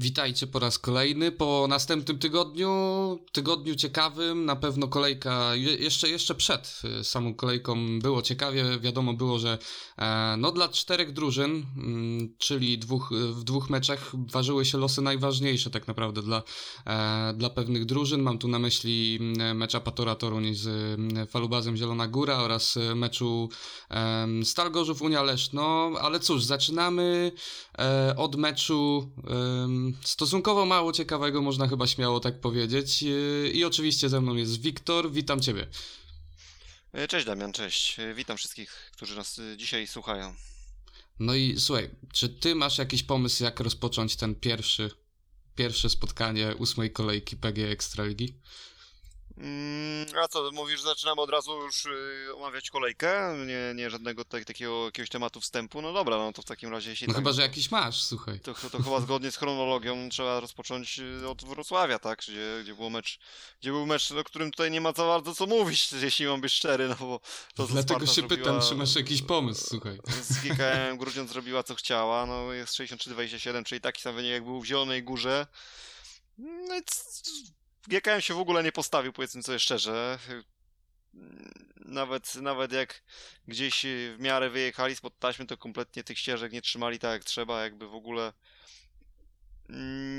Witajcie po raz kolejny. Po następnym tygodniu, tygodniu ciekawym, na pewno kolejka, jeszcze, jeszcze przed y, samą kolejką było ciekawie. Wiadomo było, że e, no dla czterech drużyn, mm, czyli dwóch, w dwóch meczach ważyły się losy najważniejsze tak naprawdę dla, e, dla pewnych drużyn. Mam tu na myśli mm, mecz Apatora Toruń z mm, Falubazem Zielona Góra oraz meczu Stal Gorzów Unia Leszno. Ale cóż, zaczynamy e, od meczu stosunkowo mało ciekawego, można chyba śmiało tak powiedzieć. Yy, I oczywiście ze mną jest Wiktor. Witam Ciebie. E, cześć Damian, cześć. E, witam wszystkich, którzy nas e, dzisiaj słuchają. No i słuchaj, czy Ty masz jakiś pomysł, jak rozpocząć ten pierwszy, pierwsze spotkanie ósmej kolejki PG Ekstraligi? Mm, a co, mówisz, zaczynamy od razu już y, omawiać kolejkę? Nie, nie żadnego tak, takiego jakiegoś tematu wstępu? No dobra, no to w takim razie... Jeśli no tak, chyba, że jakiś masz, słuchaj. To, to, to chyba zgodnie z chronologią trzeba rozpocząć y, od Wrocławia, tak? Gdzie, gdzie, było mecz, gdzie był mecz, o którym tutaj nie ma za bardzo co mówić, jeśli mam być szczery, no bo... To Dlatego się zrobiła, pytam, czy masz jakiś pomysł, słuchaj. Z GKM Grudziądz zrobiła co chciała, no jest 63-27, czyli taki sam wynik jak był w Zielonej Górze. No i GKM się w ogóle nie postawił, powiedzmy sobie szczerze. Nawet, nawet jak gdzieś w miarę wyjechali spod taśmy, to kompletnie tych ścieżek nie trzymali tak jak trzeba, jakby w ogóle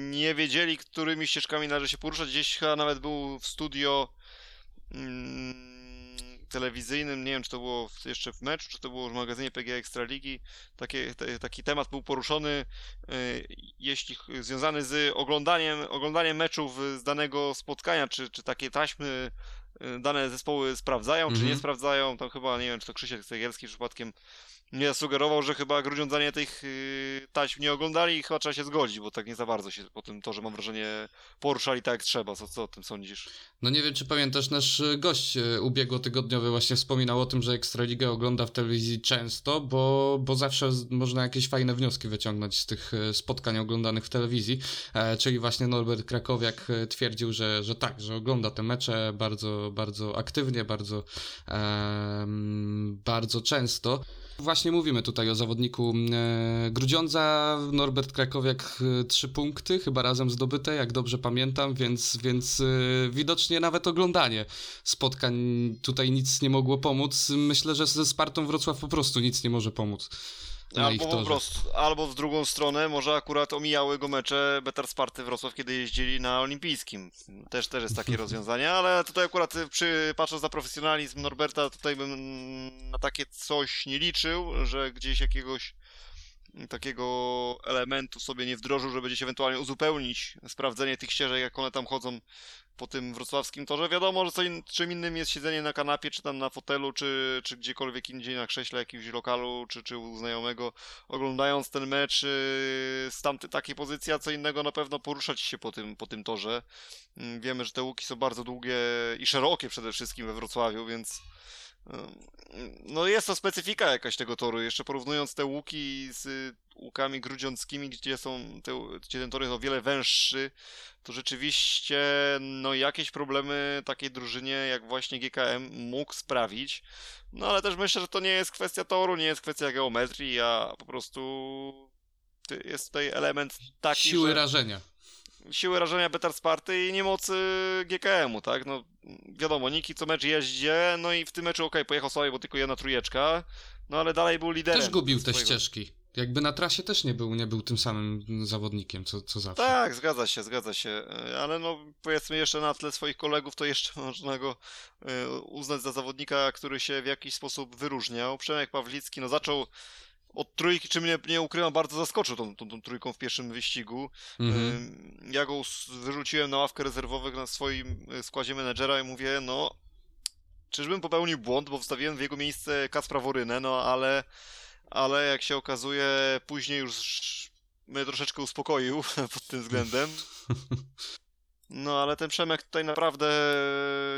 nie wiedzieli, którymi ścieżkami należy się poruszać. Gdzieś chyba nawet był w studio mm, telewizyjnym, nie wiem czy to było jeszcze w meczu, czy to było w magazynie PG Ekstraligi, takie, te, taki temat był poruszony, y, jeśli związany z oglądaniem, oglądaniem meczów z danego spotkania, czy, czy takie taśmy y, dane zespoły sprawdzają, mm -hmm. czy nie mhm. sprawdzają, tam chyba, nie wiem, czy to Krzysiek Cegielski przypadkiem nie sugerował, że chyba grudziądzanie tych yy, taśm nie oglądali i chyba trzeba się zgodzić, bo tak nie za bardzo się po tym torze, mam wrażenie, poruszali tak jak trzeba. Co, co o tym sądzisz? No nie wiem, czy pamiętasz, nasz gość y, ubiegłotygodniowy właśnie wspominał o tym, że Ekstraligę ogląda w telewizji często, bo, bo zawsze można jakieś fajne wnioski wyciągnąć z tych y, spotkań oglądanych w telewizji, e, czyli właśnie Norbert Krakowiak y, twierdził, że, że tak, że ogląda te mecze bardzo, bardzo aktywnie, bardzo, e, bardzo często. Właśnie mówimy tutaj o zawodniku e, Grudziądza, Norbert Krakowiak e, trzy punkty, chyba razem zdobyte, jak dobrze pamiętam, więc, więc e, widocznie nawet oglądanie spotkań tutaj nic nie mogło pomóc. Myślę, że ze Spartą Wrocław po prostu nic nie może pomóc. Albo po prostu, albo w drugą stronę, może akurat omijały go mecze Betar Sparty Wrocław, kiedy jeździli na olimpijskim. Też, też jest takie rozwiązanie, ale tutaj akurat przy, patrząc na profesjonalizm Norberta, tutaj bym na takie coś nie liczył, że gdzieś jakiegoś takiego elementu sobie nie wdrożył, że będzie ewentualnie uzupełnić sprawdzenie tych ścieżek, jak one tam chodzą po tym wrocławskim torze. Wiadomo, że co in, czym innym jest siedzenie na kanapie, czy tam na fotelu, czy, czy gdziekolwiek indziej na krześle jakimś lokalu, czy, czy u znajomego, oglądając ten mecz yy, z tamtej takiej pozycji, a co innego na pewno poruszać się po tym, po tym torze. Yy, wiemy, że te łuki są bardzo długie i szerokie przede wszystkim we Wrocławiu, więc no jest to specyfika jakaś tego toru. Jeszcze porównując te łuki z łukami grudziąckimi, gdzie są te, gdzie ten tor jest o wiele węższy, to rzeczywiście no jakieś problemy takiej drużynie jak właśnie GKM mógł sprawić. No ale też myślę, że to nie jest kwestia toru, nie jest kwestia geometrii, a po prostu jest tutaj element taki, Siły że... rażenia siły rażenia Betar Sparty i niemocy GKM-u, tak? No wiadomo, Niki co mecz jeździ, no i w tym meczu okej, okay, pojechał sobie, bo tylko jedna trójeczka, no ale dalej był liderem. Też gubił te ścieżki. Jakby na trasie też nie był, nie był tym samym zawodnikiem, co, co zawsze. Tak, zgadza się, zgadza się. Ale no powiedzmy jeszcze na tle swoich kolegów, to jeszcze można go e, uznać za zawodnika, który się w jakiś sposób wyróżniał. Przemek Pawlicki, no zaczął od trójki, czy mnie nie ukrywam, bardzo zaskoczył tą, tą, tą trójką w pierwszym wyścigu. Mhm. Ja go wyrzuciłem na ławkę rezerwowych na swoim e, składzie menedżera i mówię, no, czyżbym popełnił błąd, bo wstawiłem w jego miejsce Kaspra Worynę, no ale, ale jak się okazuje, później już mnie troszeczkę uspokoił pod tym względem. No, ale ten Przemek tutaj naprawdę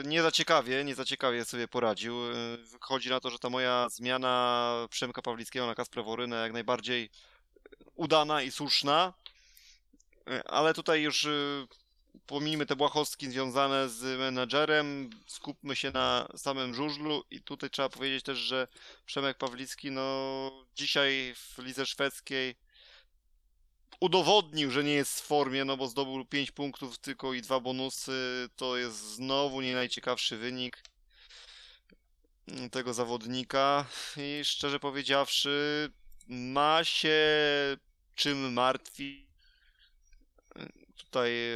nie za ciekawie, nie sobie poradził. Wychodzi na to, że ta moja zmiana Przemka Pawlickiego na Kasprę Worynę jak najbardziej udana i słuszna. Ale tutaj już y, pomijmy te błahostki związane z menadżerem, skupmy się na samym żużlu i tutaj trzeba powiedzieć też, że Przemek Pawlicki no dzisiaj w lidze szwedzkiej udowodnił, że nie jest w formie, no bo zdobył 5 punktów tylko i dwa bonusy, to jest znowu nie najciekawszy wynik tego zawodnika. I szczerze powiedziawszy ma się czym martwi tutaj e,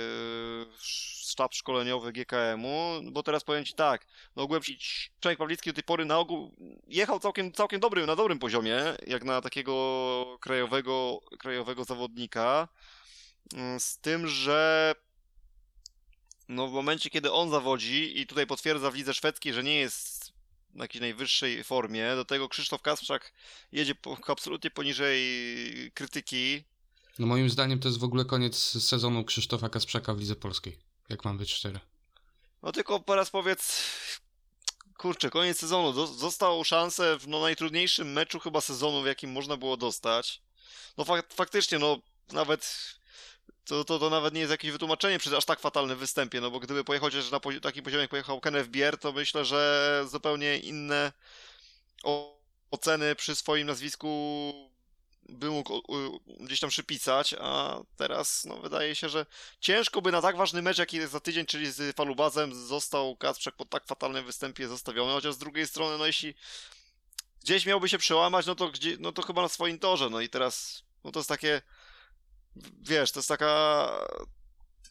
sztab szkoleniowy GKM-u, bo teraz powiem Ci tak, no ogółem Przemek Pawlicki do tej pory na ogół jechał całkiem, całkiem dobry, na dobrym poziomie, jak na takiego krajowego, krajowego zawodnika, mm, z tym, że no w momencie, kiedy on zawodzi i tutaj potwierdza w lidze szwedzkiej, że nie jest na jakiejś najwyższej formie, do tego Krzysztof Kasprzak jedzie po, absolutnie poniżej krytyki, no moim zdaniem to jest w ogóle koniec sezonu Krzysztofa Kasprzaka w Lidze Polskiej, jak mam być szczery. No tylko teraz powiedz, kurczę, koniec sezonu, dostał szansę w no, najtrudniejszym meczu chyba sezonu, w jakim można było dostać. No fak faktycznie, no nawet to, to, to nawet nie jest jakieś wytłumaczenie przy aż tak fatalnym występie, no bo gdyby pojechał chociaż na pozi takim poziomie, jak pojechał Kenneth Bier, to myślę, że zupełnie inne oceny przy swoim nazwisku by mógł gdzieś tam przypisać, a teraz no, wydaje się, że ciężko by na tak ważny mecz, jaki jest za tydzień, czyli z Falubazem, został Kacprzak po tak fatalnym występie zostawiony, chociaż z drugiej strony, no jeśli gdzieś miałby się przełamać, no to, gdzie, no to chyba na swoim torze, no i teraz, no to jest takie, wiesz, to jest taka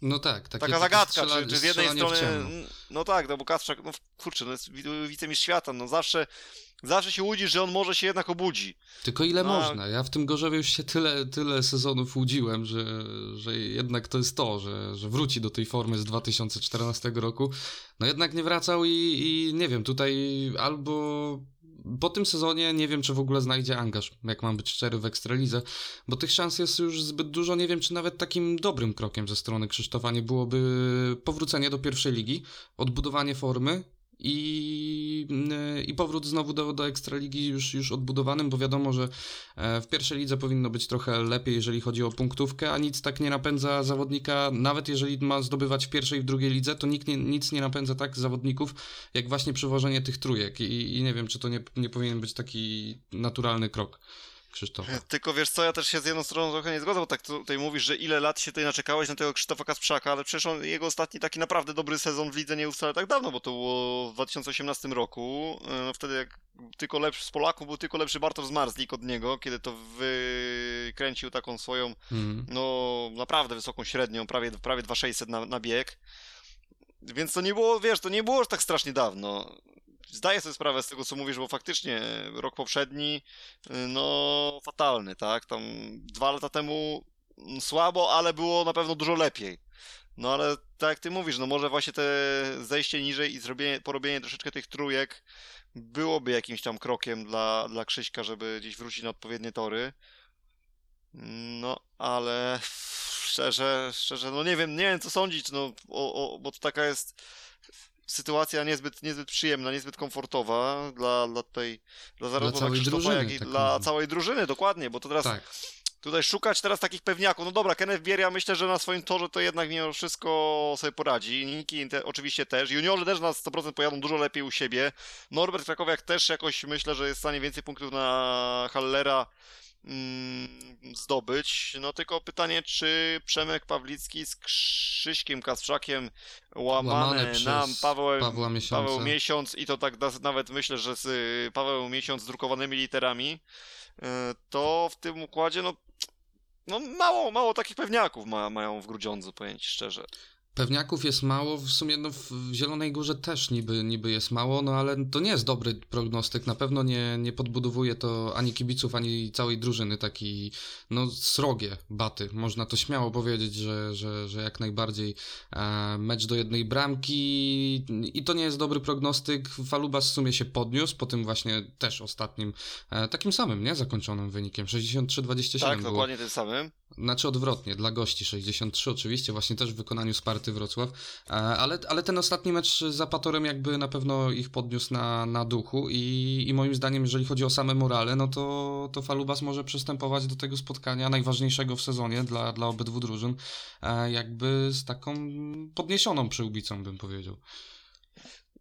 no tak, takie, taka zagadka, strzela, czy, czy, z jednej strony. No tak, no bo Kasprzak, no kurczę, no jest wicemistrz świata, no zawsze Zawsze się łudzisz, że on może się jednak obudzi. Tylko ile no, można? Ja w tym Gorzowie już się tyle, tyle sezonów łudziłem, że, że jednak to jest to, że, że wróci do tej formy z 2014 roku. No jednak nie wracał i, i nie wiem, tutaj albo po tym sezonie nie wiem, czy w ogóle znajdzie angaż, jak mam być szczery, w Ekstralidze, bo tych szans jest już zbyt dużo. Nie wiem, czy nawet takim dobrym krokiem ze strony Krzysztofa nie byłoby powrócenie do pierwszej ligi, odbudowanie formy i, i powrót znowu do, do Ekstraligi już, już odbudowanym, bo wiadomo, że e, w pierwszej lidze powinno być trochę lepiej, jeżeli chodzi o punktówkę, a nic tak nie napędza zawodnika, nawet jeżeli ma zdobywać w pierwszej i w drugiej lidze, to nikt nie, nic nie napędza tak zawodników, jak właśnie przywożenie tych trójek i, i nie wiem, czy to nie, nie powinien być taki naturalny krok. Krzysztofa. Tylko wiesz co, ja też się z jedną stroną trochę nie zgodzę, bo tak tutaj mówisz, że ile lat się tutaj naczekałeś na tego Krzysztofa Kasprzaka, ale przecież on, jego ostatni taki naprawdę dobry sezon w lidze nie był wcale tak dawno, bo to było w 2018 roku. E, no wtedy jak tylko lepszy z Polaków był tylko lepszy Bartosz Zmarzlik od niego, kiedy to wykręcił taką swoją, mm. no naprawdę wysoką średnią, prawie, prawie 2600 na, na bieg. Więc to nie było, wiesz, to nie było już tak strasznie dawno zdaję sobie sprawę z tego, co mówisz, bo faktycznie rok poprzedni, y, no fatalny, tak? Tam dwa lata temu mm, słabo, ale było na pewno dużo lepiej. No ale tak jak ty mówisz, no może właśnie te zejście niżej i zrobienie, porobienie troszeczkę tych trójek byłoby jakimś tam krokiem dla, dla Krzyśka, żeby gdzieś wrócić na odpowiednie tory. No, ale szczerze, szczerze, no nie wiem, nie wiem co sądzić, no, o, o, bo to taka jest sytuacja niezbyt, niezbyt przyjemna, niezbyt komfortowa dla, dla tej, dla zarówno dla, Krzysztofa, drużyny, jak i tak dla całej drużyny, dokładnie, bo to teraz tak. tutaj szukać teraz takich pewniaków, no dobra, Kenneth Bieria myślę, że na swoim torze to jednak mimo wszystko sobie poradzi, Niki te, oczywiście też, juniorzy też na 100% pojadą dużo lepiej u siebie, Norbert Krakowiak też jakoś myślę, że jest w stanie więcej punktów na Hallera zdobyć. No tylko pytanie, czy Przemek Pawlicki z Krzyśkiem Kasprzakiem łamane, nam Paweł, Paweł Miesiąc i to tak nawet myślę, że z y, Paweł Miesiąc z drukowanymi literami, y, to w tym układzie no, no mało, mało takich pewniaków ma, mają w Grudziądzu, pojęć szczerze. Pewniaków jest mało, w sumie no w Zielonej Górze też niby, niby jest mało, no ale to nie jest dobry prognostyk, na pewno nie, nie podbudowuje to ani kibiców, ani całej drużyny, taki no srogie baty, można to śmiało powiedzieć, że, że, że jak najbardziej e, mecz do jednej bramki. I to nie jest dobry prognostyk, Falubas w sumie się podniósł, po tym właśnie też ostatnim, e, takim samym, nie, zakończonym wynikiem, 63-27 Tak, było. dokładnie tym samym. Znaczy odwrotnie, dla gości 63 oczywiście, właśnie też w wykonaniu Sparty Wrocław, e, ale, ale ten ostatni mecz z Apatorem jakby na pewno ich podniósł na, na duchu i, i moim zdaniem, jeżeli chodzi o same morale, no to, to Falubas może przystępować do tego spotkania najważniejszego w sezonie dla, dla obydwu drużyn, e, jakby z taką podniesioną przyłbicą bym powiedział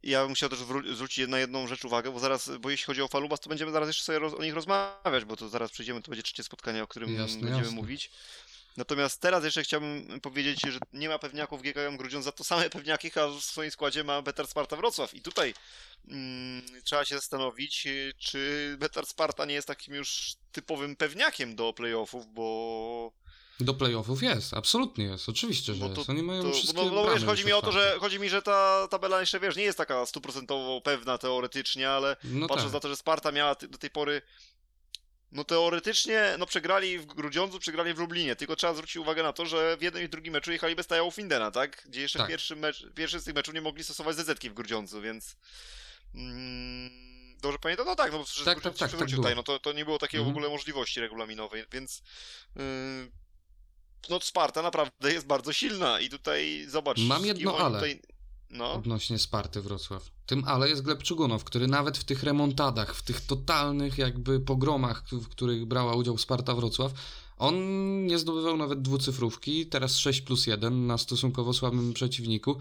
ja bym chciał też zwrócić na jedną rzecz uwagę, bo zaraz, bo jeśli chodzi o Falubas, to będziemy zaraz jeszcze sobie o nich rozmawiać, bo to zaraz przyjdziemy, to będzie trzecie spotkanie, o którym jasne, będziemy jasne. mówić. Natomiast teraz jeszcze chciałbym powiedzieć, że nie ma pewniaków GKM Grudziądz, za to same pewniaki a w swoim składzie ma Betar Sparta Wrocław. I tutaj mm, trzeba się zastanowić, czy Betar Sparta nie jest takim już typowym pewniakiem do playoffów, bo do playoffów jest, absolutnie jest, oczywiście, że to, jest. Oni mają to, wszystkie No, no wiesz, chodzi mi o to, że chodzi mi, że ta tabela jeszcze, wiesz, nie jest taka stuprocentowo pewna teoretycznie, ale no patrząc tak. na to, że Sparta miała do tej pory no teoretycznie, no przegrali w Grudziądzu, przegrali w Lublinie, tylko trzeba zwrócić uwagę na to, że w jednym i drugim meczu jechali bez Tajału Findena, tak? Gdzie jeszcze tak. w pierwszym, mecz, pierwszy z tych meczów nie mogli stosować ZZ w Grudziądzu, więc... Mm dobrze pamiętam? No tak, no bo przecież tak, tak, tak, tak tutaj, no to, to nie było takiej mm. w ogóle możliwości regulaminowej, więc yy, no Sparta naprawdę jest bardzo silna i tutaj zobacz... Mam jedno ale. Tutaj... No. Odnośnie Sparty Wrocław. Tym ale jest Gleb Czugunow, który nawet w tych remontadach, w tych totalnych jakby pogromach, w których brała udział Sparta Wrocław, on nie zdobywał nawet dwucyfrówki, teraz 6 plus 1 na stosunkowo słabym przeciwniku.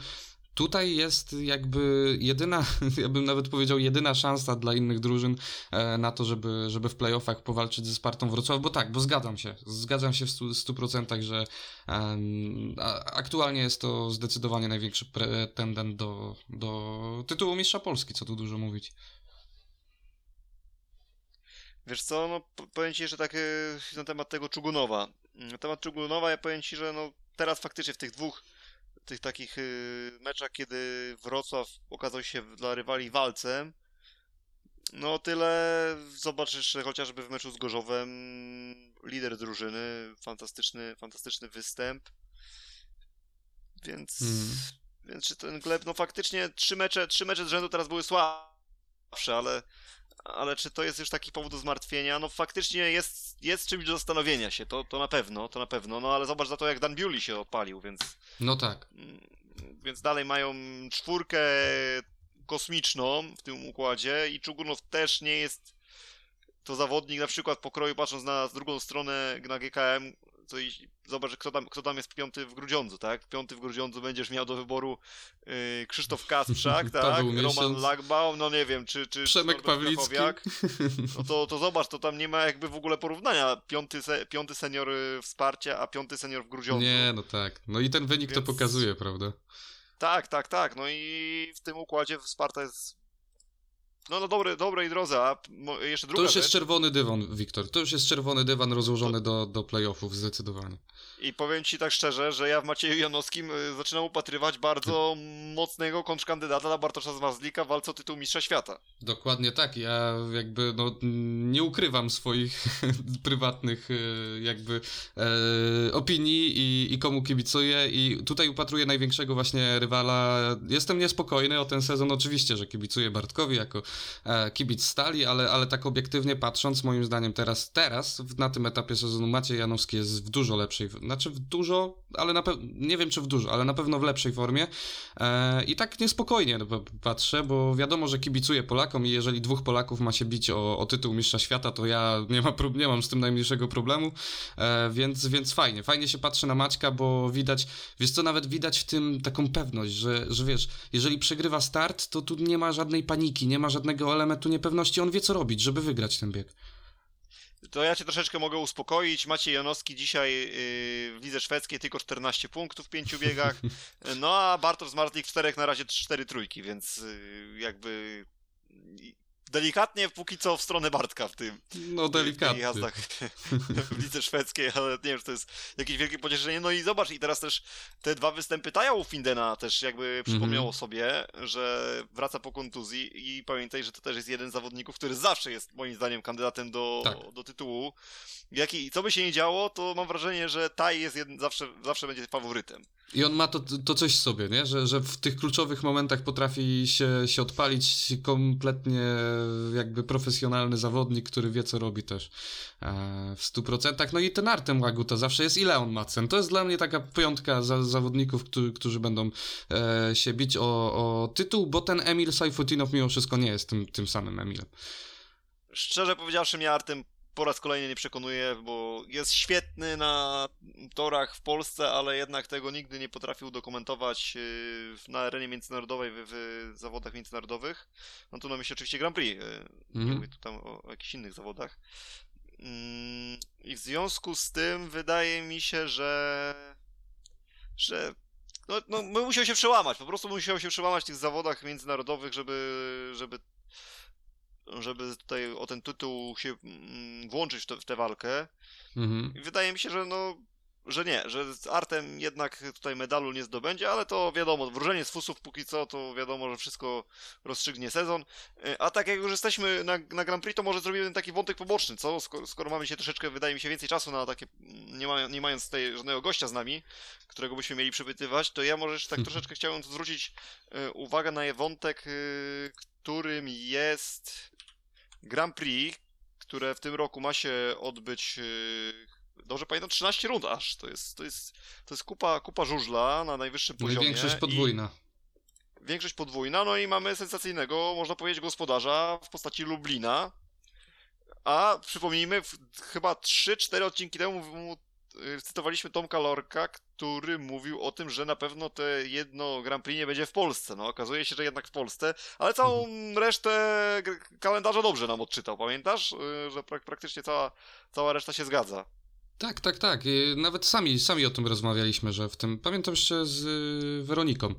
Tutaj jest jakby jedyna, ja bym nawet powiedział, jedyna szansa dla innych drużyn e, na to, żeby, żeby w playoffach powalczyć ze Spartą Wrocław, bo tak, bo zgadzam się, zgadzam się w 100%, że um, aktualnie jest to zdecydowanie największy pretendent do, do tytułu mistrza Polski, co tu dużo mówić. Wiesz co, no powiem Ci jeszcze tak na temat tego Czugunowa. Na temat Czugunowa ja powiem Ci, że no teraz faktycznie w tych dwóch tych takich y, meczach, kiedy Wrocław okazał się dla rywali walcem, no tyle zobaczysz chociażby w meczu z Gorzowem lider drużyny, fantastyczny, fantastyczny występ. Więc, mm. więc czy ten Gleb, no faktycznie trzy mecze, trzy mecze z rzędu teraz były słabsze, ale ale czy to jest już taki powód do zmartwienia? No faktycznie jest, jest czymś do zastanowienia się, to, to na pewno, to na pewno, no ale zobacz za to jak Dan Bewley się odpalił, więc... No tak. Mm, więc dalej mają czwórkę kosmiczną w tym układzie i Czugunow też nie jest to zawodnik na przykład pokroju, patrząc na drugą stronę na GKM, co i zobacz, kto tam, kto tam jest piąty w Grudziądzu, tak? Piąty w Grudziądzu będziesz miał do wyboru yy, Krzysztof Kasprzak, tak? Roman Lagbaum, no nie wiem, czy... czy Przemek Pawlicki. No to, to zobacz, to tam nie ma jakby w ogóle porównania. Piąty, se, piąty senior wsparcia, a piąty senior w Grudziądzu. Nie, no tak. No i ten wynik Więc... to pokazuje, prawda? Tak, tak, tak. No i w tym układzie Sparta jest no, no dobry, dobrej drodze, a jeszcze druga To już jest rzecz. czerwony dywan, Wiktor. To już jest czerwony dywan rozłożony to... do, do playoffów, zdecydowanie. I powiem ci tak szczerze, że ja w Macieju Janowskim y, zaczynam upatrywać bardzo mocnego kontrkandydata na Bartosza Zmarzlika w walce o tytuł Mistrza Świata. Dokładnie tak. Ja jakby no, nie ukrywam swoich prywatnych y, jakby e, opinii i, i komu kibicuję i tutaj upatruję największego właśnie rywala. Jestem niespokojny o ten sezon. Oczywiście, że kibicuję Bartkowi jako e, kibic Stali, ale, ale tak obiektywnie patrząc, moim zdaniem teraz, teraz na tym etapie sezonu Maciej Janowski jest w dużo lepszej znaczy w dużo, ale na pewno, nie wiem czy w dużo, ale na pewno w lepszej formie. E, I tak niespokojnie no, patrzę, bo wiadomo, że kibicuję Polakom i jeżeli dwóch Polaków ma się bić o, o tytuł mistrza świata, to ja nie, ma, nie mam z tym najmniejszego problemu, e, więc, więc fajnie, fajnie się patrzy na Maćka, bo widać, wiesz co, nawet widać w tym taką pewność, że, że wiesz, jeżeli przegrywa start, to tu nie ma żadnej paniki, nie ma żadnego elementu niepewności, on wie co robić, żeby wygrać ten bieg. To ja cię troszeczkę mogę uspokoić. Maciej Janowski dzisiaj yy, w lidze szwedzkiej tylko 14 punktów w pięciu biegach. No a Bartosz Zmartlik w czterech na razie 4 trójki, więc yy, jakby delikatnie póki co w stronę Bartka w tym. No delikatnie. W jazdach w lidze szwedzkiej, ale nie wiem, czy to jest jakieś wielkie pocieszenie. No i zobacz, i teraz też te dwa występy Taja Findena też jakby przypomniało mm -hmm. sobie, że wraca po kontuzji i pamiętaj, że to też jest jeden z zawodników, który zawsze jest moim zdaniem kandydatem do, tak. do tytułu. Jaki, co by się nie działo, to mam wrażenie, że Taj jest jeden, zawsze, zawsze będzie faworytem. I on ma to, to coś w sobie, nie? Że, że w tych kluczowych momentach potrafi się, się odpalić kompletnie jakby profesjonalny zawodnik, który wie co robi też e, w 100%. No i ten Artem Łaguta zawsze jest i Leon Madsen. To jest dla mnie taka piątka za, zawodników, którzy, którzy będą e, się bić o, o tytuł, bo ten Emil Sajfutinow mimo wszystko nie jest tym, tym samym Emilem. Szczerze powiedziawszy, mnie Artem po raz kolejny nie przekonuje, bo jest świetny na torach w Polsce, ale jednak tego nigdy nie potrafił dokumentować y, na arenie międzynarodowej, w, w zawodach międzynarodowych. No tu na myśli oczywiście Grand Prix, mm nie mhm. mówię tu tam o, o jakichś innych zawodach. Mm, I w związku z tym wydaje mi się, że. że. No, no, musiał się przełamać, po prostu musiał się przełamać w tych zawodach międzynarodowych, żeby, żeby, żeby tutaj o ten tytuł się mm, włączyć w, te, w tę walkę. Mhm. I wydaje mi się, że no, że nie, że z Artem jednak tutaj medalu nie zdobędzie, ale to wiadomo, wróżenie z fusów póki co, to wiadomo, że wszystko rozstrzygnie sezon. E, a tak jak już jesteśmy na, na Grand Prix, to może zrobimy taki wątek poboczny, co? Skoro, skoro mamy się troszeczkę, wydaje mi się, więcej czasu na takie, nie, ma, nie mając tutaj żadnego gościa z nami, którego byśmy mieli przepytywać, to ja może jeszcze tak troszeczkę chciałem zwrócić e, uwagę na wątek, e, którym jest Grand Prix, które w tym roku ma się odbyć dobrze pamiętam, 13 rund aż. To jest, to jest, to jest kupa, kupa żużla na najwyższym no poziomie. większość podwójna. Większość podwójna, no i mamy sensacyjnego, można powiedzieć, gospodarza w postaci Lublina. A przypomnijmy, chyba 3-4 odcinki temu y, cytowaliśmy Tomka Lorka, który mówił o tym, że na pewno te jedno Grand Prix nie będzie w Polsce. No, okazuje się, że jednak w Polsce, ale całą mhm. resztę kalendarza dobrze nam odczytał, pamiętasz? Y, że prak praktycznie cała, cała reszta się zgadza. Tak, tak, tak. Nawet sami, sami o tym rozmawialiśmy, że w tym. Pamiętam jeszcze z y, Weroniką,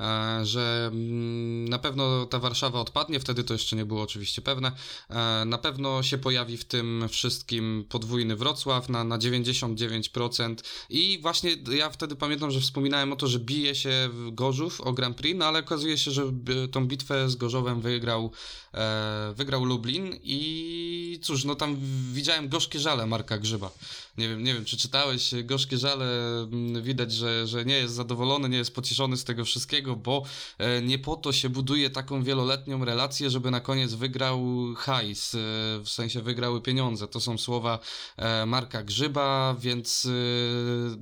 e, że mm, na pewno ta Warszawa odpadnie, wtedy to jeszcze nie było oczywiście pewne. E, na pewno się pojawi w tym wszystkim podwójny Wrocław na, na 99%. I właśnie ja wtedy pamiętam, że wspominałem o to, że bije się Gorzów o Grand Prix, no ale okazuje się, że tą bitwę z Gorzowem wygrał, e, wygrał Lublin i cóż, no tam widziałem gorzkie żale Marka Grzyba. Nie wiem, nie wiem, czy czytałeś Gorzkie Żale, mm, widać, że, że nie jest zadowolony, nie jest pocieszony z tego wszystkiego, bo e, nie po to się buduje taką wieloletnią relację, żeby na koniec wygrał hajs, e, w sensie wygrały pieniądze. To są słowa e, Marka Grzyba, więc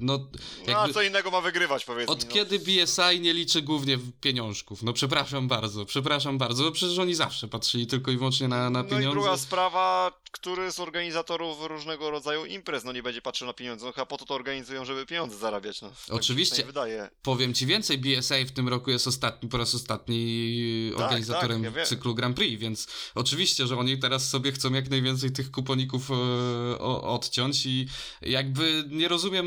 no... Jakby, no a co innego ma wygrywać, powiedzmy. Od no. kiedy BSI nie liczy głównie pieniążków? No przepraszam bardzo, przepraszam bardzo, bo przecież oni zawsze patrzyli tylko i wyłącznie na, na pieniądze. No i druga sprawa, który z organizatorów różnego rodzaju imprez, no nie będzie patrzył na pieniądze, no chyba po to to organizują, żeby pieniądze zarabiać, no. Tak Oczywiście, wydaje. powiem ci więcej, BSA w tym roku jest ostatni, po raz ostatni tak, organizatorem tak, ja cyklu Grand Prix, więc oczywiście, że oni teraz sobie chcą jak najwięcej tych kuponików e, o, odciąć i jakby nie rozumiem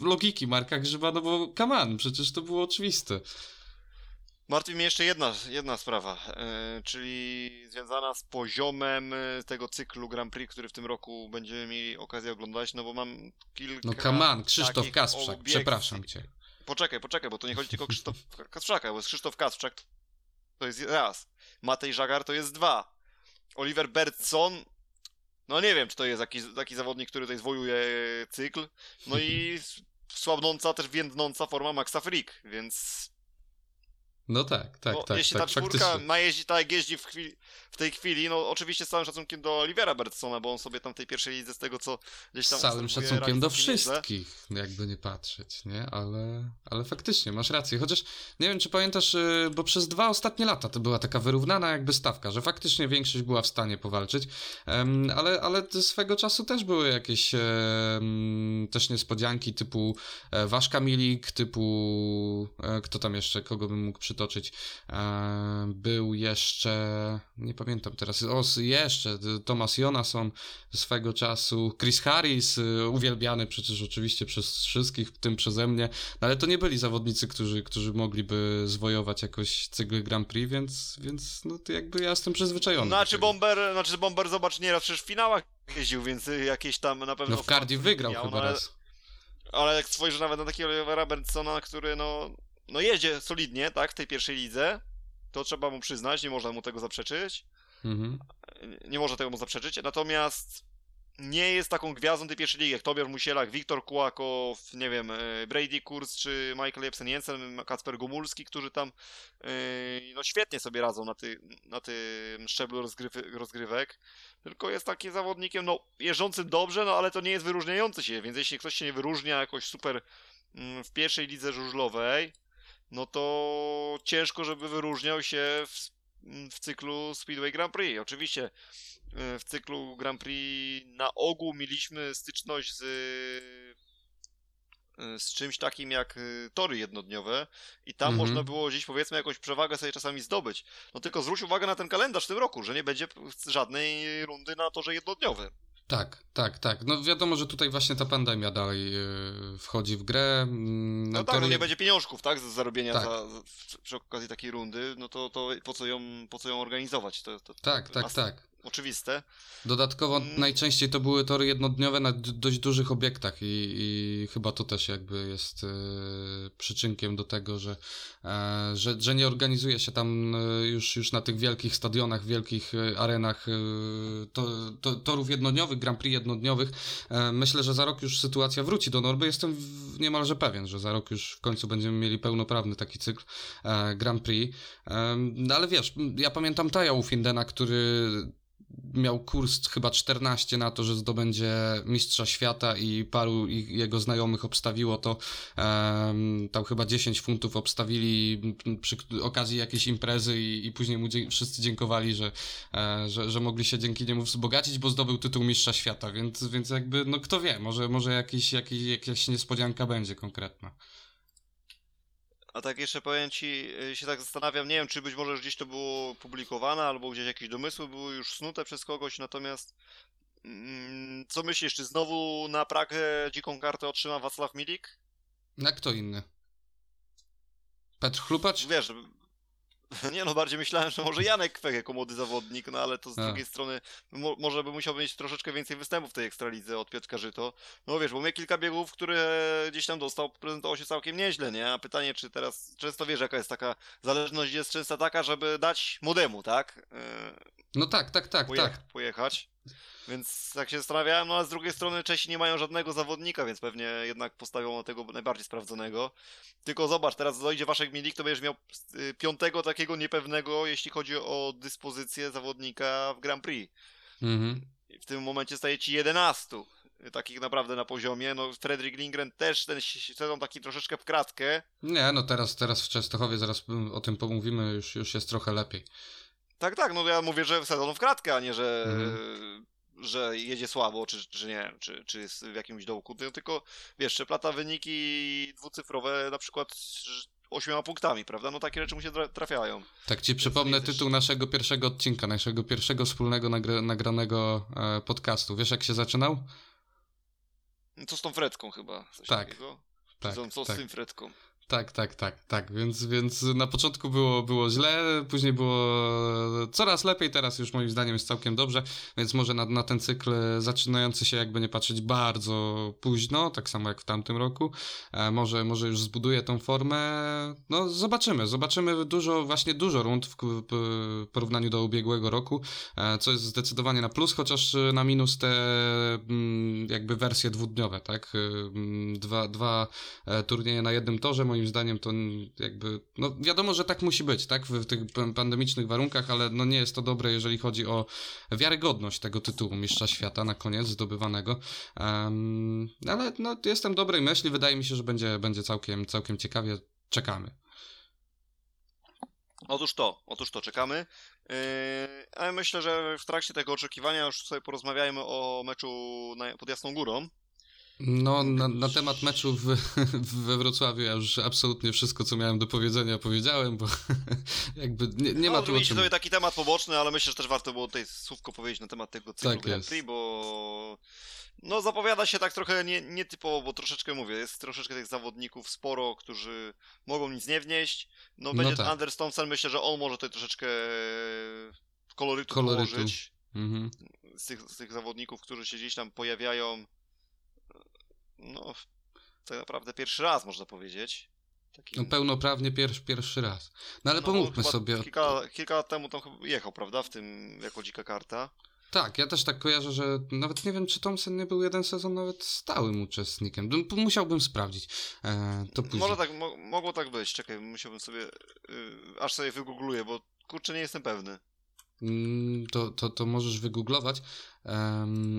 logiki Marka Grzyba, no bo come on, przecież to było oczywiste. Martwi mnie jeszcze jedna, jedna sprawa, yy, czyli związana z poziomem e, tego cyklu Grand Prix, który w tym roku będziemy mieli okazję oglądać, no bo mam kilka... No come on, Krzysztof Kasprzak, przepraszam cię. Poczekaj, poczekaj, bo to nie chodzi tylko o Krzysztof Kasprzaka, bo jest Krzysztof Kasprzak to jest raz, Matej Żagar to jest dwa, Oliver Bertson, no nie wiem, czy to jest jakiś taki zawodnik, który tutaj zwojuje cykl, no i słabnąca, też więdnąca forma Maxa Frick, więc no tak, tak, no, tak. Jeśli tak, ta czwórka faktycznie. ma jeździć tak jak jeździ w, chwili, w, tej chwili, no oczywiście z całym szacunkiem do Olivera Bertsona, bo on sobie tam tej pierwszej lidze z tego co gdzieś tam... Z całym szacunkiem do wszystkich, jakby nie patrzeć, nie? Ale, ale faktycznie, masz rację. Chociaż nie wiem, czy pamiętasz, y, bo przez dwa ostatnie lata to była taka wyrównana jakby stawka, że faktycznie większość była w stanie powalczyć, ale, ale swego czasu też były jakieś też niespodzianki typu e, Waszka Milik, typu e, kto tam jeszcze, kogo bym mógł przytoczyć przytoczyć. E, był jeszcze, nie pamiętam teraz, o, jeszcze Thomas Jonason swego czasu, Chris Harris, e, uwielbiany przecież oczywiście przez wszystkich, w tym przeze mnie, no ale to nie byli zawodnicy, którzy, którzy mogliby zwojować jakoś cykl Grand Prix, więc, więc no to jakby ja jestem przyzwyczajony. Znaczy Bomber, znaczy Bomber zobacz, nieraz przecież w finałach jeździł, więc jakieś tam na pewno... No w Cardiff wygrał miał, chyba ale, raz. Ale jak spojrzysz nawet na takiego Olivera Bertsona, który no no jedzie solidnie, tak, w tej pierwszej lidze. To trzeba mu przyznać, nie można mu tego zaprzeczyć. Mhm. Nie można tego mu zaprzeczyć. Natomiast nie jest taką gwiazdą tej pierwszej ligi jak Tobiasz Musielak, Wiktor Kułakow, nie wiem, e, Brady Kurz czy Michael Jepsen Jensen, Kacper Gumulski, którzy tam e, no świetnie sobie radzą na, ty, na tym szczeblu rozgrywy, rozgrywek. Tylko jest takim zawodnikiem, no, jeżdżącym dobrze, no ale to nie jest wyróżniający się, więc jeśli ktoś się nie wyróżnia jakoś super mm, w pierwszej lidze żużlowej, no to ciężko, żeby wyróżniał się w, w cyklu Speedway Grand Prix. Oczywiście e, w cyklu Grand Prix na ogół mieliśmy styczność z, e, z czymś takim jak e, tory jednodniowe i tam mhm. można było gdzieś powiedzmy jakąś przewagę sobie czasami zdobyć. No tylko zwróć uwagę na ten kalendarz w tym roku, że nie będzie żadnej rundy na torze jednodniowym. Tak, tak, tak. No wiadomo, że tutaj właśnie ta pandemia dalej yy, wchodzi w grę. Mm, no tak, no nie będzie pieniążków, tak, z zarobienia tak. Za, przy okazji takiej rundy, no to, to po, co ją, po co ją organizować? To, to, tak, tak, tak oczywiste. Dodatkowo mm. najczęściej to były tory jednodniowe na dość dużych obiektach i, i chyba to też jakby jest e, przyczynkiem do tego, że, e, że, że nie organizuje się tam e, już, już na tych wielkich stadionach, wielkich arenach to, to, torów jednodniowych, Grand Prix jednodniowych. Myślę, że za rok już sytuacja wróci do normy. Jestem niemalże pewien, że za rok już w końcu będziemy mieli pełnoprawny taki cykl Grand Prix. No ale wiesz, ja pamiętam Taja Ufindena, który miał kurs chyba 14 na to, że zdobędzie mistrza świata i paru jego znajomych obstawiło to, um, tam chyba 10 funtów obstawili przy okazji jakiejś imprezy i, i później mu dzie wszyscy dziękowali, że, e, że, że mogli się dzięki niemu wzbogacić, bo zdobył tytuł mistrza świata, więc, więc jakby, no kto wie, może, może jakiś, jakiś, jakaś niespodzianka będzie konkretna. A tak jeszcze powiem ci, y, się tak zastanawiam, nie wiem, czy być może gdzieś to było publikowane, albo gdzieś jakieś domysły były już snute przez kogoś, natomiast mm, co myślisz, czy znowu na Pragę dziką kartę otrzyma Wacław Milik? Na kto inny? Petr Chlupacz? Wiesz, Nie no, bardziej myślałem, że może Janek Kwek jako młody zawodnik, no ale to z A. drugiej strony mo może by musiał mieć troszeczkę więcej występów w tej Ekstralidze od Piotrka Żyto. No wiesz, bo mnie kilka biegów, które gdzieś tam dostał, prezentował się całkiem nieźle, nie? A pytanie, czy teraz, często wiesz, jaka jest taka zależność jest często taka, żeby dać młodemu, tak? Yy, no tak, tak, tak, poje tak. Pojechać. Więc tak się zastanawiałem, no a z drugiej strony Czesi nie mają żadnego zawodnika, więc pewnie jednak postawią na tego najbardziej sprawdzonego. Tylko zobacz, teraz dojdzie Waszek Milik, to będziesz miał y, piątego takiego niepewnego, jeśli chodzi o dyspozycję zawodnika w Grand Prix. Mhm. W tym momencie staje Ci 11 takich naprawdę na poziomie. No, Fredrik Lindgren też ten sezon taki troszeczkę w kratkę. Nie, no teraz, teraz w Częstochowie, zaraz o tym pomówimy, już, już jest trochę lepiej. Tak, tak, no ja mówię, że sezon w kratkę, a nie, że mhm że jedzie słabo, czy, czy nie, czy, czy jest w jakimś dołku, tylko wiesz, przeplata wyniki dwucyfrowe na przykład ośmioma punktami, prawda? No takie rzeczy mu się trafiają. Tak ci przypomnę tytuł naszego pierwszego odcinka, naszego pierwszego wspólnego nagra nagranego e, podcastu. Wiesz jak się zaczynał? Co z tą Fredką chyba? Tak. Takiego? Tak, co tak. z tym Fredką? Tak, tak, tak, tak, więc, więc na początku było, było źle, później było coraz lepiej, teraz już moim zdaniem jest całkiem dobrze, więc może na, na ten cykl zaczynający się jakby nie patrzeć bardzo późno, tak samo jak w tamtym roku, e, może, może już zbuduje tą formę, no zobaczymy, zobaczymy dużo, właśnie dużo rund w, w porównaniu do ubiegłego roku, e, co jest zdecydowanie na plus, chociaż na minus te mm, jakby wersje dwudniowe, tak, mm, dwa, dwa e, turnieje na jednym torze, moim zdaniem to jakby, no wiadomo, że tak musi być, tak, w tych pandemicznych warunkach, ale no nie jest to dobre, jeżeli chodzi o wiarygodność tego tytułu Mistrza Świata na koniec zdobywanego, um, ale no jestem dobrej myśli, wydaje mi się, że będzie, będzie całkiem, całkiem ciekawie, czekamy. Otóż to, otóż to, czekamy. Yy, ale myślę, że w trakcie tego oczekiwania już sobie porozmawiajmy o meczu na, pod Jasną Górą. No, na, na, temat meczu w, we Wrocławiu ja już absolutnie wszystko, co miałem do powiedzenia, powiedziałem, bo jakby nie, nie no, ma tu o czym... sobie taki temat poboczny, ale myślę, że też warto było tutaj słówko powiedzieć na temat tego cyklu tak Grand Prix, bo no zapowiada się tak trochę nie, nietypowo, bo troszeczkę mówię, jest troszeczkę tych zawodników sporo, którzy mogą nic nie wnieść. No będzie no tak. Anders Thompson, myślę, że on może tutaj troszeczkę kolorytu, kolorytu. położyć. Mhm. Z, tych, z tych zawodników, którzy się gdzieś tam pojawiają no, tak naprawdę pierwszy raz można powiedzieć. Taki... No pełnoprawnie pierwszy, pierwszy raz. No ale no, pomówmy sobie. Kilka, kilka lat temu tam jechał, prawda? W tym jako dzika karta. Tak, ja też tak kojarzę, że nawet nie wiem, czy Thompson nie był jeden sezon nawet stałym uczestnikiem. Musiałbym sprawdzić. E, to później. Może tak, mo mogło tak być. Czekaj, musiałbym sobie, yy, aż sobie wygoogluję, bo kurczę nie jestem pewny. Mm, to, to, to możesz wygooglować,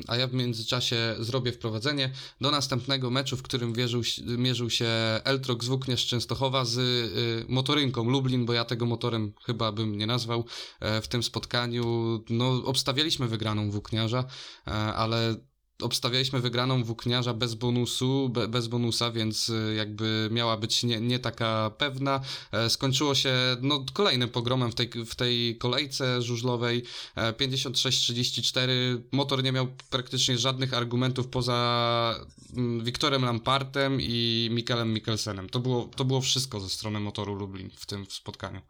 a ja w międzyczasie zrobię wprowadzenie do następnego meczu, w którym wierzył, mierzył się Eltrok z Częstochowa z y, motorynką Lublin, bo ja tego motorem chyba bym nie nazwał e, w tym spotkaniu. No, obstawialiśmy wygraną Włókniarza, e, ale obstawialiśmy wygraną włókniarza bez bonusu, be, bez bonusa, więc e, jakby miała być nie, nie taka pewna. E, skończyło się no, kolejnym pogromem w tej, w tej kolejce żużlowej. 56-34. Motor nie miał praktycznie żadnych argumentów poza mm, Wiktorem Lampartem i Mikelem Mikkelsenem. To było, to było wszystko ze strony motoru Lublin w tym spotkaniu.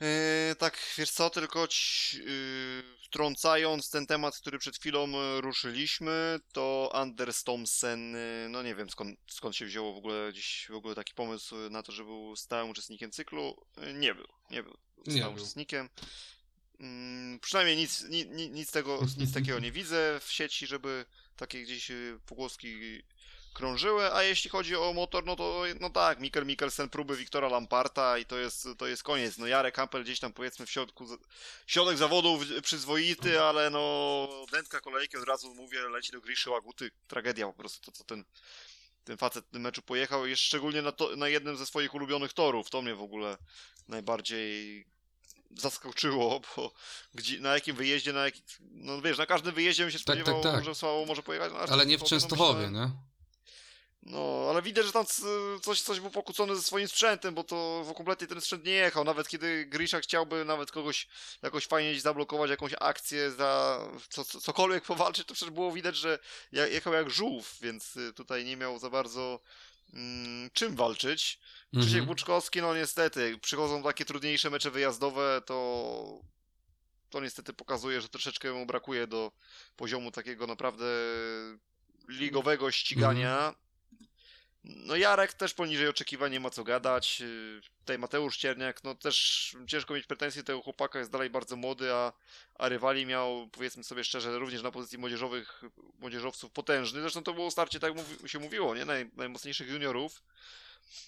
Yy, tak, wiesz co, tylko ci, yy, wtrącając ten temat, który przed chwilą e, ruszyliśmy, to Anders Thompson, yy, no nie wiem skąd, skąd się wzięło w ogóle dziś w ogóle taki pomysł na to, że był stałym uczestnikiem cyklu. Yy, nie był, nie był stałym nie uczestnikiem. Mm, przynajmniej nic, nic, nic, tego, nic takiego nie widzę w sieci, żeby takie gdzieś pogłoski krążyły, a jeśli chodzi o motor, no to no tak, Mikkel Mikkelsen próby Wiktora Lamparta i to jest, to jest koniec. No Jarek Hampel gdzieś tam powiedzmy w środku, środek zawodów przyzwoity, ale no dętka kolejki od razu mówię, leci do Griszy Łaguty, tragedia po prostu to co ten ten facet w tym meczu pojechał, jeszcze szczególnie na, to, na jednym ze swoich ulubionych torów, to mnie w ogóle najbardziej zaskoczyło, bo gdzie, na jakim wyjeździe, na jakim, no wiesz, na każdym wyjeździe bym się spodziewał, tak, tak, tak. że Sławo może pojechać. No, ale nie w Częstochowie, no, nie? No, ale widać, że tam coś, coś był pokłócony ze swoim sprzętem, bo to kompletnie ten sprzęt nie jechał. Nawet kiedy Grisha chciałby nawet kogoś jakoś fajnie zablokować, jakąś akcję, za co, cokolwiek powalczyć, to przecież było widać, że jechał jak żółw, więc y, tutaj nie miał za bardzo mm, czym walczyć. Krzysiek mhm. Buczkowski, no niestety, przychodzą takie trudniejsze mecze wyjazdowe, to to niestety pokazuje, że troszeczkę mu brakuje do poziomu takiego naprawdę ligowego ścigania. Mhm. No Jarek też poniżej oczekiwań nie ma co gadać. Tutaj Mateusz Cierniak, no też ciężko mieć pretensje, tego chłopaka jest dalej bardzo młody, a, a rywali miał, powiedzmy sobie szczerze, również na pozycji młodzieżowych, młodzieżowców potężny. Zresztą to było starcie, tak się mówiło, nie? Naj, najmocniejszych juniorów.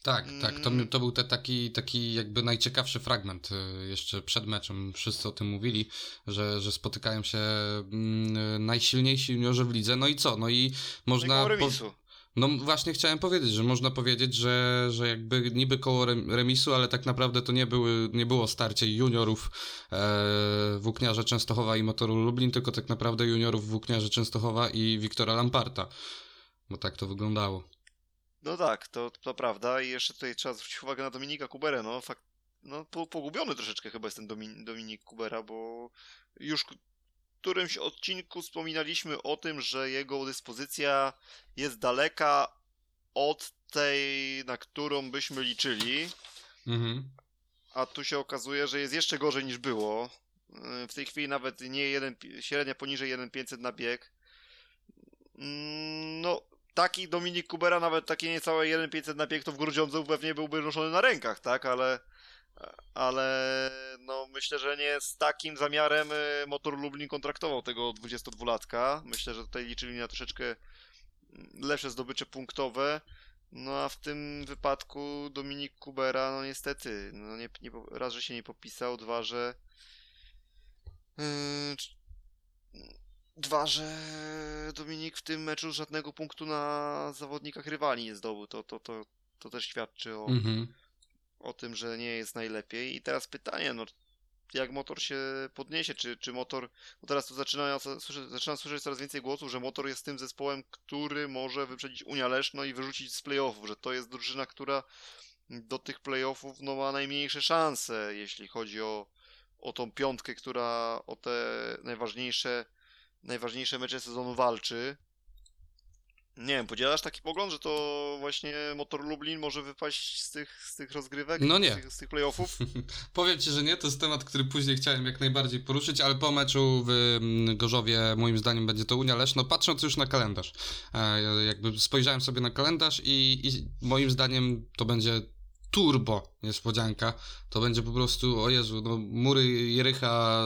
Tak, tak. To, mm. to był te taki, taki jakby najciekawszy fragment y, jeszcze przed meczem. Wszyscy o tym mówili, że, że spotykają się mm, najsilniejsi juniorzy w lidze. No i co? No i można. Po... No właśnie chciałem powiedzieć, że można powiedzieć, że, że jakby niby koło remisu, ale tak naprawdę to nie, były, nie było starcie juniorów e, Włókniarza Częstochowa i Motoru Lublin, tylko tak naprawdę juniorów Włókniarza Częstochowa i Wiktora Lamparta. Bo tak to wyglądało. No tak, to, to prawda i jeszcze tutaj trzeba zwrócić uwagę na Dominika Kuberę, no fakt, no pogubiony troszeczkę chyba jest ten Domin Dominik Kubera, bo już którymś odcinku wspominaliśmy o tym, że jego dyspozycja jest daleka od tej, na którą byśmy liczyli. Mhm. A tu się okazuje, że jest jeszcze gorzej niż było. W tej chwili nawet nie jeden, średnia poniżej 1,500 na bieg. Mm, no, taki Dominik Kubera, nawet takie niecałe 1,500 na bieg, to w Grudziądzu pewnie byłby noszony na rękach, tak? Ale ale no myślę, że nie z takim zamiarem y, Motor Lublin kontraktował tego 22-latka. Myślę, że tutaj liczyli na troszeczkę mm, lepsze zdobycze punktowe. No a w tym wypadku Dominik Kubera, no niestety, no nie, nie, raz, że się nie popisał, dwa, że yy, dwa, że Dominik w tym meczu żadnego punktu na zawodnikach rywali nie zdobył. To, to, to, to też świadczy o, mm-hmm o tym, że nie jest najlepiej. I teraz pytanie, no jak motor się podniesie, czy, czy motor, bo teraz tu zaczyna, zaczynam słyszeć coraz więcej głosów, że motor jest tym zespołem, który może wyprzedzić Unia Leszno i wyrzucić z playoffów, że to jest drużyna, która do tych playoffów no, ma najmniejsze szanse, jeśli chodzi o, o tą piątkę, która o te najważniejsze, najważniejsze mecze sezonu walczy. Nie wiem, podzielasz taki pogląd, że to właśnie Motor Lublin może wypaść z tych, z tych rozgrywek? No nie. Z tych, z tych playoffów? Powiem ci, że nie, to jest temat, który później chciałem jak najbardziej poruszyć, ale po meczu w mm, Gorzowie moim zdaniem będzie to Unia Leszno, patrząc już na kalendarz. E, jakby spojrzałem sobie na kalendarz i, i moim zdaniem to będzie turbo niespodzianka. To będzie po prostu, o Jezu, no, mury Jericha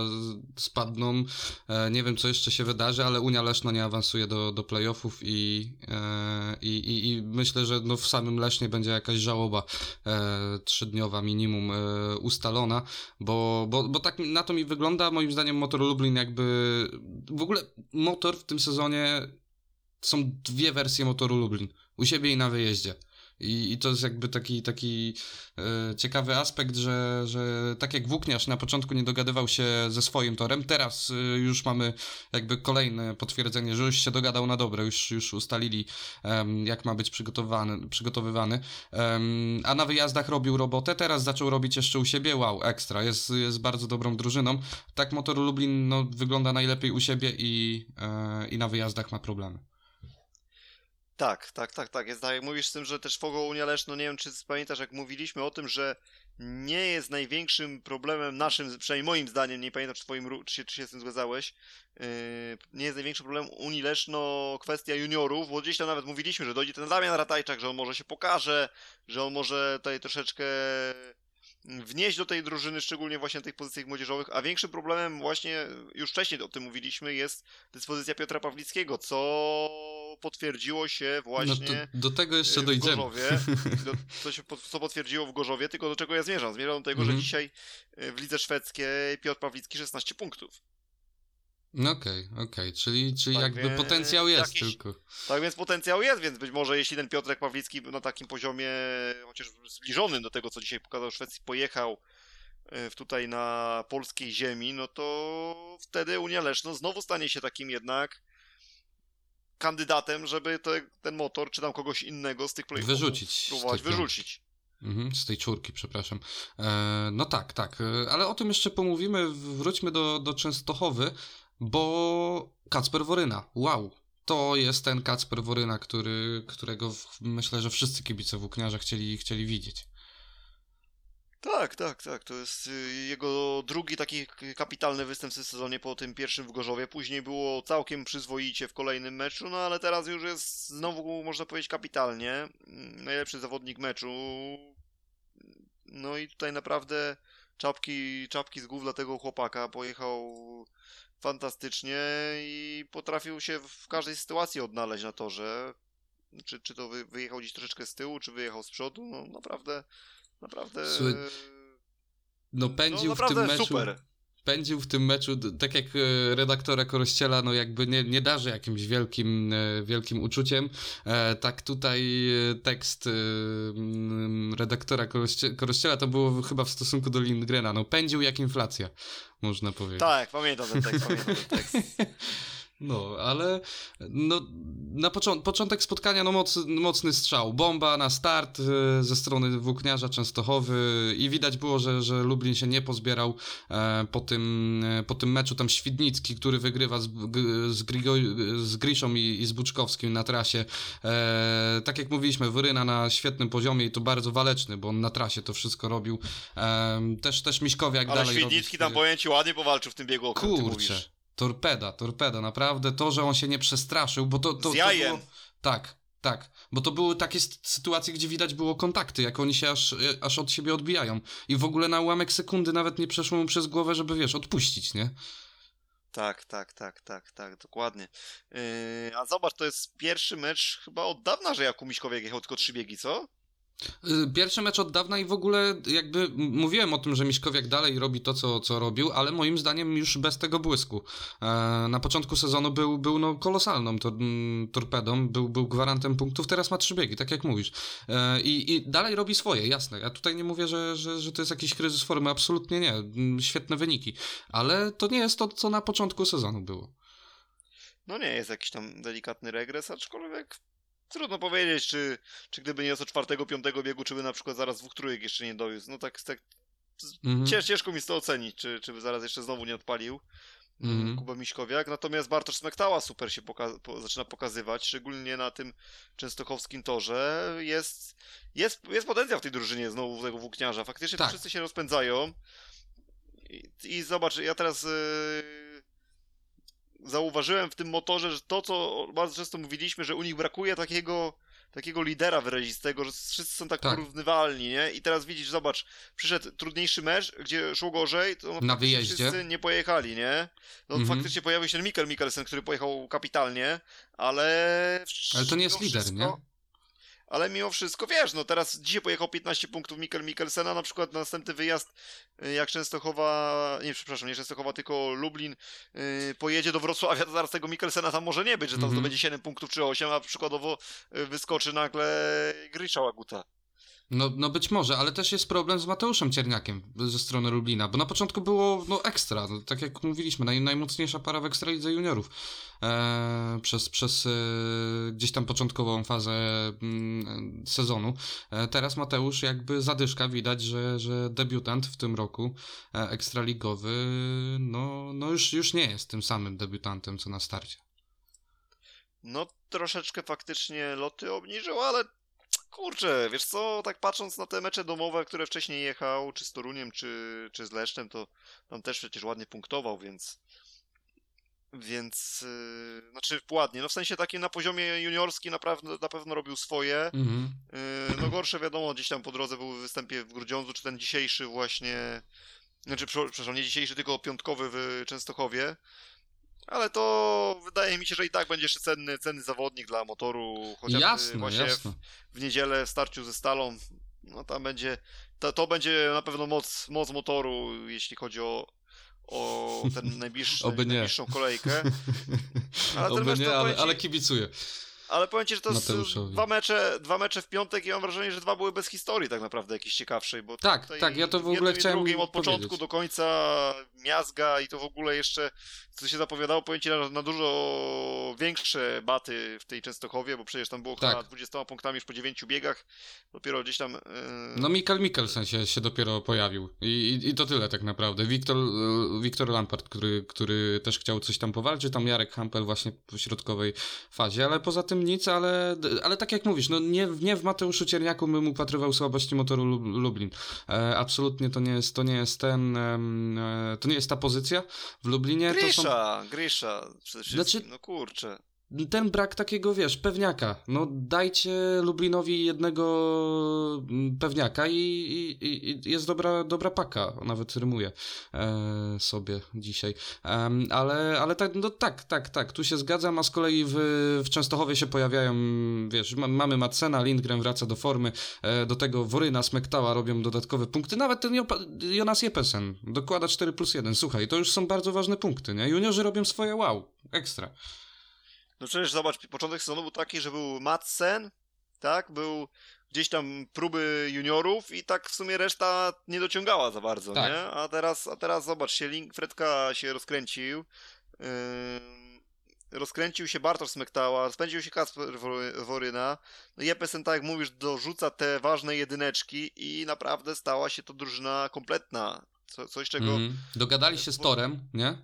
spadną. E, nie wiem, co jeszcze się wydarzy, ale Unia Leszno nie awansuje do, do playoffów i, e, i, i, myślę, że no, w samym Lesznie będzie jakaś żałoba e, trzydniowa minimum e, ustalona, bo, bo, bo tak na to mi wygląda. Moim zdaniem Motor Lublin jakby... W ogóle motor w tym sezonie są dwie wersje Motoru Lublin. U siebie i na wyjeździe. I, I to jest jakby taki, taki e, ciekawy aspekt, że, że tak jak Włókniarz na początku nie dogadywał się ze swoim torem, teraz e, już mamy jakby kolejne potwierdzenie, że już się dogadał na dobre, już, już ustalili jak ma być przygotowany, przygotowywany. a na wyjazdach robił robotę, teraz zaczął robić jeszcze u siebie, wow, ekstra, jest, jest bardzo dobrą drużyną. Tak Motor Lublin no, wygląda najlepiej u siebie i, e, i na wyjazdach ma problemy. Tak, tak, tak, tak. Jest tak, jak mówisz z tym, że też Fogo Unia Leszno, nie wiem czy pamiętasz, jak mówiliśmy o tym, że nie jest największym problemem naszym, przynajmniej moim zdaniem, nie pamiętam czy, twoim, czy, się, czy się z tym zgadzałeś, yy, nie jest największym problemem Unii Leszno kwestia juniorów, bo gdzieś tam nawet mówiliśmy, że dojdzie ten Damian Ratajczak, że on może się pokaże, że on może tutaj troszeczkę wnieść do tej drużyny, szczególnie właśnie na tych pozycjach młodzieżowych, a większym problemem właśnie, już wcześniej o tym mówiliśmy, jest dyspozycja Piotra Pawlickiego, co potwierdziło się właśnie no do, do tego jeszcze w dojdziemy. Gorzowie, do, co, się, co potwierdziło w Gorzowie, tylko do czego ja zmierzam? Zmierzam do tego, mm -hmm. że mhm. dzisiaj e, w lidze szwedzkiej Piotr Pawlicki 16 punktów. No okej, okay, okej, okay. czyli, czyli tak jakby potencjał jest jakiś, tylko. Tak więc potencjał jest, więc być może jeśli ten Piotrek Pawlicki na takim poziomie, chociaż zbliżonym do tego, co dzisiaj pokazał Szwecji, pojechał e, tutaj na polskiej ziemi, no to wtedy Unia Leszno znowu stanie się takim jednak kandydatem, żeby te, ten motor, czy tam kogoś innego z tych projektów wyrzucić. Próbować wyrzucić. Mhm, z tej czwórki, przepraszam. E, no tak, tak, e, ale o tym jeszcze pomówimy. Wróćmy do, do Częstochowy, bo Kacper Woryna, wow, to jest ten Kacper Woryna, który, którego myślę, że wszyscy kibice włókniarza chcieli, chcieli widzieć. Tak, tak, tak. To jest y, jego drugi taki kapitalny występ w sezonie po tym pierwszym w Gorzowie. Później było całkiem przyzwoicie w kolejnym meczu, no ale teraz już jest znowu, można powiedzieć, kapitalnie. Mm, najlepszy zawodnik meczu. No i tutaj naprawdę czapki, czapki z głów dla tego chłopaka. Pojechał fantastycznie i potrafił się w każdej sytuacji odnaleźć na torze. Czy, czy to wyjechał gdzieś troszeczkę z tyłu, czy wyjechał z przodu, no naprawdę Naprawdę. Słuchaj, no pędził no, w tym meczu. Super. Pędził w tym meczu, tak jak e, redaktora Korościela, no jakby nie, nie darzy jakimś wielkim, e, wielkim uczuciem. E, tak tutaj tekst redaktora Korościela to było chyba w stosunku do Lindgrena. No pędził jak inflacja, można powiedzieć. Tak, pamiętam ten tekst, pamiętam ten tekst. No, ale no, na począ początek spotkania no, moc mocny strzał. Bomba na start e, ze strony włókniarza Częstochowy i widać było, że, że Lublin się nie pozbierał e, po, tym, e, po tym meczu. Tam Świdnicki, który wygrywa z, z, Grigo, z Griszą i, i z Buczkowskim na trasie. Tak jak mówiliśmy, Wyryna na świetnym poziomie i to bardzo waleczny, bo on na trasie to wszystko robił. Też, też Miśkowiak Ale dalej Świdnicki tam pojęci ładnie powalczył w tym biegu, o Kurczę. Torpeda, torpeda, naprawdę to, że on się nie przestraszył, bo to... to. To było... Tak, tak, bo to były takie sytuacje, gdzie widać było kontakty, jak oni się aż, aż od siebie odbijają. I w ogóle na ułamek sekundy nawet nie przeszło mu przez głowę, żeby, wiesz, odpuścić, nie? Tak, tak, tak, tak, tak, dokładnie. Yy, a zobacz, to jest pierwszy mecz chyba od dawna, że Jakub Miśkowiak jechał tylko trzy biegi, co? Y, pierwszy mecz od dawna i w ogóle jakby mówiłem o tym, że Miśkowiak dalej robi to, co, co robił, ale moim zdaniem już bez tego błysku. E, na początku sezonu był, był no kolosalną tor torpedą, był, był gwarantem punktów, teraz ma trzy biegi, tak jak mówisz. E, i, I dalej robi swoje, jasne. Ja tutaj nie mówię, że, że, że to jest jakiś kryzys formy, absolutnie nie. Świetne wyniki, ale to nie jest to, co na początku sezonu było. No nie jest jakiś tam delikatny regres, aczkolwiek Trudno powiedzieć, czy, czy gdyby nie jest czwartego, piątego biegu, czy by na przykład zaraz dwóch trójek jeszcze nie dowiózł. No tak, tak mhm. cięż, ciężko mi to ocenić, czy, czy by zaraz jeszcze znowu nie odpalił mhm. Kuba Miśkowiak. Natomiast Bartosz Smektała super się poka po, zaczyna pokazywać, szczególnie na tym częstochowskim torze. Jest, jest, jest potencjał w tej drużynie znowu tego włókniarza. Faktycznie tak. wszyscy się rozpędzają. I, I, zobacz, ja teraz... Yy zauważyłem w tym motorze, że to, co bardzo często mówiliśmy, że u nich brakuje takiego takiego lidera wyrazistego, że wszyscy są tak, tak, porównywalni, nie? I teraz widzisz, zobacz, przyszedł trudniejszy mecz, gdzie szło gorzej, to na wyjeździe wszyscy nie pojechali, nie? No faktycznie pojawił się Mikkel Mikkelsen, który pojechał kapitalnie, ale... Ale to nie jest lider, nie? Ale mimo wszystko, wiesz, no teraz dzisiaj pojechał 15 punktów Mikkel Mikkelsena, na przykład na następny wyjazd, y, jak Częstochowa, nie, przepraszam, nie Częstochowa, tylko Lublin yy, pojedzie do Wrocławia, to zaraz tego Mikkelsena tam może nie być, że tam mm -hmm. zdobędzie 7 punktów czy 8, a przykładowo y, wyskoczy nagle Grisza Łaguta. No, no być może, ale też jest problem z Mateuszem Cierniakiem ze strony Lublina, bo na początku było no ekstra, no, tak jak mówiliśmy, naj, najmocniejsza para w Ekstralidze Juniorów e, przez, przez e, gdzieś tam początkową fazę mm, sezonu. E, teraz Mateusz jakby zadyszka, widać, że, że debiutant w tym roku e, ekstraligowy no, no już, już nie jest tym samym debiutantem co na starcie. No troszeczkę faktycznie loty obniżył, ale Kurczę, wiesz co, tak patrząc na te mecze domowe, które wcześniej jechał, czy z Toruniem, czy, czy z Leszczem, to tam też przecież ładnie punktował, więc więc yy, znaczy ładnie, no w sensie takim na poziomie juniorskim naprawdę na pewno robił swoje. Mm-hmm. Yy, no gorsze wiadomo, gdzieś tam po drodze był w występie w Grudziądzu, czy ten dzisiejszy właśnie, znaczy przepraszam, nie dzisiejszy, tylko piątkowy w Częstochowie. Ale to wydaje mi się, że i tak będzie jeszcze cenny, cenny zawodnik dla motoru, chociaż jasne, właśnie jasne. W, w niedzielę w starciu ze Stalą, no tam będzie, to, to będzie na pewno moc, moc motoru, jeśli chodzi o, o ten najbliższy, najbliższą kolejkę. Ale Oby nie, ale, ale kibicuję. Ale powiem ci, że to jest dwa mecze, dwa mecze w piątek i mam wrażenie, że dwa były bez historii tak naprawdę jakiejś ciekawszej, bo Tak, tak, ja to w ogóle chciałem drugim od początku do końca miazga i to w ogóle jeszcze co się zapowiadało, powiem ci, na, na dużo większe baty w tej Częstochowie, bo przecież tam było tak. 20 punktami już po 9 biegach, dopiero gdzieś tam... Yy... No Mikael Mikkelsen się, się dopiero pojawił I, i, i to tyle tak naprawdę. Wiktor, Wiktor Lampard, który, który też chciał coś tam powalczyć, tam Jarek Hampel właśnie w środkowej fazie, ale poza tym nic, ale, ale tak jak mówisz, no nie, nie w Mateuszu Cierniaku bym upatrywał słabości motoru Lublin. E, absolutnie to nie jest, to nie jest ten, e, to nie jest ta pozycja w Lublinie. Grisza, to są... Grisza przede wszystkim, znaczy, no kurczę ten brak takiego, wiesz, pewniaka. No dajcie Lublinowi jednego mm, pewniaka i, i, i jest dobra, dobra paka. Nawet rymuje e, sobie dzisiaj. E, ale ale tak, no tak, tak, tak. Tu się zgadzam, a z kolei w, w Częstochowie się pojawiają, wiesz, mamy Madsena, Lindgren wraca do formy, e, do tego Woryna, Smektała robią dodatkowe punkty. Nawet ten Jonas Jepesen dokłada 4 plus 1. Słuchaj, to już są bardzo ważne punkty, nie? Juniorzy robią swoje wow, ekstra. No przecież zobacz, początek sezonu był taki, że był Madsen, tak, był gdzieś tam próby juniorów i tak w sumie reszta nie dociągała za bardzo, tak. nie? A teraz, a teraz zobacz, się Link, Fredka się rozkręcił, yy, rozkręcił się Bartosz Smektała, spędził się Kasper Woryna, no Jepesen, tak jak mówisz, dorzuca te ważne jedyneczki i naprawdę stała się to drużyna kompletna. Co, coś, czego... Mm. Dogadali się z Torem, nie?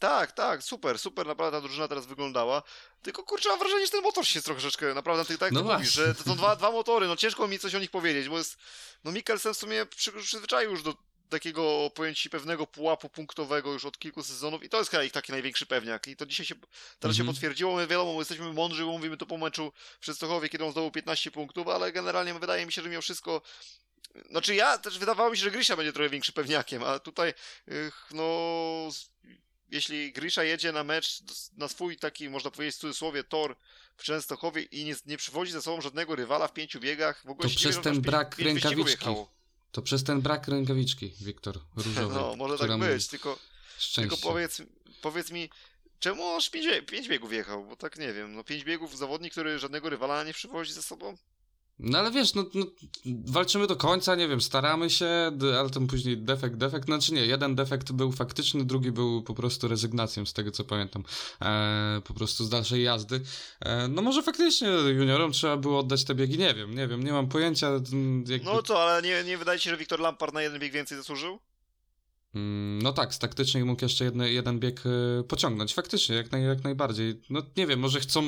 Tak, tak, super, super, naprawdę ta drużyna teraz wyglądała. Tylko kurczę, mam wrażenie, że ten motor się troszeczkę, naprawdę, tak jak no ty mówisz, że to są dwa, dwa motory, no ciężko mi coś o nich powiedzieć, bo jest, no Mikkelsen w sumie przy, przyzwyczaił już do takiego pojęcia pewnego pułapu punktowego już od kilku sezonów i to jest chyba ich taki największy pewniak i to dzisiaj się, teraz się mhm. potwierdziło, my wiadomo, my jesteśmy mądrzy, mówimy to po meczu w Częstochowie, kiedy on zdobył 15 punktów, ale generalnie wydaje mi się, że mimo wszystko znaczy ja też wydawało mi się, że Grysia będzie trochę większy pewniakiem, a tutaj no jeśli Grisza jedzie na mecz, na swój taki, można powiedzieć w cudzysłowie, tor w Częstochowie i nie, nie przywodzi ze sobą żadnego rywala w pięciu biegach, w ogóle to przez ten brak pięć, rękawiczki. To przez ten brak rękawiczki, Wiktor, różowej. No, może tak być, tylko, tylko powiedz, powiedz mi, czemu on pięć, pięć biegów jechał? Bo tak nie wiem, no pięć biegów zawodnik, który żadnego rywala nie przywozi ze sobą? No ale wiesz, no, no, walczymy do końca, nie wiem, staramy się, ale tam później defekt, defekt, znaczy nie, jeden defekt był faktyczny, drugi był po prostu rezygnacją z tego co pamiętam, e, po prostu z dalszej jazdy. E, no może faktycznie juniorom trzeba było oddać te biegi, nie wiem, nie wiem, nie mam pojęcia. Jakby... No co, ale nie, nie wydaje się, że Wiktor Lampard na jeden bieg więcej zasłużył? Mm, no tak, z taktycznej mógł jeszcze jedne, jeden bieg e, pociągnąć. Faktycznie, jak, naj, jak najbardziej. No nie wiem, może chcą,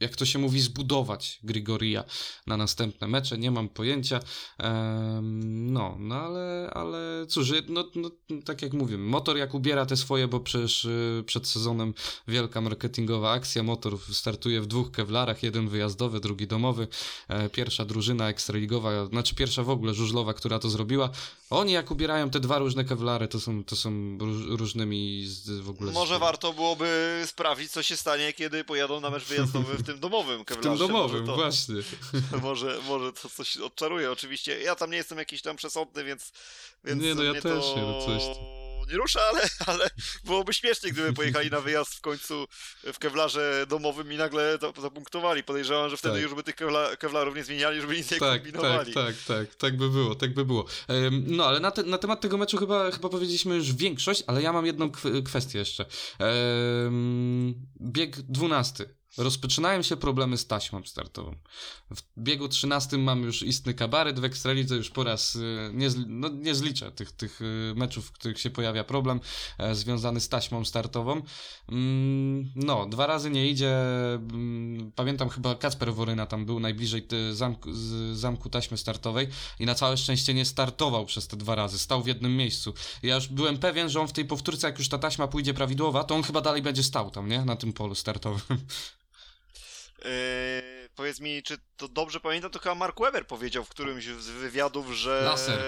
jak to się mówi, zbudować Grigoria na następne mecze, nie mam pojęcia. No, no ale, ale cóż, no, no, tak jak mówię, motor jak ubiera te swoje, bo przecież e, przed sezonem wielka marketingowa akcja, motor startuje w dwóch kewlarach, jeden wyjazdowy, drugi domowy. E, pierwsza drużyna ekstraligowa, znaczy pierwsza w ogóle żużlowa, która to zrobiła. Oni jak ubierają te dwa różne kewlary, to są, to są różnymi w ogóle... Może warto byłoby sprawdzić, co się stanie, kiedy pojadą na mecz wyjazdowy w tym domowym Kevlarze. W tym domowym, to, właśnie. Może, może to coś odczaruje. Oczywiście ja tam nie jestem jakiś tam przesądny, więc, więc nie, no ja też to... nie, no coś nie rusza, ale, ale byłoby śmiesznie, gdyby pojechali na wyjazd w końcu w kewlarze domowym i nagle to zapunktowali. Podejrzewam, że wtedy tak. już by tych kewla, kewlarów nie zmieniali, żeby nic nie tak, kombinowali. Tak, tak, tak, tak by było, tak by było. No, ale na, te, na temat tego meczu chyba, chyba powiedzieliśmy już większość, ale ja mam jedną kwestię jeszcze. Bieg dwunasty. Rozpoczynają się problemy z taśmą startową. W biegu 13 mamy już istny kabaret, w Ekstralidze już po raz y, nie, no, nie zliczę tych, tych y, meczów, w których się pojawia problem e, związany z taśmą startową. Mm, no, dwa razy nie idzie. Mm, pamiętam chyba Kacper Woryna tam był najbliżej zamku, zamku taśmy startowej i na całe szczęście nie startował przez te dwa razy. Stał w jednym miejscu. Ja już byłem pewien, że on w tej powtórce, jak już ta taśma pójdzie prawidłowa, to on chyba dalej będzie stał tam, nie? Na tym polu startowym. Yy, powiedz mi, czy to dobrze pamiętam, to chyba Mark Weber powiedział w którymś z wywiadów, że... Laser.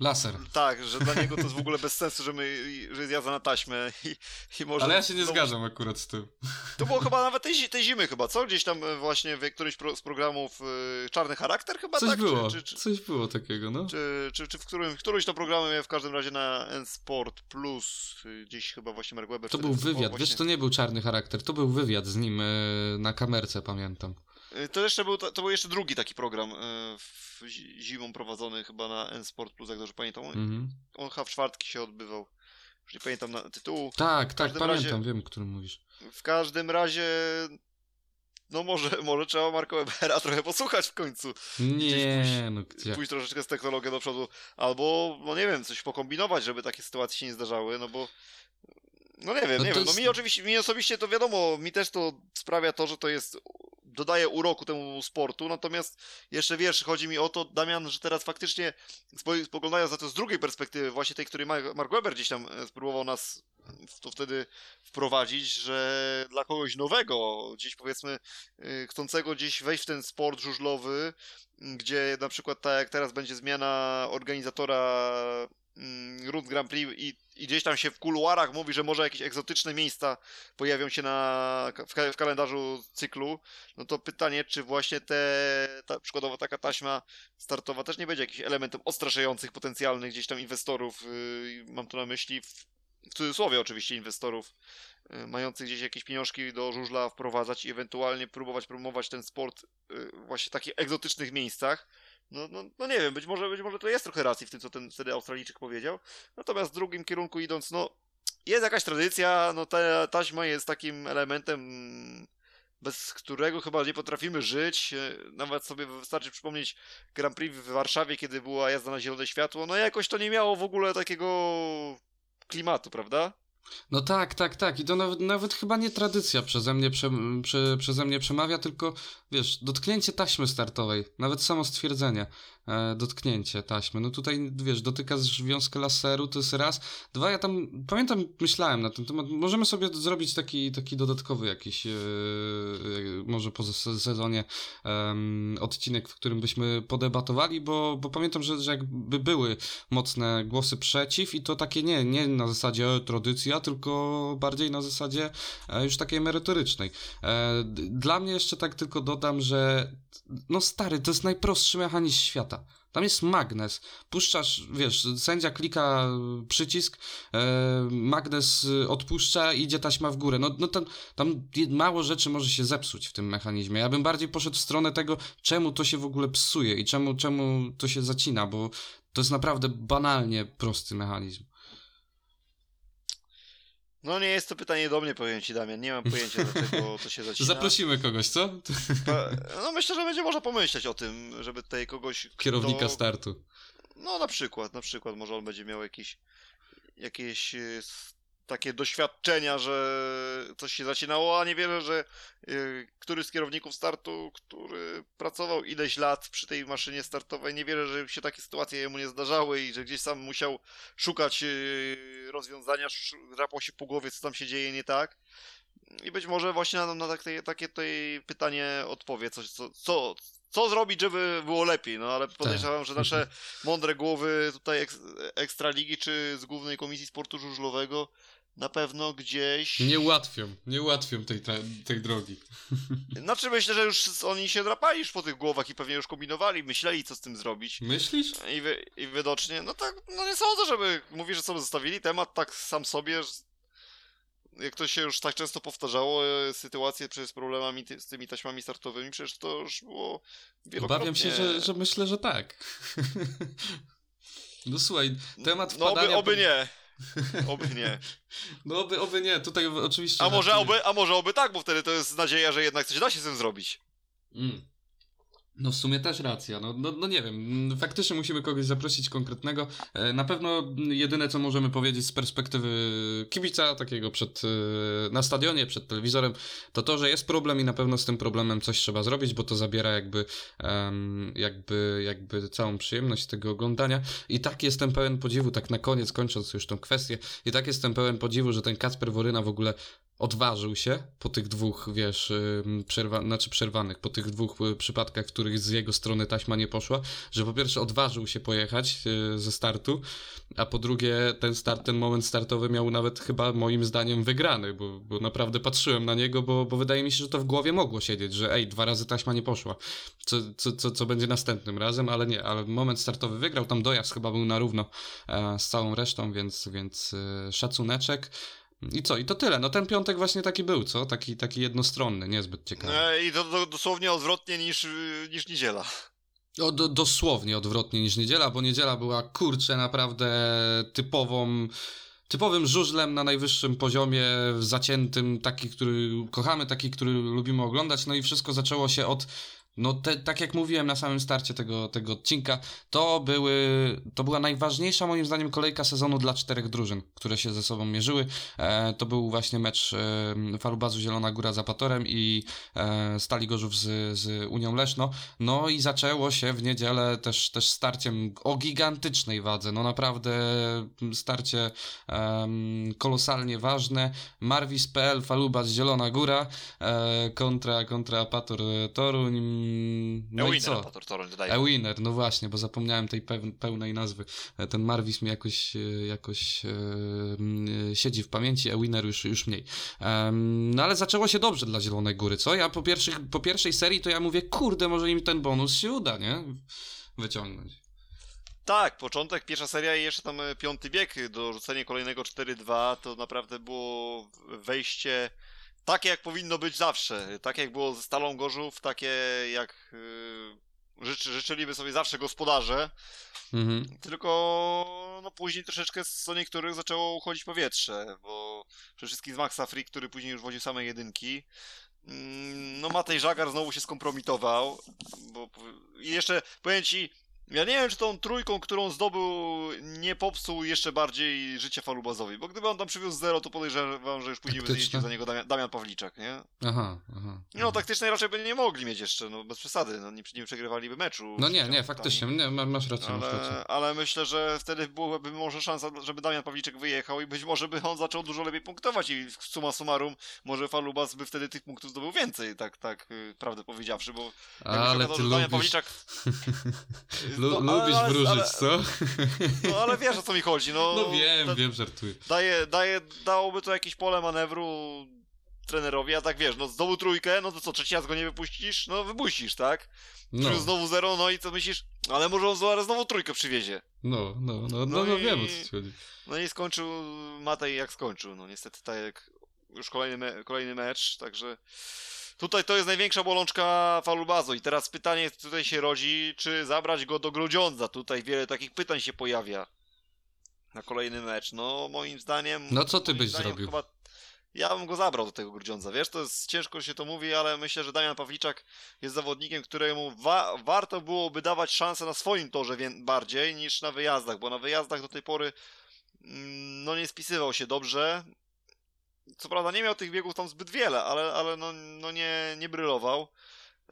Laser. Tak, że dla niego to jest w ogóle bez sensu, że, my, że jest jazda na taśmę i, i może... Ale ja się nie no, zgadzam akurat z tym. To było chyba nawet tej, tej zimy chyba, co? Gdzieś tam e, właśnie w którymś pro, z programów y, Czarny Charakter chyba, coś tak? Było, czy, czy, coś było takiego, no. Czy, czy, czy w którym, którymś to programie w każdym razie na N-Sport Plus, y, gdzieś chyba właśnie Mark Weber... To był wywiad, właśnie... wiesz, to nie był Czarny Charakter, to był wywiad z nim na kamerce, pamiętam. Y, to jeszcze był, to, to, był jeszcze drugi taki program y, w, zimą prowadzony chyba na N-Sport Plus, jak dobrze pamiętam. Mm-hmm. On chyba w czwartki się odbywał. Już nie pamiętam na tytułu. Tak, tak, pamiętam, razie, wiem, o którym mówisz. W każdym razie no może, może trzeba Marko Webera trochę posłuchać w końcu. Nie, pójść, no gdzie? Pójść troszeczkę z technologią do przodu, albo, no nie wiem, coś pokombinować, żeby takie sytuacje się nie zdarzały, no bo no nie wiem, no nie wiem. No mi oczywiście, mi osobiście to wiadomo, mi też to sprawia to, że to jest dodaje uroku temu sportu, natomiast jeszcze wiesz, chodzi mi o to, Damian, że teraz faktycznie spoglądając na to z drugiej perspektywy, właśnie tej, której Mark Weber gdzieś tam e, spróbował nas to wtedy wprowadzić, że dla kogoś nowego, gdzieś powiedzmy e, chcącego gdzieś wejść w ten sport żużlowy, gdzie na przykład tak jak teraz będzie zmiana organizatora Rund Grand Prix i, i, gdzieś tam się w kuluarach mówi, że może jakieś egzotyczne miejsca pojawią się na, w, w kalendarzu cyklu, no to pytanie, czy właśnie te, ta, przykładowo taka taśma startowa też nie będzie jakimś elementem odstraszających potencjalnych gdzieś tam inwestorów, yy, mam tu na myśli, w, w cudzysłowie oczywiście inwestorów, yy, mających gdzieś jakieś pieniążki do żużla wprowadzać i ewentualnie próbować promować ten sport yy, właśnie w takich egzotycznych miejscach, no, no, no nie wiem, być może, być może to jest trochę racji w tym, co ten wtedy Australijczyk powiedział. Natomiast w drugim kierunku idąc, no jest jakaś tradycja, no ta taśma jest takim elementem, bez którego chyba nie potrafimy żyć. Nawet sobie wystarczy przypomnieć Grand Prix w Warszawie, kiedy była jazda na zielone światło. No jakoś to nie miało w ogóle takiego klimatu, prawda? No tak, tak, tak. I to nawet, nawet chyba nie tradycja przeze mnie, prze, prze, przeze mnie przemawia, tylko wiesz, dotknięcie taśmy startowej, nawet samo stwierdzenie dotknięcie taśmy. No tutaj, wiesz, dotykasz wiązkę laseru, to jest raz. Dwa, ja tam, pamiętam, myślałem na ten temat, możemy sobie zrobić taki, taki dodatkowy jakiś, e, może po sezonie e, odcinek, w którym byśmy podebatowali, bo, bo pamiętam, że, że jakby były mocne głosy przeciw i to takie nie, nie na zasadzie e, tradycja, tylko bardziej na zasadzie e, już takiej merytorycznej. E, dla mnie jeszcze tak tylko dodam, że no stary, to jest najprostszy mechanizm świata. Tam jest magnes. Puszczasz, wiesz, sędzia klika przycisk, e, magnes odpuszcza i idzie taśma w górę. No, no tam, tam mało rzeczy może się zepsuć w tym mechanizmie. Ja bym bardziej poszedł w stronę tego, czemu to się w ogóle psuje i czemu, czemu to się zacina, bo to jest naprawdę banalnie prosty mechanizm. No nie jest to pytanie do mnie, powiem ci Damian. Nie mam pojęcia, dlaczego to się zacina. Zaprosimy kogoś, co? No myślę, że będzie można pomyśleć o tym, żeby tutaj kogoś... Kierownika startu. No na przykład, na przykład. Może on będzie miał jakiś, jakieś y, takie doświadczenia, że coś się zacinało, a nie wierzę, że y, któryś z kierowników startu, który pracował ileś lat przy tej maszynie startowej, nie wierzę, że się takie sytuacje jemu nie zdarzały i że gdzieś sam musiał szukać y, rozwiązania, drapał się po głowie, co tam się dzieje nie tak. I być może właśnie na, na takie, takie tutaj pytanie odpowie, coś, co, co, co zrobić, żeby było lepiej, no ale podejrzewam, tak. że nasze mądre głowy tutaj ek, Ekstraligi czy z Głównej Komisji Sportu Żużlowego na pewno gdzieś... Nie ułatwią, nie ułatwią tej, tej drogi. Znaczy myślę, że już oni się drapali już po tych głowach i pewnie już kombinowali, myśleli co z tym zrobić. Myślisz? I, wy, i widocznie, no tak, no nie sądzę, żeby, mówisz, że sobie zostawili temat tak sam sobie, jak to się już tak często powtarzało, e, sytuacje z problemami ty, z tymi taśmami startowymi, przecież to już było wielokrotnie... Obawiam się, że, że myślę, że tak. no słuchaj, temat wpadania... No oby, oby nie. Oby nie. No oby, oby nie, tutaj oczywiście... A może, oby, a może oby tak, bo wtedy to jest nadzieja, że jednak coś da się z tym zrobić. Mm. No w sumie też racja, no, no, no nie wiem, faktycznie musimy kogoś zaprosić konkretnego. E, na pewno jedyne co możemy powiedzieć z perspektywy kibica takiego przed, e, na stadionie, przed telewizorem, to to, że jest problem i na pewno z tym problemem coś trzeba zrobić, bo to zabiera jakby, jakby, jakby całą przyjemność tego oglądania. I tak jestem pełen podziwu, tak na koniec, kończąc już tą kwestię, i tak jestem pełen podziwu, że ten Kacper Woryna w ogóle odważył się po tych dwóch, wiesz, przerwa znaczy przerwanych, po tych dwóch y, przypadkach, w których z jego strony taśma nie poszła, że po pierwsze odważył się pojechać y, ze startu, a po drugie ten start, ten moment startowy miał nawet chyba moim zdaniem wygrany, bo, bo naprawdę patrzyłem na niego, bo, bo wydaje mi się, że to w głowie mogło siedzieć, że ej, dwa razy taśma nie poszła, co, co, co, co będzie następnym razem, ale nie, ale moment startowy wygrał, tam dojazd chyba był na równo e, z całą resztą, więc, więc e, szacuneczek. I co? I to tyle. No ten piątek właśnie taki był, co? Taki, taki jednostronny, niezbyt ciekawy. E, I to, to dosłownie odwrotnie niż, niż niedziela. O, do, dosłownie odwrotnie niż niedziela, bo niedziela była kurczę naprawdę typową typowym żużlem na najwyższym poziomie, zaciętym, taki, który kochamy, taki, który lubimy oglądać. No i wszystko zaczęło się od no, te, tak jak mówiłem na samym starcie tego, tego odcinka, to, były, to była najważniejsza moim zdaniem kolejka sezonu dla czterech drużyn, które się ze sobą mierzyły. E, to był właśnie mecz e, Falubazu Zielona Góra z Apatorem i e, Stali Gorzów z, z Unią Leszno. No i zaczęło się w niedzielę też, też starciem o gigantycznej wadze. No naprawdę starcie e, kolosalnie ważne. Marwis.pl, Falubaz Zielona Góra e, kontra, kontra Apator Toruń no Ewiner, i co? Ewiner, no właśnie, bo zapomniałem tej pełnej nazwy. E, ten Marvis mi jakoś, e, jakoś e, siedzi w pamięci, Ewiner już, już mniej. no ale zaczęło się dobrze dla Zielonej Góry, co? Ja po, pierwszych, po pierwszej serii to ja mówię, kurde, może im ten bonus się uda, nie? Wyciągnąć. Tak, początek, pierwsza seria i jeszcze tam piąty bieg, dorzucenie kolejnego 4-2, to naprawdę było wejście takie jak powinno być zawsze. Tak jak było ze Stalą Gorzów, takie jak yy, życzy, życzyliby sobie zawsze gospodarze. Mhm. Tylko no później troszeczkę co niektórych zaczęło uchodzić powietrze, bo przede wszystkim z Maxa Free, który później już woził same jedynki. Mm, no Matej Żagar znowu się skompromitował, bo i jeszcze powiem ci, ja nie wiem, czy tą trójką, którą zdobył, nie popsuł jeszcze bardziej życia Falubazowi, bo gdyby on tam przywiózł zero, to podejrzewam, że już później by za niego Damian, Damian Pawliczak, nie? Aha, aha. No, taktycznej raczej by nie mogli mieć jeszcze, no bez przesady, no nie, nie przegrywaliby meczu. No nie, nie, faktycznie, nie, masz rację, ale, masz rację. Ale myślę, że wtedy byłaby może szansa, żeby Damian Pawliczek wyjechał i być może by on zaczął dużo lepiej punktować i suma summarum, może Falubaz by wtedy tych punktów zdobył więcej, tak, tak, y, prawdę powiedziawszy, bo... Ale ty lubisz... Damian Pawliczak... no, lubisz ale, wróżyć, ale, co? No ale wiesz o co mi chodzi, no. No wiem, da, wiem, żartuję. Daje, daje, dałoby to jakieś pole manewru trenerowi, a tak wiesz, no znowu trójkę, no to co, trzeci raz go nie wypuścisz? No wypuścisz, tak? No. znowu zero, no i co myślisz? Ale może on zaraz znowu trójkę przywiezie. No, no, no, no, no, no i, wiem o co chodzi. No i skończył Matej jak skończył, no niestety tak jak już kolejny, me kolejny mecz, także... Tutaj to jest największa bolączka Falubazu i teraz pytanie tutaj się rodzi, czy zabrać go do Grudziądza. Tutaj wiele takich pytań się pojawia na kolejny mecz. No moim zdaniem... No co ty byś zrobił? Chyba... Ja bym go zabrał do tego Grudziądza. Wiesz, to jest ciężko się to mówi, ale myślę, że Damian Pawliczak jest zawodnikiem, któremu wa warto byłoby dawać szansę na swoim torze bardziej niż na wyjazdach, bo na wyjazdach do tej pory mm, no nie spisywał się dobrze co prawda nie miał tych biegów tam zbyt wiele, ale, ale no, no nie, nie brylował.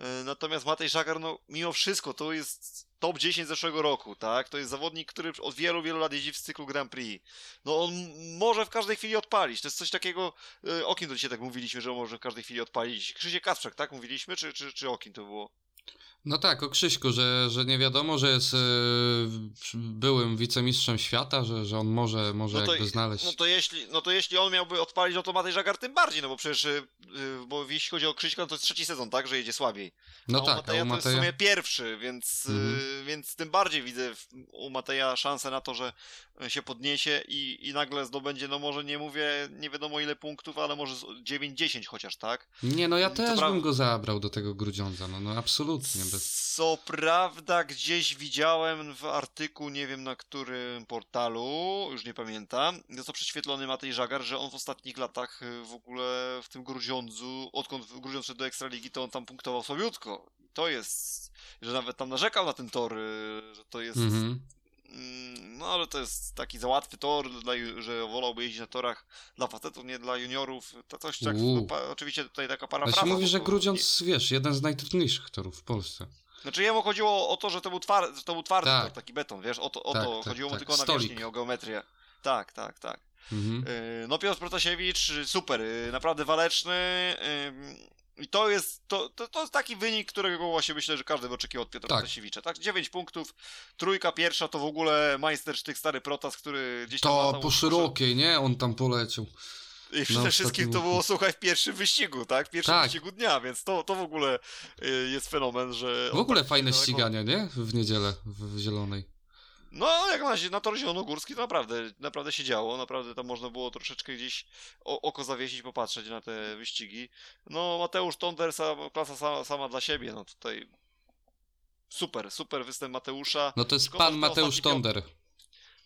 E, natomiast Matej Żagar, no mimo wszystko, to jest top 10 zeszłego roku, tak? To jest zawodnik, który od wielu, wielu lat jeździ w cyklu Grand Prix. No on może w każdej chwili odpalić. To jest coś takiego, e, o kim to dzisiaj tak mówiliśmy, że on może w każdej chwili odpalić? Krzysiek Kasprzak, tak? Mówiliśmy, czy, czy, czy o kim to było? No tak, o Krzyśku, że, że nie wiadomo, że jest e, byłym wicemistrzem świata, że, że on może, może no to, jakby znaleźć. No to, jeśli, no to jeśli on miałby odpalić, no to Matej Żagar tym bardziej, no bo przecież, e, bo jeśli chodzi o Krzyśka, no to jest trzeci sezon, tak, że jedzie słabiej. No a tak, Mateja, a u Mateja to jest w sumie pierwszy, więc, mhm. więc tym bardziej widzę u Mateja szansę na to, że się podniesie i, i nagle zdobędzie, no może nie mówię, nie wiadomo ile punktów, ale może 9-10 chociaż, tak? Nie, no ja też bym go zabrał do tego Grudziądza, no, no absolutnie. Bez... Co prawda gdzieś widziałem w artykuł, nie wiem na którym portalu, już nie pamiętam, to prześwietlony Matej Żagar, że on w ostatnich latach y, w ogóle w tym Grudziądzu, odkąd Grudziądz szedł do Ekstraligi, to on tam punktował słabiutko. I to jest, że nawet tam narzekał na ten tor, y, że to jest... Mhm no ale to jest taki za łatwy tor, że wolałby jeździć na torach dla facetów, nie dla juniorów. To coś tak, no, oczywiście tutaj taka parafraza. Znaczy mówi, że Grudziądz, wiesz, jeden z najtrudniejszych torów w Polsce. Znaczy jemu chodziło o to, że to był, twar że to był twardy tak. tor, taki beton, wiesz, o to, o tak, to. Tak, chodziło tak. mu tylko o nawierzchnię, nie o geometrię. Tak, tak, tak. Mhm. Y, no Piotr Protasiewicz, super, y, naprawdę waleczny, i to jest, to, to, to jest taki wynik, którego właśnie myślę, że każdy by oczekiwał od Piotra tak. Protasiewicza. Tak, 9 punktów, trójka pierwsza to w ogóle majstersztyk stary Protas, który gdzieś tam... To po szerokiej, nie? On tam poleciał. I przede no, wszystkim to było, słuchaj, w pierwszym wyścigu, tak? W pierwszym tak. wyścigu dnia, więc to, to w ogóle y, jest fenomen, że... W ogóle tak fajne ścigania, nie? W niedzielę w Zielonej. No, jak na, na tor zielonogórski to naprawdę, naprawdę się działo, naprawdę tam można było troszeczkę gdzieś oko zawiesić, popatrzeć na te wyścigi. No, Mateusz Tonder, klasa sama, sama dla siebie, no tutaj super, super występ Mateusza. No to jest Szkoda, pan Mateusz Tonder.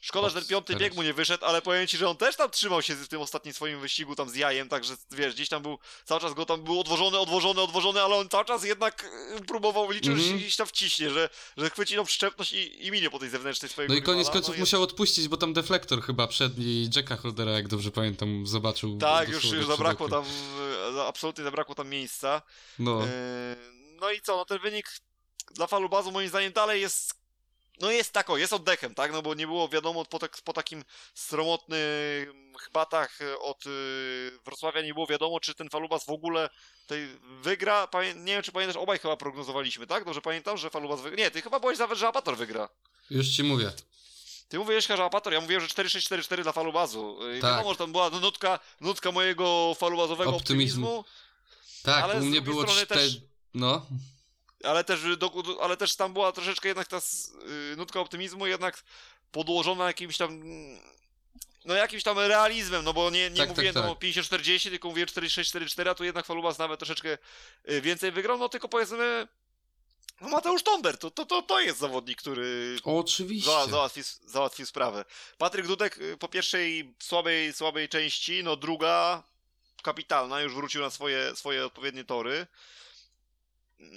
Szkoda, że ten piąty bieg mu nie wyszedł, ale powiem ci, że on też tam trzymał się w tym ostatnim swoim wyścigu tam z jajem, także wiesz, gdzieś tam był, cały czas go tam był odwożony, odwożony, odwożony, ale on cały czas jednak y, próbował, liczył, mm -hmm. że się gdzieś tam wciśnie, że, że chwyci tą przyczepność i, i minie po tej zewnętrznej swojego No i koniec końców no musiał odpuścić, bo tam deflektor chyba przedni Jacka Holdera, jak dobrze pamiętam, zobaczył. Tak, już, już zabrakło tam, y, absolutnie zabrakło tam miejsca. No. Yy, no i co, no ten wynik dla Falubazu moim zdaniem dalej jest no jest tako, jest oddechem, tak? No bo nie było wiadomo po, tak, po takim sromotnych batach od y, Wrocławia nie było wiadomo, czy ten Falubas w ogóle tej wygra. Pamię nie wiem, czy pamiętasz, obaj chyba prognozowaliśmy, tak? Dobrze pamiętam, że Falubas wygra. Nie, ty chyba byłeś nawet, że Apator wygra. Już ci mówię. Ty mówiłeś, że Apator, ja mówiłem, że 4-6-4-4 dla Falubazu. I tak. wiadomo, że tam była nutka, nutka mojego falubazowego optymizmu. optymizmu tak, ale u mnie było 4... Też... No ale też, do, ale też tam była troszeczkę jednak ta y, nutka optymizmu jednak podłożona jakimś tam no jakimś tam realizmem, no bo nie, nie tak, tak mówiłem tak, tak. o 50-40, tylko mówię 46-44, a tu jednak Falubas nawet troszeczkę y, więcej wygrał, no tylko powiedzmy no Mateusz Tomber, to, to, to, to jest zawodnik, który oczywiście za, załatwił, załatwił sprawę. Patryk Dudek y, po pierwszej słabej, słabej części, no druga kapitalna, już wrócił na swoje, swoje odpowiednie tory.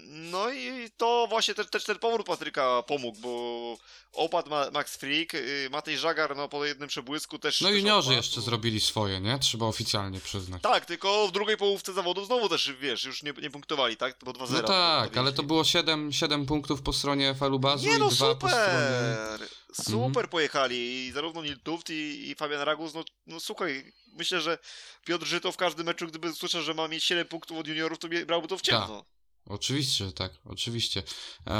No i to właśnie też, też ten powrót Patryka pomógł, bo opadł Max Freak, y, Matej Żagar no, po jednym przebłysku też... No juniorzy jeszcze zrobili swoje, nie? Trzeba oficjalnie przyznać. Tak, tylko w drugiej połówce zawodu znowu też, wiesz, już nie, nie punktowali, tak? Bo 2-0. No tak, ale to było 7, 7 punktów po stronie Falubazu nie, no, i 2 super. po stronie... Super mhm. pojechali i zarówno Nil Tuft i, i Fabian Ragus, no, no słuchaj, myślę, że Piotr Żyto w każdym meczu, gdyby słyszał, że ma mieć 7 punktów od juniorów, to brałby to w ciemno. Tak. Oczywiście, że tak, oczywiście. Eee,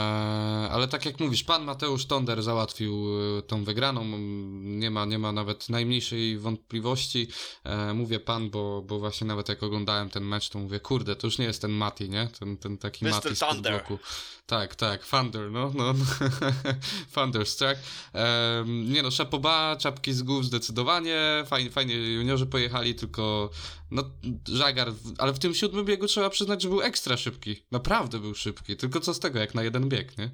ale tak jak mówisz, pan Mateusz Tonder załatwił e, tą wygraną. Nie ma, nie ma nawet najmniejszej wątpliwości. Eee, mówię pan, bo, bo właśnie nawet jak oglądałem ten mecz, to mówię, kurde, to już nie jest ten Mati, nie? Ten, ten taki Mr. Mati z boku. Tak, tak, Thunder, no, no. Thunderstruck. Um, nie no, Szapoba, czapki z głów zdecydowanie, fajnie, fajnie juniorzy pojechali, tylko no, Żagar, ale w tym siódmym biegu trzeba przyznać, że był ekstra szybki. Naprawdę był szybki, tylko co z tego, jak na jeden bieg, nie?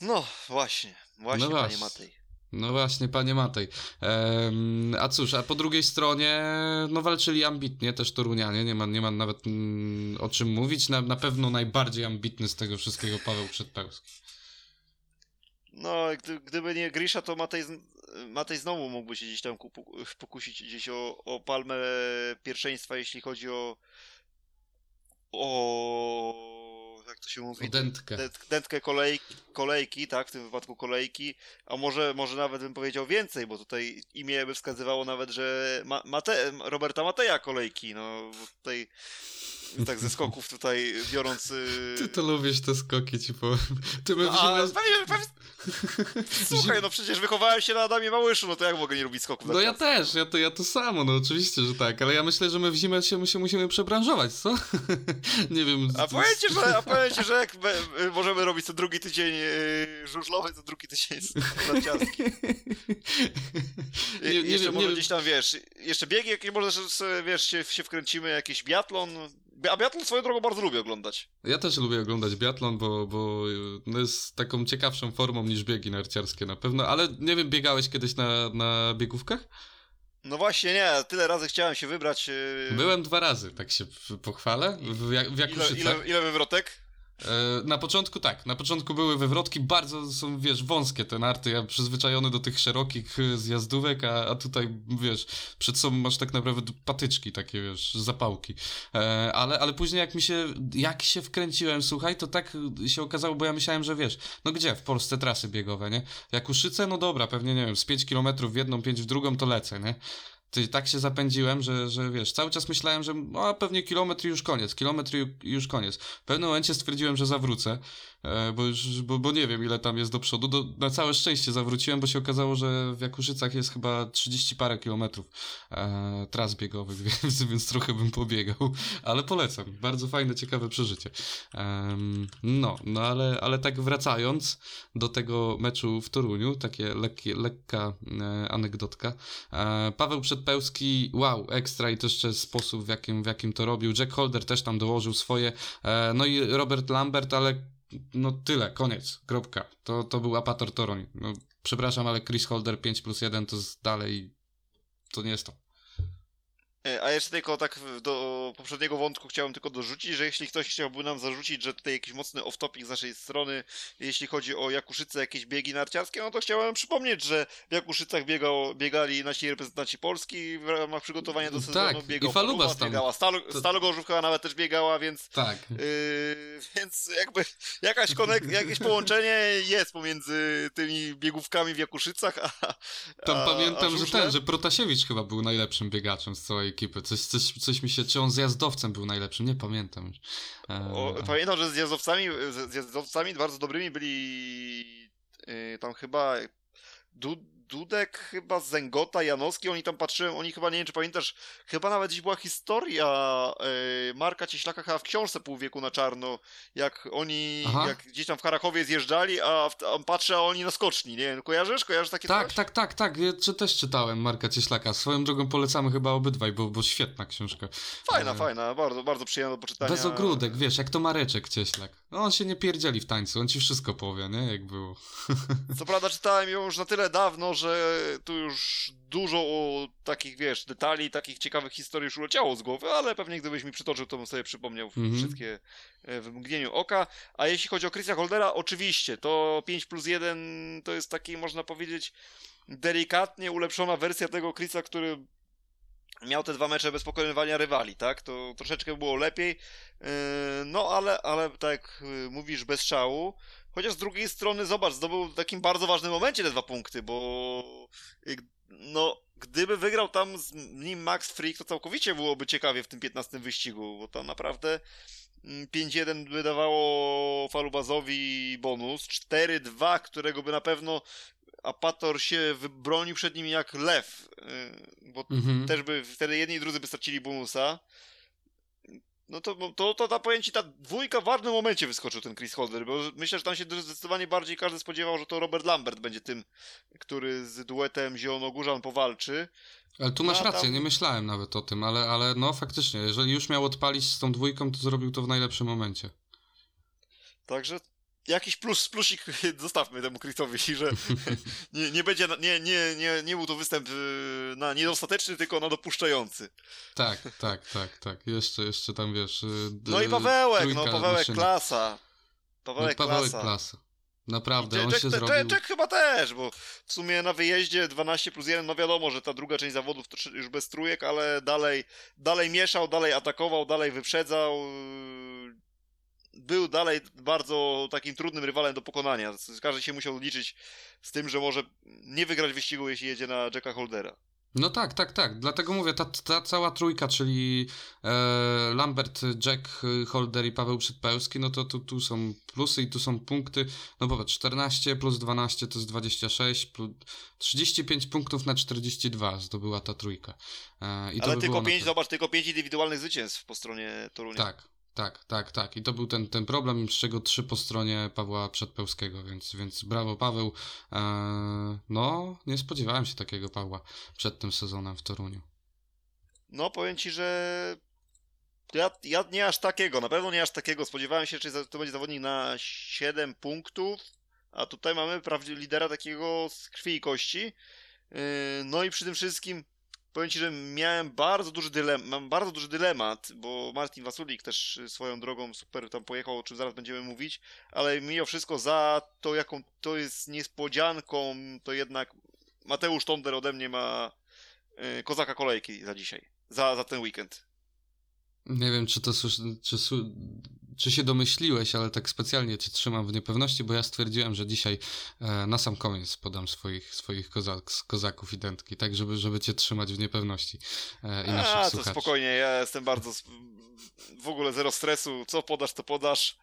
No, właśnie, właśnie, no panie Matej. No właśnie, panie Matej. Ehm, a cóż, a po drugiej stronie, no walczyli ambitnie też Torunianie, nie ma, nie ma nawet mm, o czym mówić. Na, na pewno najbardziej ambitny z tego wszystkiego Paweł Przedpełski. No, gdy, gdyby nie Grisza, to Matej, Matej znowu mógłby się gdzieś tam pokusić gdzieś o, o palmę pierwszeństwa, jeśli chodzi o o jak to się mówi? Dętkę. Dętkę kolejki, kolejki, tak, w tym wypadku kolejki, a może, może nawet bym powiedział więcej, bo tutaj imię by wskazywało nawet, że Ma Mate Roberta Mateja kolejki, no tutaj tak ze skoków tutaj biorąc... Y, Ty to lubisz te skoki, ci powiem. Ty my no, a, pewnie, pewnie... Słuchaj, no przecież wychowałem się na Adamie Małyszu, no to jak mogę nie lubić skoków? No ja też, ja to, ja to samo, no oczywiście, że tak, ale ja myślę, że my w zimę się, my się musimy przebranżować, co? nie wiem... A powiem ci, że, a powiem ci, że jak możemy robić co drugi tydzień yy, żużlowy, co drugi tydzień narciarski. nie, nie jeszcze wiem, może gdzieś tam, wiesz, jeszcze biegi, jakie może wiesz, się, się wkręcimy, jakiś biatlon, a biatlon swoją drogą bardzo lubię oglądać. Ja też lubię oglądać biatlon, bo, bo no jest taką ciekawszą formą niż biegi narciarskie na pewno, ale nie wiem, biegałeś kiedyś na, na biegówkach? No właśnie nie, tyle razy chciałem się wybrać. Yy... Byłem dwa razy, tak się pochwalę, w, w ile, ile, ile wywrotek? E, na początku tak, na początku były wywrotki, bardzo są, wiesz, wąskie te narty, ja przyzwyczajony do tych szerokich e, zjazdówek, a, a tutaj, wiesz, przed sobą masz tak naprawdę patyczki takie, wiesz, zapałki. E, ale, ale później jak mi się, jak się wkręciłem, słuchaj, to tak się okazało, bo ja myślałem, że wiesz, no gdzie w Polsce trasy biegowe, nie? Jak Uszyce, no dobra, pewnie, nie wiem, z 5 kilometrów w jedną, 5 w drugą, to lecę, nie? Ty, tak się zapędziłem, że, że wiesz, cały czas myślałem, że a pewnie kilometr już koniec, kilometr już koniec. W pewnym momencie stwierdziłem, że zawrócę, bo, już, bo, bo nie wiem ile tam jest do przodu. Do, na całe szczęście zawróciłem, bo się okazało, że w Jakuszycach jest chyba 30 parę kilometrów e, tras biegowych, więc, więc trochę bym pobiegał, ale polecam. Bardzo fajne, ciekawe przeżycie. E, no, no ale, ale tak wracając do tego meczu w Toruniu, takie lekkie, lekka e, anegdotka. E, Paweł przed Pełski, wow, ekstra i to jeszcze sposób, w jakim, w jakim to robił. Jack Holder też tam dołożył swoje. E, no i Robert Lambert, ale no tyle, koniec, kropka. To, to był Apator Toruń. No, przepraszam, ale Chris Holder 5 plus 1 to jest dalej, to nie jest to. E, a jeszcze tylko tak do poprzedniego wątku chciałem tylko dorzucić, że jeśli ktoś chciałby nam zarzucić, że tutaj jakiś mocny off-topic z naszej strony, jeśli chodzi o Jakuszyce, jakieś biegi narciarskie, no to chciałem przypomnieć, że w Jakuszycach biegał, biegali nasi reprezentanci Polski w ramach przygotowania do sezonu. Tak, biegał i Falubas tam. biegała, Stal, Stalogorzów chyba nawet też biegała, więc tak. Yy, więc jakby jakaś konek, jakieś połączenie jest pomiędzy tymi biegówkami w Jakuszycach, a, Tam a, pamiętam, a że ten, że Protasiewicz chyba był najlepszym biegaczem z całej ekipy. Coś, coś, coś mi się, czy on zjazdowcem był najlepszym, nie pamiętam już. E... Pamiętam, że z z zjazdowcami bardzo dobrymi byli yy, tam chyba du, Dudek, chyba Zengota, Janowski, oni tam patrzyłem, oni chyba, nie wiem czy pamiętasz, chyba nawet gdzieś była historia yy, Marka Cieślaka chyba w książce Pół wieku na czarno, jak oni, Aha. jak gdzieś tam w Karachowie zjeżdżali, a, a patrzę, a oni na skoczni, nie wiem, kojarzysz? Kojarzysz takie Tak, coś? tak, tak, tak, ja czy, też czytałem Marka Cieślaka, swoją drogą polecamy chyba obydwaj, bo, bo świetna książka. Fajna, e... fajna, bardzo, bardzo przyjemna do poczytania. Bez ogródek, wiesz, jak to Mareczek Cieślak. No, on się nie pierdzieli w tańcu, on ci wszystko powie, nie, jak było. Co prawda czytałem ją już na tyle dawno, że tu już dużo takich, wiesz, detali, takich ciekawych historii już uleciało z głowy, ale pewnie gdybyś mi przytoczył, to bym sobie przypomniał mm -hmm. wszystkie e, w mgnieniu oka. A jeśli chodzi o Chrisa Holdera, oczywiście, to 5 plus 1 to jest taki, można powiedzieć, delikatnie ulepszona wersja tego Chrisa, który miał te dwa mecze bez pokonywania rywali, tak? To troszeczkę było lepiej. E, no, ale, ale tak jak e, mówisz, bez szału. Chociaż z drugiej strony, zobacz, zdobył w takim bardzo ważnym momencie te dwa punkty, bo no, gdyby wygrał tam z nim Max Freak, to całkowicie byłoby ciekawie w tym 15 wyścigu, bo tam naprawdę 5-1 mm, by dawało Falubazowi bonus, 4-2, którego by na pewno Apator się wybronił przed nim jak lew, y, bo mhm. też by wtedy jedni i drudzy by stracili bonusa. No to, to, to ta pojęcie, ta dwójka w ważnym momencie wyskoczył ten Chris Holder, bo myślę, że tam się zdecydowanie bardziej każdy spodziewał, że to Robert Lambert będzie tym, który z duetem Zielono-Górzan powalczy. Ale tu masz no, rację, nie myślałem nawet o tym, ale, ale no faktycznie, jeżeli już miał odpalić z tą dwójką, to zrobił to w najlepszym momencie. Także jakiś plus, plusik zostawmy temu Chrisowi, że nie, nie będzie, nie, nie, nie, nie był to występ y, na niedostateczny, tylko na dopuszczający. Tak, tak, tak, tak. Jeszcze, jeszcze tam wiesz. Y, no i Pawełek, no Pawełek klasa. Pawełek, no, Pawełek klasa. klasa. Naprawdę, on Jack, się Jack, zrobił... Jack chyba też, bo w sumie na wyjeździe 12 plus 1, no wiadomo, że ta druga część zawodów to już bez trójek, ale dalej, dalej mieszał, dalej atakował, dalej wyprzedzał był dalej bardzo takim trudnym rywalem do pokonania. Każdy się musiał liczyć z tym, że może nie wygrać wyścigu, jeśli jedzie na Jacka Holdera. No tak, tak, tak. Dlatego mówię, ta, ta cała trójka, czyli e, Lambert, Jack, Holder i Paweł Przedpełski, no to tu, tu są plusy i tu są punkty. No powiedz, 14 plus 12 to jest 26, plus 35 punktów na 42 zdobyła ta trójka. E, Ale tylko 5, zobacz, tylko 5 indywidualnych zwycięstw po stronie Torunia. Tak, tak, tak, tak. I to był ten, ten problem, z czego trzy po stronie Pawła Przedpełskiego, więc, więc brawo Paweł. Eee, no, nie spodziewałem się takiego Pawła przed tym sezonem w Toruniu. No, powiem ci, że ja, ja nie aż takiego, na pewno nie aż takiego. Spodziewałem się, że to będzie zawodnik na 7 punktów, a tutaj mamy lidera takiego z krwi i kości. Yy, no i przy tym wszystkim powiem Ci, że miałem bardzo duży dylemat, mam bardzo duży dylemat, bo Martin Wasulik też swoją drogą super tam pojechał, o czym zaraz będziemy mówić, ale mimo wszystko za to, jaką to jest niespodzianką, to jednak Mateusz Tonder ode mnie ma yy, kozaka kolejki za dzisiaj, za, za ten weekend. Nie wiem, czy to czy, czy się domyśliłeś, ale tak specjalnie cię trzymam w niepewności, bo ja stwierdziłem, że dzisiaj e, na sam koniec podam swoich, swoich kozak, kozaków i dętki, tak żeby, żeby cię trzymać w niepewności e, i A, naszych to słuchaczy. spokojnie, ja jestem bardzo w ogóle zero stresu, co podasz, to podasz.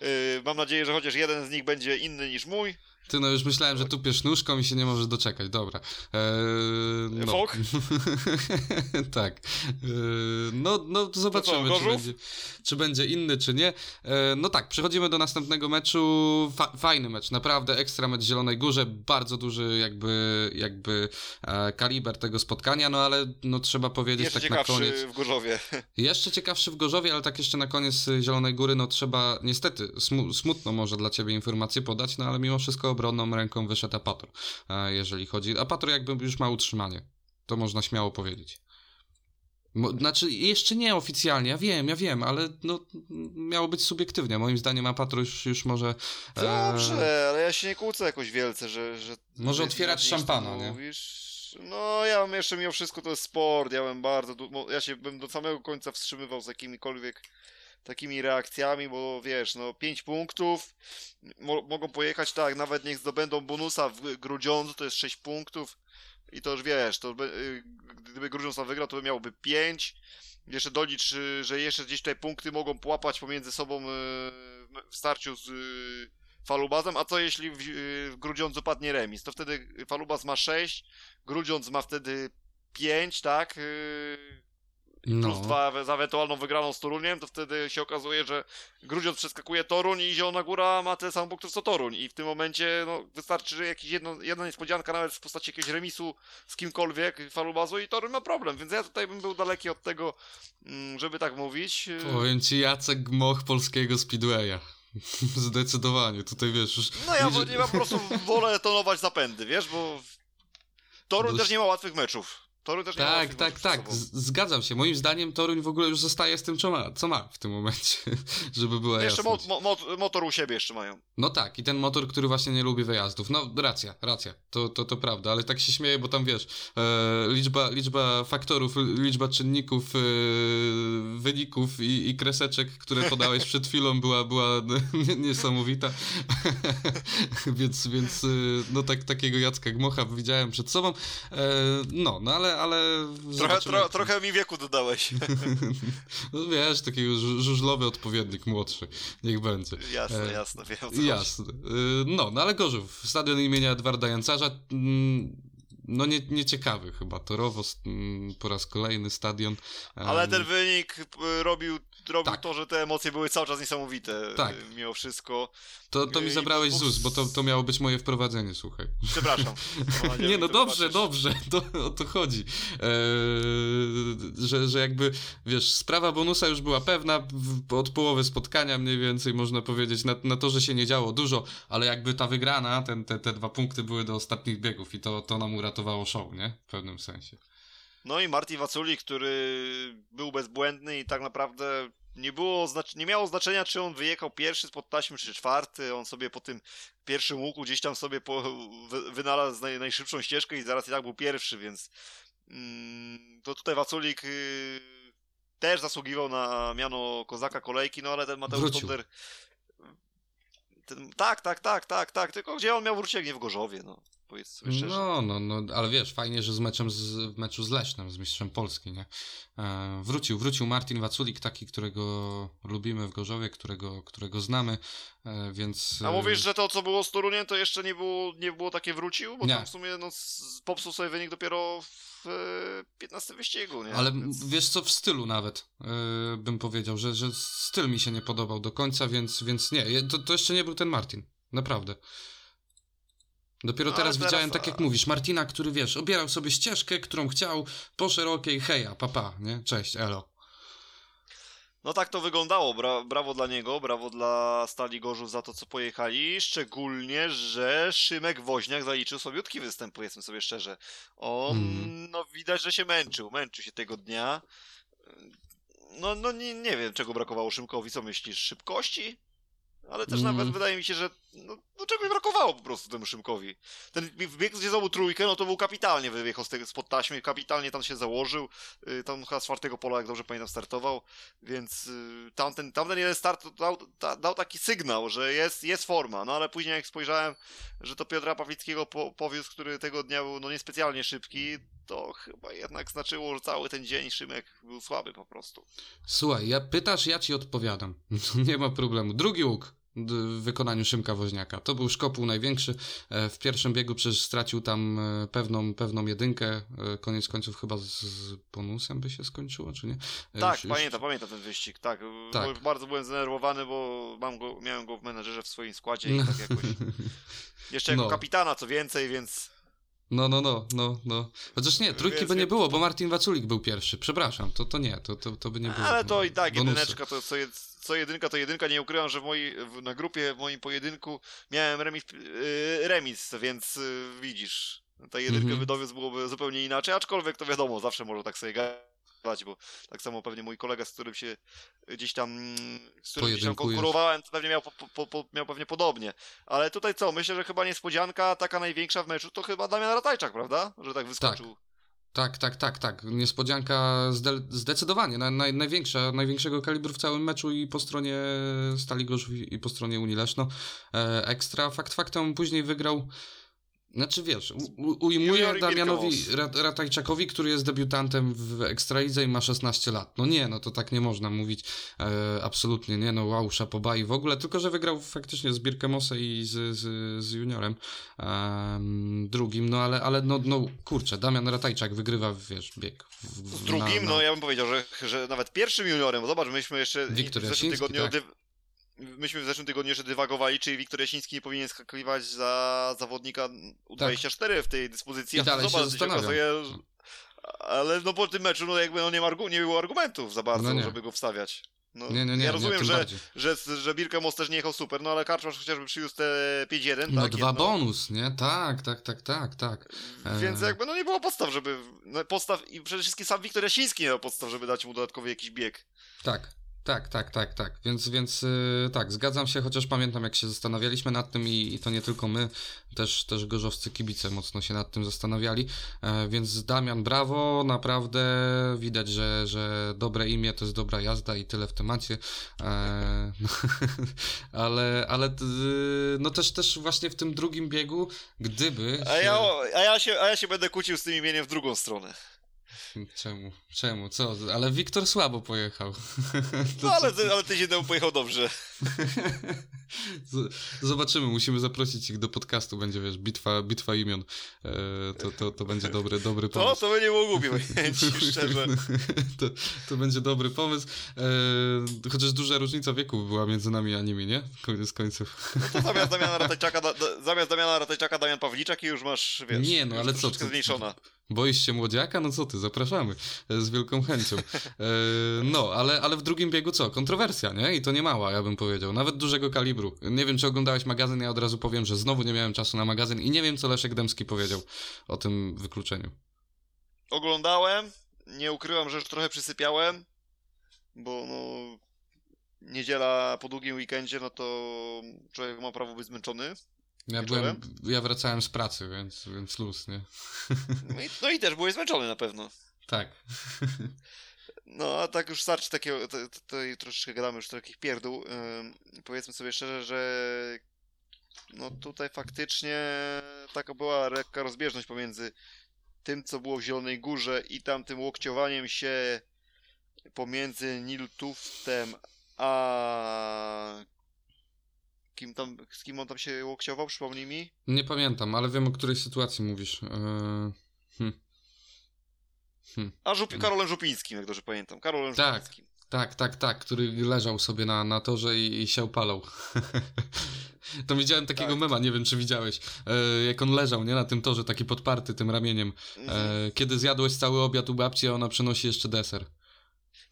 Yy, mam nadzieję, że chociaż jeden z nich będzie inny niż mój. Ty no już myślałem, że tupiesz nóżką i się nie możesz doczekać. Dobra. Eee, no. Tak. Eee, no, no zobaczymy, co, czy, będzie, czy będzie inny, czy nie. Eee, no tak, przechodzimy do następnego meczu. Fa fajny mecz, naprawdę ekstra mecz Zielonej Górze. Bardzo duży jakby, jakby e, kaliber tego spotkania, no ale no trzeba powiedzieć jeszcze tak na koniec. w Gorzowie. Jeszcze ciekawszy w Gorzowie, ale tak jeszcze na koniec Zielonej Góry, no trzeba niestety smu smutno może dla ciebie informację podać, no ale mimo wszystko obronną ręką wyszedł Apator, e, jeżeli chodzi. Apator jakby już ma utrzymanie. To można śmiało powiedzieć. Znaczy, jeszcze nie oficjalnie, ja wiem, ja wiem, ale no, miało być subiektywnie. Moim zdaniem Apator już, już może... E, Dobrze, ale ja się nie kłócę jakoś wielce, że... że może otwierać szampana, nie? Mówisz. No, ja bym jeszcze mimo wszystko to jest sport, ja bym bardzo... Ja się bym do samego końca wstrzymywał z jakimikolwiek takimi reakcjami, bo wiesz, no 5 punktów, mo mogą pojechać tak, nawet niech zdobędą bonusa w Grudziądzu, to jest 6 punktów i to już wiesz, to y, gdyby Grudziądz wygrał, to by miałoby 5, jeszcze dolicz, y, że jeszcze gdzieś tutaj punkty mogą połapać pomiędzy sobą y, w starciu z Falubazem, a co jeśli w, w Grudziądzu padnie remis, to wtedy Falubaz ma 6, Grudziądz ma wtedy 5, tak, no. plus dwa za ewentualną wygraną z Toruniem, to wtedy się okazuje, że Grudziądz przeskakuje Toruń i Zielona Góra ma tyle samo punktów co Toruń i w tym momencie no, wystarczy, że jakiś jedno, jedna niespodzianka nawet w postaci jakiegoś remisu z kimkolwiek falubazu i Toruń ma problem, więc ja tutaj bym był daleki od tego, mm, żeby tak mówić. Powiem ci Jacek Moch polskiego Speedwaya. Zdecydowanie, tutaj wiesz już... No ja, nie, ja po prostu wolę tonować zapędy, wiesz, bo Toruń Dość... też nie ma łatwych meczów. Toruń też tak, nie tak, tak, tak. Zgadzam się. Moim zdaniem Toruń w ogóle już zostaje z tym, co ma, co ma w tym momencie, żeby była Jeszcze mo mo motor u siebie jeszcze mają. No tak, i ten motor, który właśnie nie lubi wyjazdów. No racja, racja, to, to, to prawda, ale tak się śmieję, bo tam wiesz, e, liczba, liczba faktorów, liczba czynników, e, wyników i, i, kreseczek, które podałeś przed chwilą była, była niesamowita. więc, więc e, no tak, takiego Jacka Gmocha widziałem przed sobą. E, no, no ale ale... Trochę, tro, trochę mi wieku dodałeś. no wiesz, takiego żużlowy odpowiednik młodszy. Niech będzie. Jasne, e, jasne. Wiem, jasne. E, no, no ale Gorzów, stadion imienia Edwarda Jancarza, mm, no nie, nieciekawy chyba, torowo mm, po raz kolejny stadion. Ale ten wynik robił robił tak. to, że te emocje były cały czas niesamowite. Tak. Mimo wszystko. To, to mi zabrałeś z ust, bo to, to miało być moje wprowadzenie, słuchaj. Przepraszam. nie, no dobrze, dobrze, to, o to chodzi. Eee, że, że jakby, wiesz, sprawa bonusa już była pewna od połowy spotkania mniej więcej, można powiedzieć, na, na to, że się nie działo dużo, ale jakby ta wygrana, ten, te, te dwa punkty były do ostatnich biegów i to, to nam uratowało show, nie? W pewnym sensie. No i Martin Waculi, który był bezbłędny i tak naprawdę nie było, nie miało znaczenia, czy on wyjechał pierwszy spod taśmy, czy czwarty. On sobie po tym pierwszym łuku gdzieś tam sobie po, wynalazł naj, najszybszą ścieżkę i zaraz i tak był pierwszy, więc mm, to tutaj Waculik y, też zasługiwał na miano kozaka kolejki, no ale ten Mateusz Tonder... Ten, tak, tak, tak, tak, tak, tylko gdzie on miał wrócić, jak nie w Gorzowie, no. Powiedzmy sobie szczerze. No, no, no, ale wiesz, fajnie, że z meczem z, w meczu z Lesznem, z mistrzem Polski, nie? E, wrócił, wrócił Martin Waculik, taki, którego lubimy w Gorzowie, którego, którego znamy, e, więc... A mówisz, że to, co było z Toruniem, to jeszcze nie było, nie było takie wrócił? Bo Nie. tam w sumie no, popsuł sobie wynik dopiero w e, 15 wyścigu, nie? Ale Więc- wiesz co, w stylu nawet e, bym powiedział, że, że styl mi się nie podobał do końca, więc, więc nie, to, to jeszcze nie był ten Martin, naprawdę. Dopiero No, teraz, widziałem, tak jak mówisz, Martina, który wiesz, obierał sobie ścieżkę, którą chciał, po szerokiej, heja, papa, nie? Cześć, elo. No tak to wyglądało. Bra brawo dla niego, brawo dla Stali Gorzów za to, co pojechali. Szczególnie, że Szymek Woźniak zaliczył sobiutki występ, powiedzmy sobie szczerze. On, Mhm. no widać, że się męczył. Męczył się tego dnia. No, no nie, nie wiem, czego brakowało Szymkowi. Co myślisz? Szybkości? Ale też Mm. nawet wydaje mi się, że no, no czegoś brakowało po prostu temu Szymkowi. Ten wbieg, gdzie znowu trójkę, no to był kapitalnie wyjechał spod taśmy, kapitalnie tam się założył. Y, Tam chyba z czwartego pola, jak dobrze pamiętam, startował. Więc y, tamten, tamten jeden start dał, da, dał taki sygnał, że jest, jest forma. No ale później jak spojrzałem, że to Piotra Pawlickiego po, powiózł, który tego dnia był no niespecjalnie szybki, to chyba jednak znaczyło, że cały ten dzień Szymek był słaby po prostu. Słuchaj, ja pytasz, ja ci odpowiadam. nie ma problemu. Drugi łuk w wykonaniu Szymka Woźniaka. To był szkopuł największy. E, W pierwszym biegu przecież stracił tam e, pewną, pewną jedynkę. E, Koniec końców chyba z, bonusem by się skończyło, czy nie? Tak, już- już- pamiętam, pamiętam ten wyścig, tak. Tak. Bardzo byłem zdenerwowany, bo mam go, miałem go w menedżerze w swoim składzie i tak jakoś... Jeszcze jako No. kapitana, co więcej, więc... No, no, no, no, no. Chociaż nie, trójki Więc by nie było, bo Martin Waculik był pierwszy. Przepraszam, to, to nie, to, to, to by nie było. Ale to i tak, bonusy. jedyneczka, to co, jed, co jedynka, to jedynka. Nie ukrywam, że w mojej, na grupie, w moim pojedynku miałem remis, yy, remis więc yy, widzisz, ta jedynkę Mhm. wydowiózł byłoby zupełnie inaczej, aczkolwiek to wiadomo, zawsze może tak sobie gadać, bo tak samo pewnie mój kolega, z którym się gdzieś tam, z którym gdzieś tam konkurowałem, to pewnie miał, po, po, po, miał pewnie podobnie. Ale tutaj co, myślę, że chyba niespodzianka taka największa w meczu to chyba Damian Ratajczak, prawda? Że tak wyskoczył. Tak, tak, tak, tak. Niespodzianka zde zdecydowanie. Na, naj, największa, największego kalibru w całym meczu i po stronie Stali Gorzów i, po stronie Unii Leszno. E, ekstra. Fakt faktem później wygrał. Znaczy wiesz, u, ujmuję Damianowi Ratajczakowi, który jest debiutantem w Ekstralidze i ma 16 lat. No nie, no to tak nie można mówić. E, absolutnie nie, no wow, szapoba i w ogóle, tylko że wygrał faktycznie z Birkemosem i z, z, z juniorem em, drugim, no ale, ale no, no kurczę, Damian Ratajczak wygrywa, wiesz, bieg. W, w- Z drugim, na- na- no ja bym powiedział, że, że nawet pierwszym juniorem, bo zobacz, myśmy jeszcze Wiktor w zeszłym tygodniu tak. Myśmy w zeszłym tygodniu jeszcze dywagowali, czy Wiktor Jasiński nie powinien skakiwać za zawodnika U24 w tej dyspozycji. I a dalej się zobacz, zastanawiam. okazuje, że- ale no po tym meczu, no jakby no nie, ma, argu- nie było argumentów za bardzo, No żeby go wstawiać. No, Nie, nie, nie, ja rozumiem, że, bardziej. że, że Birkemos też nie jechał super, no ale Karczmarz chociażby przywiózł te 5-1, No tak? dwa jedno. bonus, nie? Tak, tak, tak, tak, tak. Więc E. jakby no nie było podstaw, żeby. No, podstaw i przede wszystkim sam Wiktor Jasiński nie miał podstaw, żeby dać mu dodatkowy jakiś bieg. Tak, tak, tak, tak, tak. Więc, więc yy, tak, zgadzam się, chociaż pamiętam, jak się zastanawialiśmy nad tym i, i to nie tylko my, też, też gorzowscy kibice mocno się nad tym zastanawiali. E, więc Damian, brawo, naprawdę widać, że, że dobre imię to jest dobra jazda i tyle w temacie. E, no, ale, ale t- no też, też właśnie w tym drugim biegu, gdyby. A się- ja, a, ja się, a ja się będę kłócił z tym imieniem w drugą stronę. Czemu? Czemu? Co? Ale Wiktor słabo pojechał. To No ale, ty- ale tydzień temu pojechał dobrze. Zobaczymy, musimy zaprosić ich do podcastu, będzie wiesz, bitwa, bitwa imion. E, to, to, to będzie dobry, dobry To, pomysł. to by nie było głupie, powiem ci szczerze. to, to będzie dobry pomysł. E, chociaż duża różnica wieku była między nami a nimi, nie? Koniec końców. No to zamiast Damiana Ratajczaka, da, zamiast Damiana Ratajczaka Damian Pawliczak i już masz, wiesz, Nie, no, ale co troszeczkę ty? Boisz się młodziaka? No co ty, zapraszamy. E, Z wielką chęcią. E, no, ale, ale w drugim biegu co? Kontrowersja, nie? I to nie mała, ja bym powiedział. Nawet dużego kalibru. Nie wiem, czy oglądałeś magazyn, ja od razu powiem, że znowu nie miałem czasu na magazyn i nie wiem, co Leszek Dębski powiedział o tym wykluczeniu. Oglądałem, nie ukrywam, że już trochę przysypiałem, bo no niedziela po długim weekendzie, no to człowiek ma prawo być zmęczony. Ja byłem, ja wracałem z pracy, więc, więc luz, nie? No i, no i też byłeś zmęczony na pewno. Tak. No, a tak już starczy takiego, to- to- tutaj troszeczkę gadamy już takich pierdół. Ym, powiedzmy sobie szczerze, że no tutaj faktycznie taka była lekka rozbieżność pomiędzy tym, co było w Zielonej Górze i tamtym łokciowaniem się pomiędzy Nil Tuftem a kim tam, z kim on tam się łokciował, przypomnij mi? Nie pamiętam, ale wiem o której sytuacji mówisz. Eee, hm. Hm. A Żupi Karolem Żupińskim, jak dobrze pamiętam. Karolem tak, Żupińskim. Tak, tak, tak, który leżał sobie na, na torze i, i się opalał. to widziałem takiego tak. mema, nie wiem czy widziałeś, e, jak on leżał, nie, na tym torze, taki podparty tym ramieniem. E, mhm. kiedy zjadłeś cały obiad u babci, a ona przynosi jeszcze deser.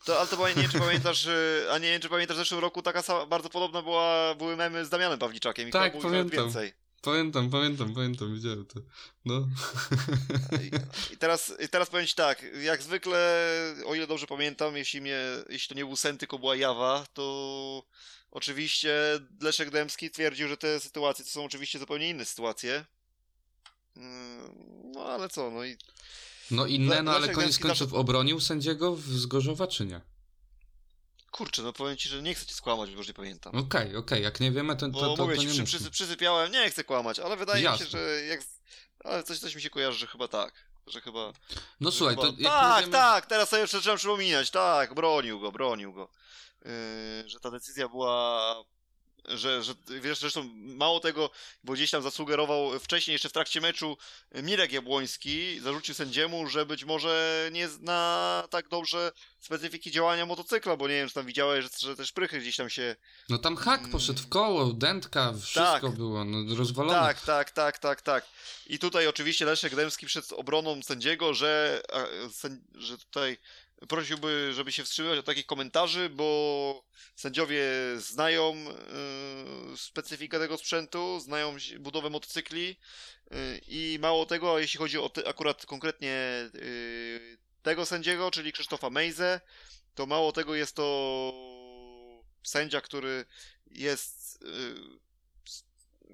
To, ale to nie wiem, czy pamiętasz, e, a nie wiem, czy pamiętasz, w zeszłym roku taka sama, bardzo podobna była, były memy z Damianem Pawliczakiem. I tak, pamiętam. Więcej. Pamiętam, pamiętam, pamiętam, widziałem to. No. I teraz, I teraz powiem ci tak, jak zwykle, o ile dobrze pamiętam, jeśli, mnie, jeśli to nie był sen, tylko była jawa, to oczywiście Leszek Dębski twierdził, że te sytuacje to są oczywiście zupełnie inne sytuacje. Mm, no ale co, no i... No inne, no ale koniec końców zawsze... obronił sędziego z Gorzowa, czy nie? Kurczę, no powiem ci, że nie chcę ci skłamać, bo już nie pamiętam. Okej, okay, okej, okay. jak nie wiemy, to, to, to, to, mówię to ci, nie przy, przysypiałem, nie chcę kłamać, ale wydaje Jasne. mi się, że jak... Ale coś, coś mi się kojarzy, że chyba tak. Że chyba... No że słuchaj, chyba... to... Tak, tak, teraz sobie jeszcze trzeba przypominać, tak, bronił go, bronił go. Yy, że ta decyzja była że, że wiesz, zresztą mało tego, bo gdzieś tam zasugerował wcześniej, jeszcze w trakcie meczu Mirek Jabłoński, zarzucił sędziemu, że być może nie zna tak dobrze specyfiki działania motocykla, bo nie wiem, czy tam widziałeś, że, że te szprychy gdzieś tam się... No tam hak mm. poszedł w koło, dętka, wszystko tak. było, no rozwalone. Tak, tak, tak, tak, tak. I tutaj oczywiście Leszek Dębski przed obroną sędziego, że, że tutaj prosiłby, żeby się wstrzymywać od takich komentarzy, bo sędziowie znają y, specyfikę tego sprzętu, znają budowę motocykli y, i mało tego, jeśli chodzi o te, akurat konkretnie y, tego sędziego, czyli Krzysztofa Mejze, to mało tego jest to sędzia, który jest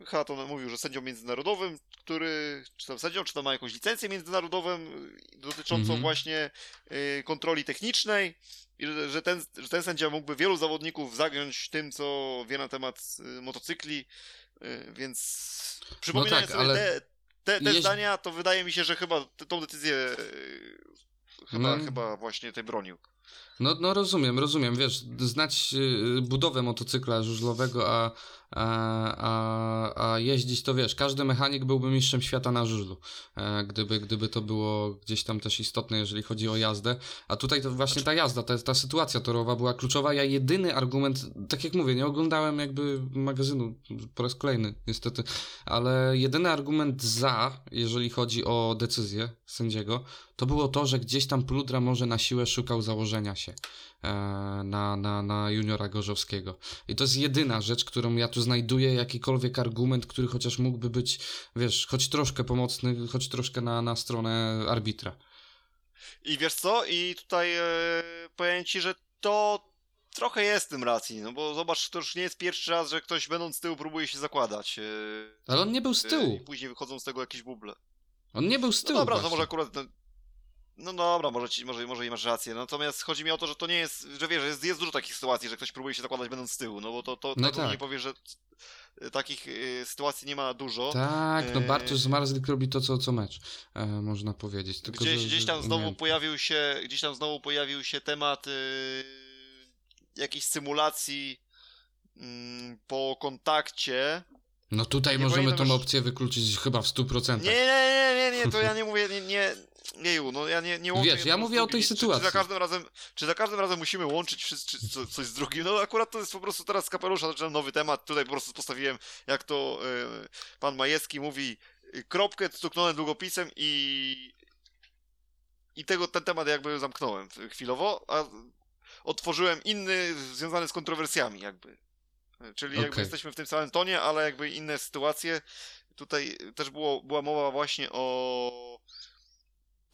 Hatton mówił, że sędzią międzynarodowym, który, czy tam sędzią, czy tam ma jakąś licencję międzynarodową dotyczącą -hmm. właśnie y, kontroli technicznej i że, że, ten, że ten sędzia mógłby wielu zawodników zagiąć tym, co wie na temat y, motocykli, y, więc przypominając no tak, sobie ale... te, te, te zdania, to wydaje mi się, że chyba tą decyzję chyba, no. chyba właśnie tej bronił. No, no rozumiem, rozumiem, wiesz, znać budowę motocykla żużlowego, a, a, a, a jeździć to wiesz, każdy mechanik byłby mistrzem świata na żużlu, e, gdyby, gdyby to było gdzieś tam też istotne, jeżeli chodzi o jazdę. A tutaj to właśnie ta jazda, ta, ta sytuacja torowa była kluczowa. Ja jedyny argument, tak jak mówię, nie oglądałem jakby magazynu po raz kolejny, niestety, ale jedyny argument za, jeżeli chodzi o decyzję sędziego, to było to, że gdzieś tam Pludra może na siłę szukał założenia się e, na, na, na juniora Gorzowskiego. I to jest jedyna rzecz, którą ja tu znajduję, jakikolwiek argument, który chociaż mógłby być, wiesz, choć troszkę pomocny, choć troszkę na, na stronę arbitra. I wiesz co? I tutaj e, powiem ci, że to trochę jest tym racji, no bo zobacz, to już nie jest pierwszy raz, że ktoś będąc z tyłu próbuje się zakładać. E, Ale on nie był z tyłu. E, I później wychodzą z tego jakieś buble. On nie był z tyłu. No dobra, właśnie. to może akurat no, no dobra, może, ci, może, może i masz rację. Natomiast chodzi mi o to, że to nie jest, że wiesz, jest, jest dużo takich sytuacji, że ktoś próbuje się zakładać będąc z tyłu, no bo to, to, no tak. nie powie, że takich y, sytuacji nie ma dużo. Tak, no Bartosz Zmarzlik robi to, co, co mecz, e, można powiedzieć. Tylko, gdzieś, że, gdzieś tam znowu pojawił się, gdzieś tam znowu pojawił się temat y, jakiejś symulacji y, po kontakcie. No tutaj nie możemy tą opcję wykluczyć chyba w 100%. Nie, nie, nie, nie, nie, to ja nie mówię, nie, nie Jeju, no ja nie, nie łączę... Wiesz, ja mówię o tej czy, sytuacji. Czy, za każdym razem, czy za każdym razem musimy łączyć wszyscy, co, coś z drugim? No akurat to jest po prostu teraz z kapelusza zaczynam nowy temat. Tutaj po prostu postawiłem, jak to y, pan Majewski mówi, kropkę stuknąłem długopisem i i tego, ten temat jakby zamknąłem chwilowo, a otworzyłem inny związany z kontrowersjami jakby. Czyli okay. jakby jesteśmy w tym samym tonie, ale jakby inne sytuacje. Tutaj też było, była mowa właśnie o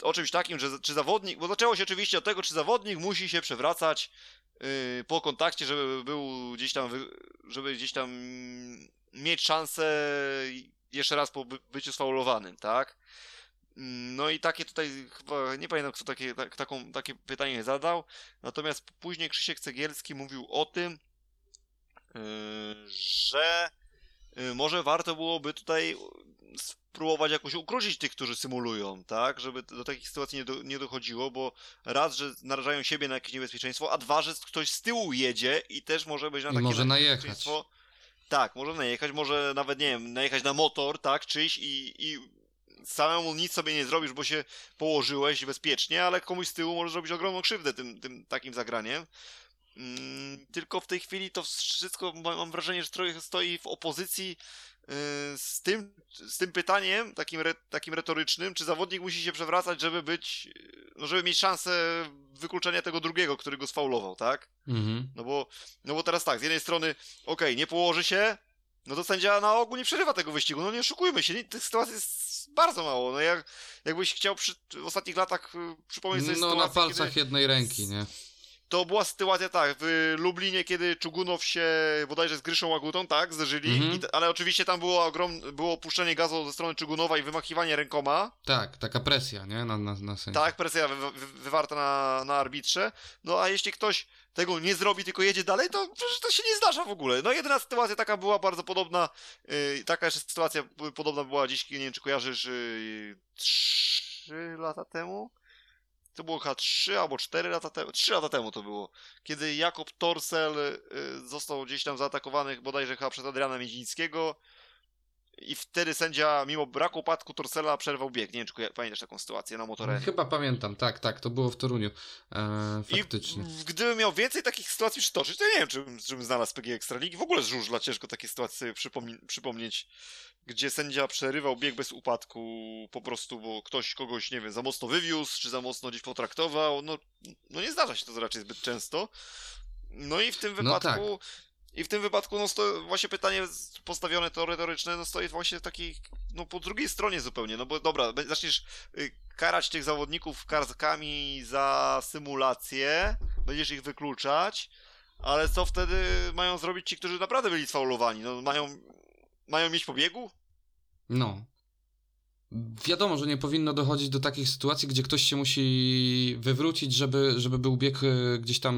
o czymś takim, że czy zawodnik, bo zaczęło się oczywiście od tego, czy zawodnik musi się przewracać yy, po kontakcie, żeby był gdzieś tam, żeby gdzieś tam mieć szansę jeszcze raz po by, byciu sfaulowanym, tak? Mm, no i takie tutaj, chyba nie pamiętam kto takie, tak, taką, takie pytanie zadał, natomiast później Krzysiek Cegielski mówił o tym, yy, że y, może warto byłoby tutaj spróbować jakoś ukrócić tych, którzy symulują, tak? Żeby do takich sytuacji nie, do, nie dochodziło, bo raz, że narażają siebie na jakieś niebezpieczeństwo, a dwa, że ktoś z tyłu jedzie i też może być na takie może niebezpieczeństwo. Najechać. Tak, może najechać, może nawet, nie wiem, najechać na motor, tak, czyjś i, i samemu nic sobie nie zrobisz, bo się położyłeś bezpiecznie, ale komuś z tyłu może zrobić ogromną krzywdę tym, tym takim zagraniem. Mm, tylko w tej chwili to wszystko mam wrażenie, że trochę stoi w opozycji z tym, z tym pytaniem takim, re, takim retorycznym, czy zawodnik musi się przewracać, żeby być, no żeby mieć szansę wykluczenia tego drugiego, który go sfaulował, tak? Mhm. No, bo, no bo teraz tak, z jednej strony, okej, okay, nie położy się, no to sędzia na ogół nie przerywa tego wyścigu, no nie oszukujmy się, nie, tych sytuacji jest bardzo mało, no jak, jakbyś chciał przy, w ostatnich latach y, przypomnieć sobie No sytuację, na palcach kiedy... jednej ręki, nie? To była sytuacja tak, w Lublinie, kiedy Czugunow się bodajże z Gryszą Łagutą, tak, zderzyli, mhm. ale oczywiście tam było ogrom, było opuszczenie gazu ze strony Czugunowa i wymachiwanie rękoma. Tak, taka presja, nie, na, na, na Tak, presja wy, wy, wywarta na, na arbitrze, no a jeśli ktoś tego nie zrobi, tylko jedzie dalej, to przecież to się nie zdarza w ogóle. No jedyna sytuacja taka była bardzo podobna, yy, taka jeszcze sytuacja podobna była dziś, nie wiem czy kojarzysz, yy, 3 lata temu? To było chyba 3 albo 4 lata temu, 3 lata temu to było, kiedy Jakob Torsel y, został gdzieś tam zaatakowany bodajże chyba przez Adriana Miedzińskiego i wtedy sędzia, mimo braku upadku Torsela, przerwał bieg. Nie wiem, czy pamiętasz taką sytuację na motorze. Chyba pamiętam, tak, tak, to było w Toruniu. E, faktycznie. I gdybym miał więcej takich sytuacji przytoczyć, to nie wiem, czy, czy bym znalazł PG Ekstraligi. W ogóle z żużla ciężko takie sytuacje sobie przypomni przypomnieć, gdzie sędzia przerywał bieg bez upadku po prostu, bo ktoś kogoś, nie wiem, za mocno wywiózł, czy za mocno gdzieś potraktował. No, no nie zdarza się to raczej zbyt często. No i w tym no wypadku no tak. I w tym wypadku, no, właśnie pytanie postawione to retoryczne, no, stoi właśnie w takiej, no, po drugiej stronie zupełnie, no bo dobra, zaczniesz y, karać tych zawodników kartkami za symulację, będziesz ich wykluczać, ale co wtedy mają zrobić ci, którzy naprawdę byli sfaulowani? No, mają, mają mieć pobiegu? No, Wiadomo, że nie powinno dochodzić do takich sytuacji, gdzie ktoś się musi wywrócić, żeby, żeby był bieg e, gdzieś tam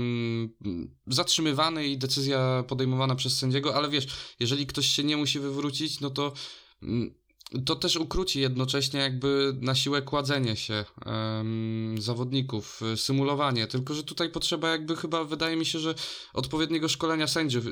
mm, zatrzymywany i decyzja podejmowana przez sędziego, ale wiesz, jeżeli ktoś się nie musi wywrócić, no to mm, to też ukróci jednocześnie jakby na siłę kładzenie się um, zawodników, e, symulowanie, tylko że tutaj potrzeba jakby chyba, wydaje mi się, że odpowiedniego szkolenia sędziów,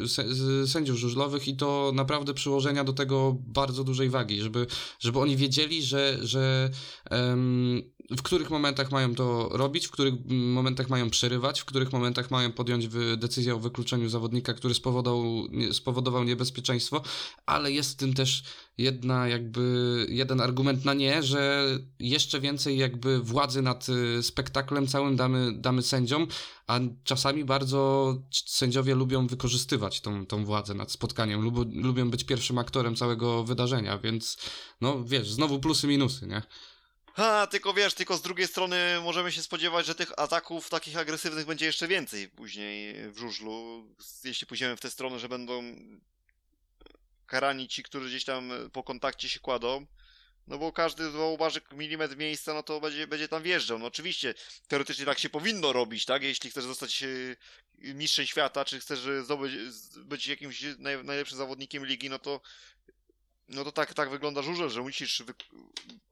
sędziów żużlowych i to naprawdę przyłożenia do tego bardzo dużej wagi, żeby, żeby oni wiedzieli, że, że um, w których momentach mają to robić, w których momentach mają przerywać, w których momentach mają podjąć decyzję o wykluczeniu zawodnika, który spowodował, spowodował niebezpieczeństwo, ale jest w tym też jedna jakby, jeden argument na nie, że jeszcze więcej jakby władzy nad y, spektaklem całym damy, damy sędziom, a czasami bardzo sędziowie lubią wykorzystywać tą, tą władzę nad spotkaniem, lubią, lubią być pierwszym aktorem całego wydarzenia, więc no wiesz, znowu plusy, minusy, nie? Ha, tylko wiesz, tylko z drugiej strony możemy się spodziewać, że tych ataków takich agresywnych będzie jeszcze więcej później w żużlu. Jeśli pójdziemy w tę stronę, że będą karani ci, którzy gdzieś tam po kontakcie się kładą. No bo każdy zauważy milimetr miejsca, no to będzie, będzie tam wjeżdżał. No oczywiście, teoretycznie tak się powinno robić, tak? Jeśli chcesz zostać e, mistrzem świata, czy chcesz zdobyć, być jakimś naj, najlepszym zawodnikiem ligi, no to no to tak, tak wygląda żużel, że musisz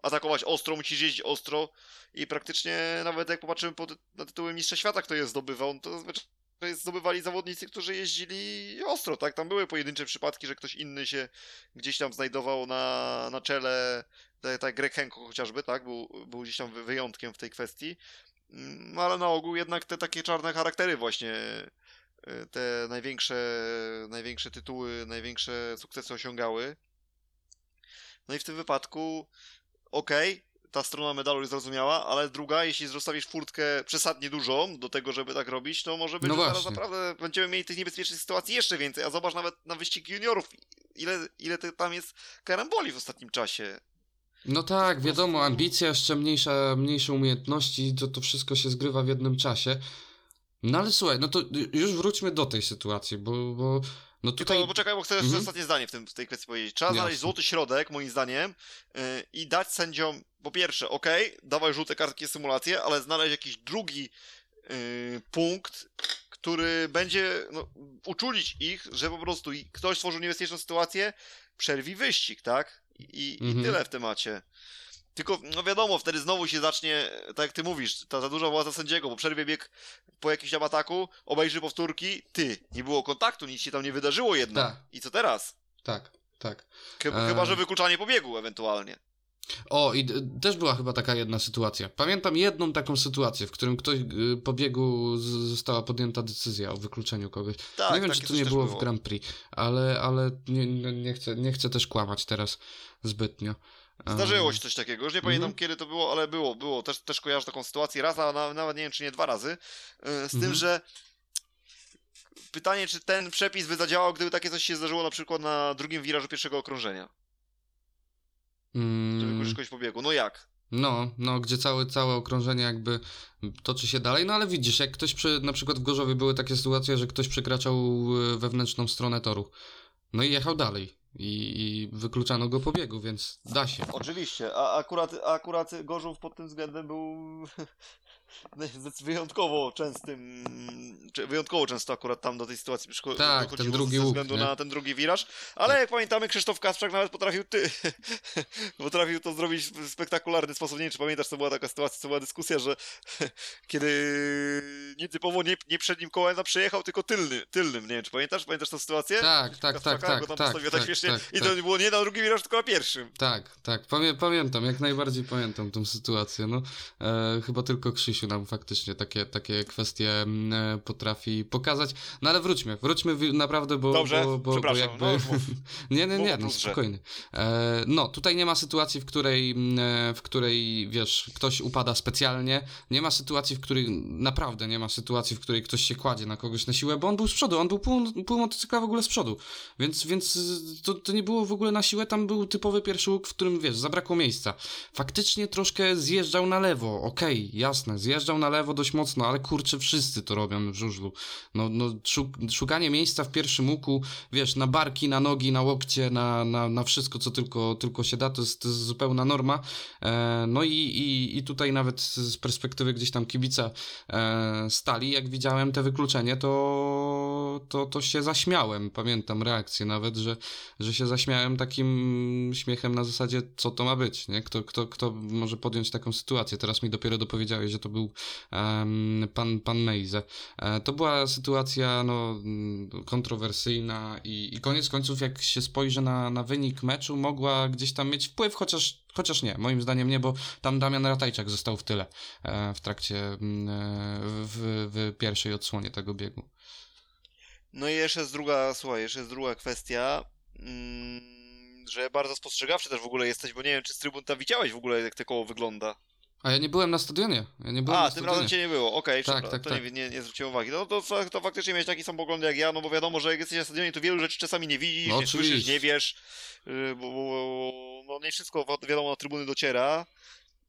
atakować ostro, musisz jeździć ostro i praktycznie nawet jak popatrzymy po ty na tytuły Mistrza Świata, kto je zdobywał, no to zazwyczaj zdobywali zawodnicy, którzy jeździli ostro, tak? Tam były pojedyncze przypadki, że ktoś inny się gdzieś tam znajdował na, na czele, tak, tak Greg Henko chociażby, tak? Był, był gdzieś tam wyjątkiem w tej kwestii, no ale na ogół jednak te takie czarne charaktery właśnie y, te największe, największe tytuły, największe sukcesy osiągały. No i w tym wypadku, okej, okay, ta strona medalu jest zrozumiała, ale druga, jeśli zostawisz furtkę przesadnie dużą do tego, żeby tak robić, to może być, no że naprawdę będziemy mieli tych niebezpiecznych sytuacji jeszcze więcej, a zobacz nawet na wyścig juniorów, ile, ile tam jest karamboli w ostatnim czasie. No tak, wiadomo, ambicja, jeszcze mniejsza, mniejsze umiejętności, to, to wszystko się zgrywa w jednym czasie. No ale słuchaj, no to już wróćmy do tej sytuacji, bo, bo no tutaj... Tylko poczekaj, bo chcę jeszcze mhm. ostatnie zdanie w, tym, w tej kwestii powiedzieć. Trzeba znaleźć złoty środek, moim zdaniem, yy, i dać sędziom, po pierwsze, ok, dawaj żółte kartki symulacje, ale znaleźć jakiś drugi yy, punkt, który będzie no, uczulić ich, że po prostu ktoś stworzył niebezpieczną sytuację, przerwi wyścig, tak? I, mhm. i tyle w temacie. Tylko, no wiadomo, wtedy znowu się zacznie, tak jak ty mówisz, ta za duża władza sędziego, bo przerwie bieg po jakimś tam ataku, obejrzy powtórki, ty, nie było kontaktu, nic się tam nie wydarzyło jednak. Tak. I co teraz? Tak, tak. Chyba, e... chyba że wykluczanie pobiegu ewentualnie. O, i też była chyba taka jedna sytuacja. Pamiętam jedną taką sytuację, w którym ktoś y, po biegu została podjęta decyzja o wykluczeniu kogoś. Tak, nie wiem, czy to nie było, było, w Grand Prix, ale, ale nie, nie, chcę, nie chcę też kłamać teraz zbytnio. Zdarzyło się coś takiego, już nie pamiętam mm -hmm. kiedy to było, ale było, było. Też, też kojarzę taką sytuację raz, a nawet nie wiem czy nie dwa razy. Y, z mm -hmm. tym, mhm. że pytanie, czy ten przepis by zadziałał, gdyby takie coś się zdarzyło na przykład na drugim wirażu pierwszego okrążenia. Mm. Żeby kogoś pobiegu. No jak? No, no, gdzie całe, całe okrążenie jakby toczy się dalej, no ale widzisz, jak ktoś przy, na przykład w Gorzowie były takie sytuacje, że ktoś przekraczał e, wewnętrzną stronę toru, no i jechał dalej i, i wykluczano go po biegu, więc da się. Oczywiście, a akurat, akurat Gorzów pod tym względem był wyjątkowo częstym, wyjątkowo często akurat tam do tej sytuacji tak, ten drugi ze względu łuk, na ten drugi wiraż, ale tak. jak pamiętamy Krzysztof Kasprzak nawet potrafił ty, potrafił to zrobić w spektakularny sposób, nie wiem czy pamiętasz, to była taka sytuacja, to była dyskusja, że kiedy nietypowo nie, nie przednim kołem przejechał, tylko tylny, tylnym, nie wiem czy pamiętasz, pamiętasz tę sytuację? Tak, tak, tak, tak, tak, tak, tak, śmiesznie tak, i to tak. było nie na drugim wirażu, tylko na pierwszym. Tak, tak, Pamię pamiętam, jak najbardziej pamiętam tą sytuację, no, e, chyba tylko Krzysiu nam faktycznie takie, takie kwestie mm, e, potrafi pokazać. No ale wróćmy, wróćmy naprawdę, bo, Dobrze, bo, bo, bo jakby... No, nie, nie, nie, no spokojnie. E, no, tutaj nie ma sytuacji, w której, mm, e, w której, wiesz, ktoś upada specjalnie. Nie ma sytuacji, w której, naprawdę nie ma sytuacji, w której ktoś się kładzie na kogoś na siłę, bo on był z przodu, on był pół, pół motocykla w ogóle z przodu. Więc, więc to, to nie było w ogóle na siłę, tam był typowy pierwszy łuk, w którym, wiesz, zabrakło miejsca. Faktycznie troszkę zjeżdżał na lewo, okej, okay, jasne, zjeżdżał zjeżdżał na lewo dość mocno, ale kurczę, wszyscy to robią w żużlu. No, no szukanie miejsca w pierwszym łuku, wiesz, na barki, na nogi, na łokcie, na, na, na wszystko, co tylko, tylko się da, to jest, to jest zupełna norma. E, no i, i, i tutaj nawet z perspektywy gdzieś tam kibica e, stali, jak widziałem te wykluczenie, to, to, to się zaśmiałem. Pamiętam reakcję nawet, że, że się zaśmiałem takim śmiechem na zasadzie, co to ma być, nie? Kto, kto, kto może podjąć taką sytuację? Teraz mi dopiero dopowiedziałeś, że to był um, pan, pan Mejze. E, to była sytuacja no, kontrowersyjna i, i koniec końców, jak się spojrzy na, na wynik meczu, mogła gdzieś tam mieć wpływ, chociaż Chociaż nie, moim zdaniem nie, bo tam Damian Ratajczak został w tyle e, w trakcie, mm, e, w, w pierwszej odsłonie tego biegu. No i jeszcze jest druga, słuchaj, jeszcze jest druga kwestia, mm, że bardzo spostrzegawczy też w ogóle jesteś, bo nie wiem, czy z trybun widziałeś w ogóle, jak te koło wygląda. A ja nie byłem na stadionie. Ja nie byłem A, tym stadionie. razem cię nie było, okej, okay, tak, tak, to tak. Nie, nie, nie zwróciłem uwagi. No to, to, to faktycznie miałeś taki sam pogląd jak ja, no bo wiadomo, że jak jesteś na stadionie, to wielu rzeczy czasami nie widzisz, no, nie słyszysz, nie wiesz, y, bo, bo, no nie wszystko wiadomo na trybuny dociera.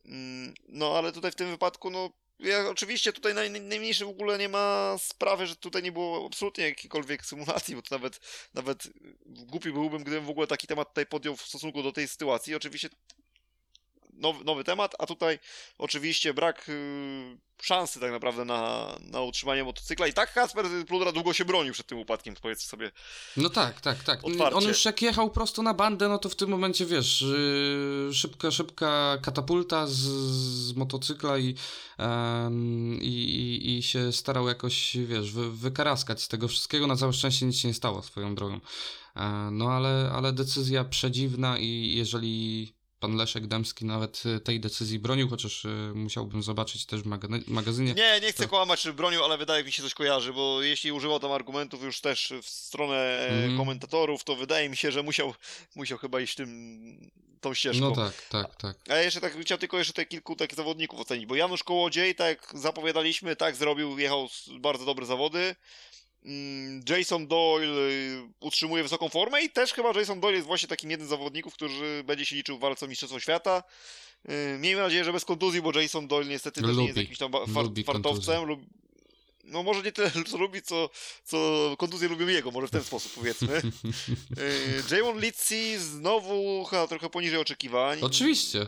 Mm, no ale tutaj w tym wypadku, no ja, oczywiście tutaj naj, najmniejszy w ogóle nie ma sprawy, że tutaj nie było absolutnie jakiejkolwiek symulacji, bo to nawet, nawet głupi byłbym, gdybym w ogóle taki temat tutaj podjął w stosunku do tej sytuacji. Oczywiście nowy, nowy temat, a tutaj oczywiście brak y, szansy tak naprawdę na, na utrzymanie motocykla. I tak Kasper Pludra długo się bronił przed tym upadkiem, powiedzmy sobie. No tak, tak, tak. Otwarcie. On już jak jechał prosto na bandę, no to w tym momencie wiesz, yy, szybka, szybka katapulta z, z motocykla i, i, i się starał jakoś, wiesz, wy, wykaraskać z tego wszystkiego. Na całe szczęście nic się nie stało swoją drogą. Yy, no ale, ale decyzja przedziwna i jeżeli pan Leszek Dębski nawet y, tej decyzji bronił, chociaż y, musiałbym zobaczyć też w magazynie. Nie, nie chcę to... kłamać, czy bronił, ale wydaje mi się coś kojarzy, bo jeśli używał tam argumentów już też w stronę mm. komentatorów, to wydaje mi się, że musiał, musiał chyba iść tym, tą ścieżką. No tak, tak, tak. A jeszcze tak chciałem tylko jeszcze te kilku takich zawodników ocenić, bo Janusz Kołodziej, tak jak zapowiadaliśmy, tak zrobił, jechał bardzo dobre zawody. Mm, Jason Doyle y, utrzymuje wysoką formę i też chyba Jason Doyle jest właśnie takim jednym z zawodników, który będzie się liczył w walce o Mistrzostwo Świata. Y, miejmy nadzieję, że bez kontuzji, bo Jason Doyle niestety lubi, też nie jest jakimś tam far fartowcem. Lub, no może nie tyle co lubi, co, co kontuzje lubią jego, może w ten sposób powiedzmy. Y, Jamon Litzy znowu chyba trochę poniżej oczekiwań. Oczywiście.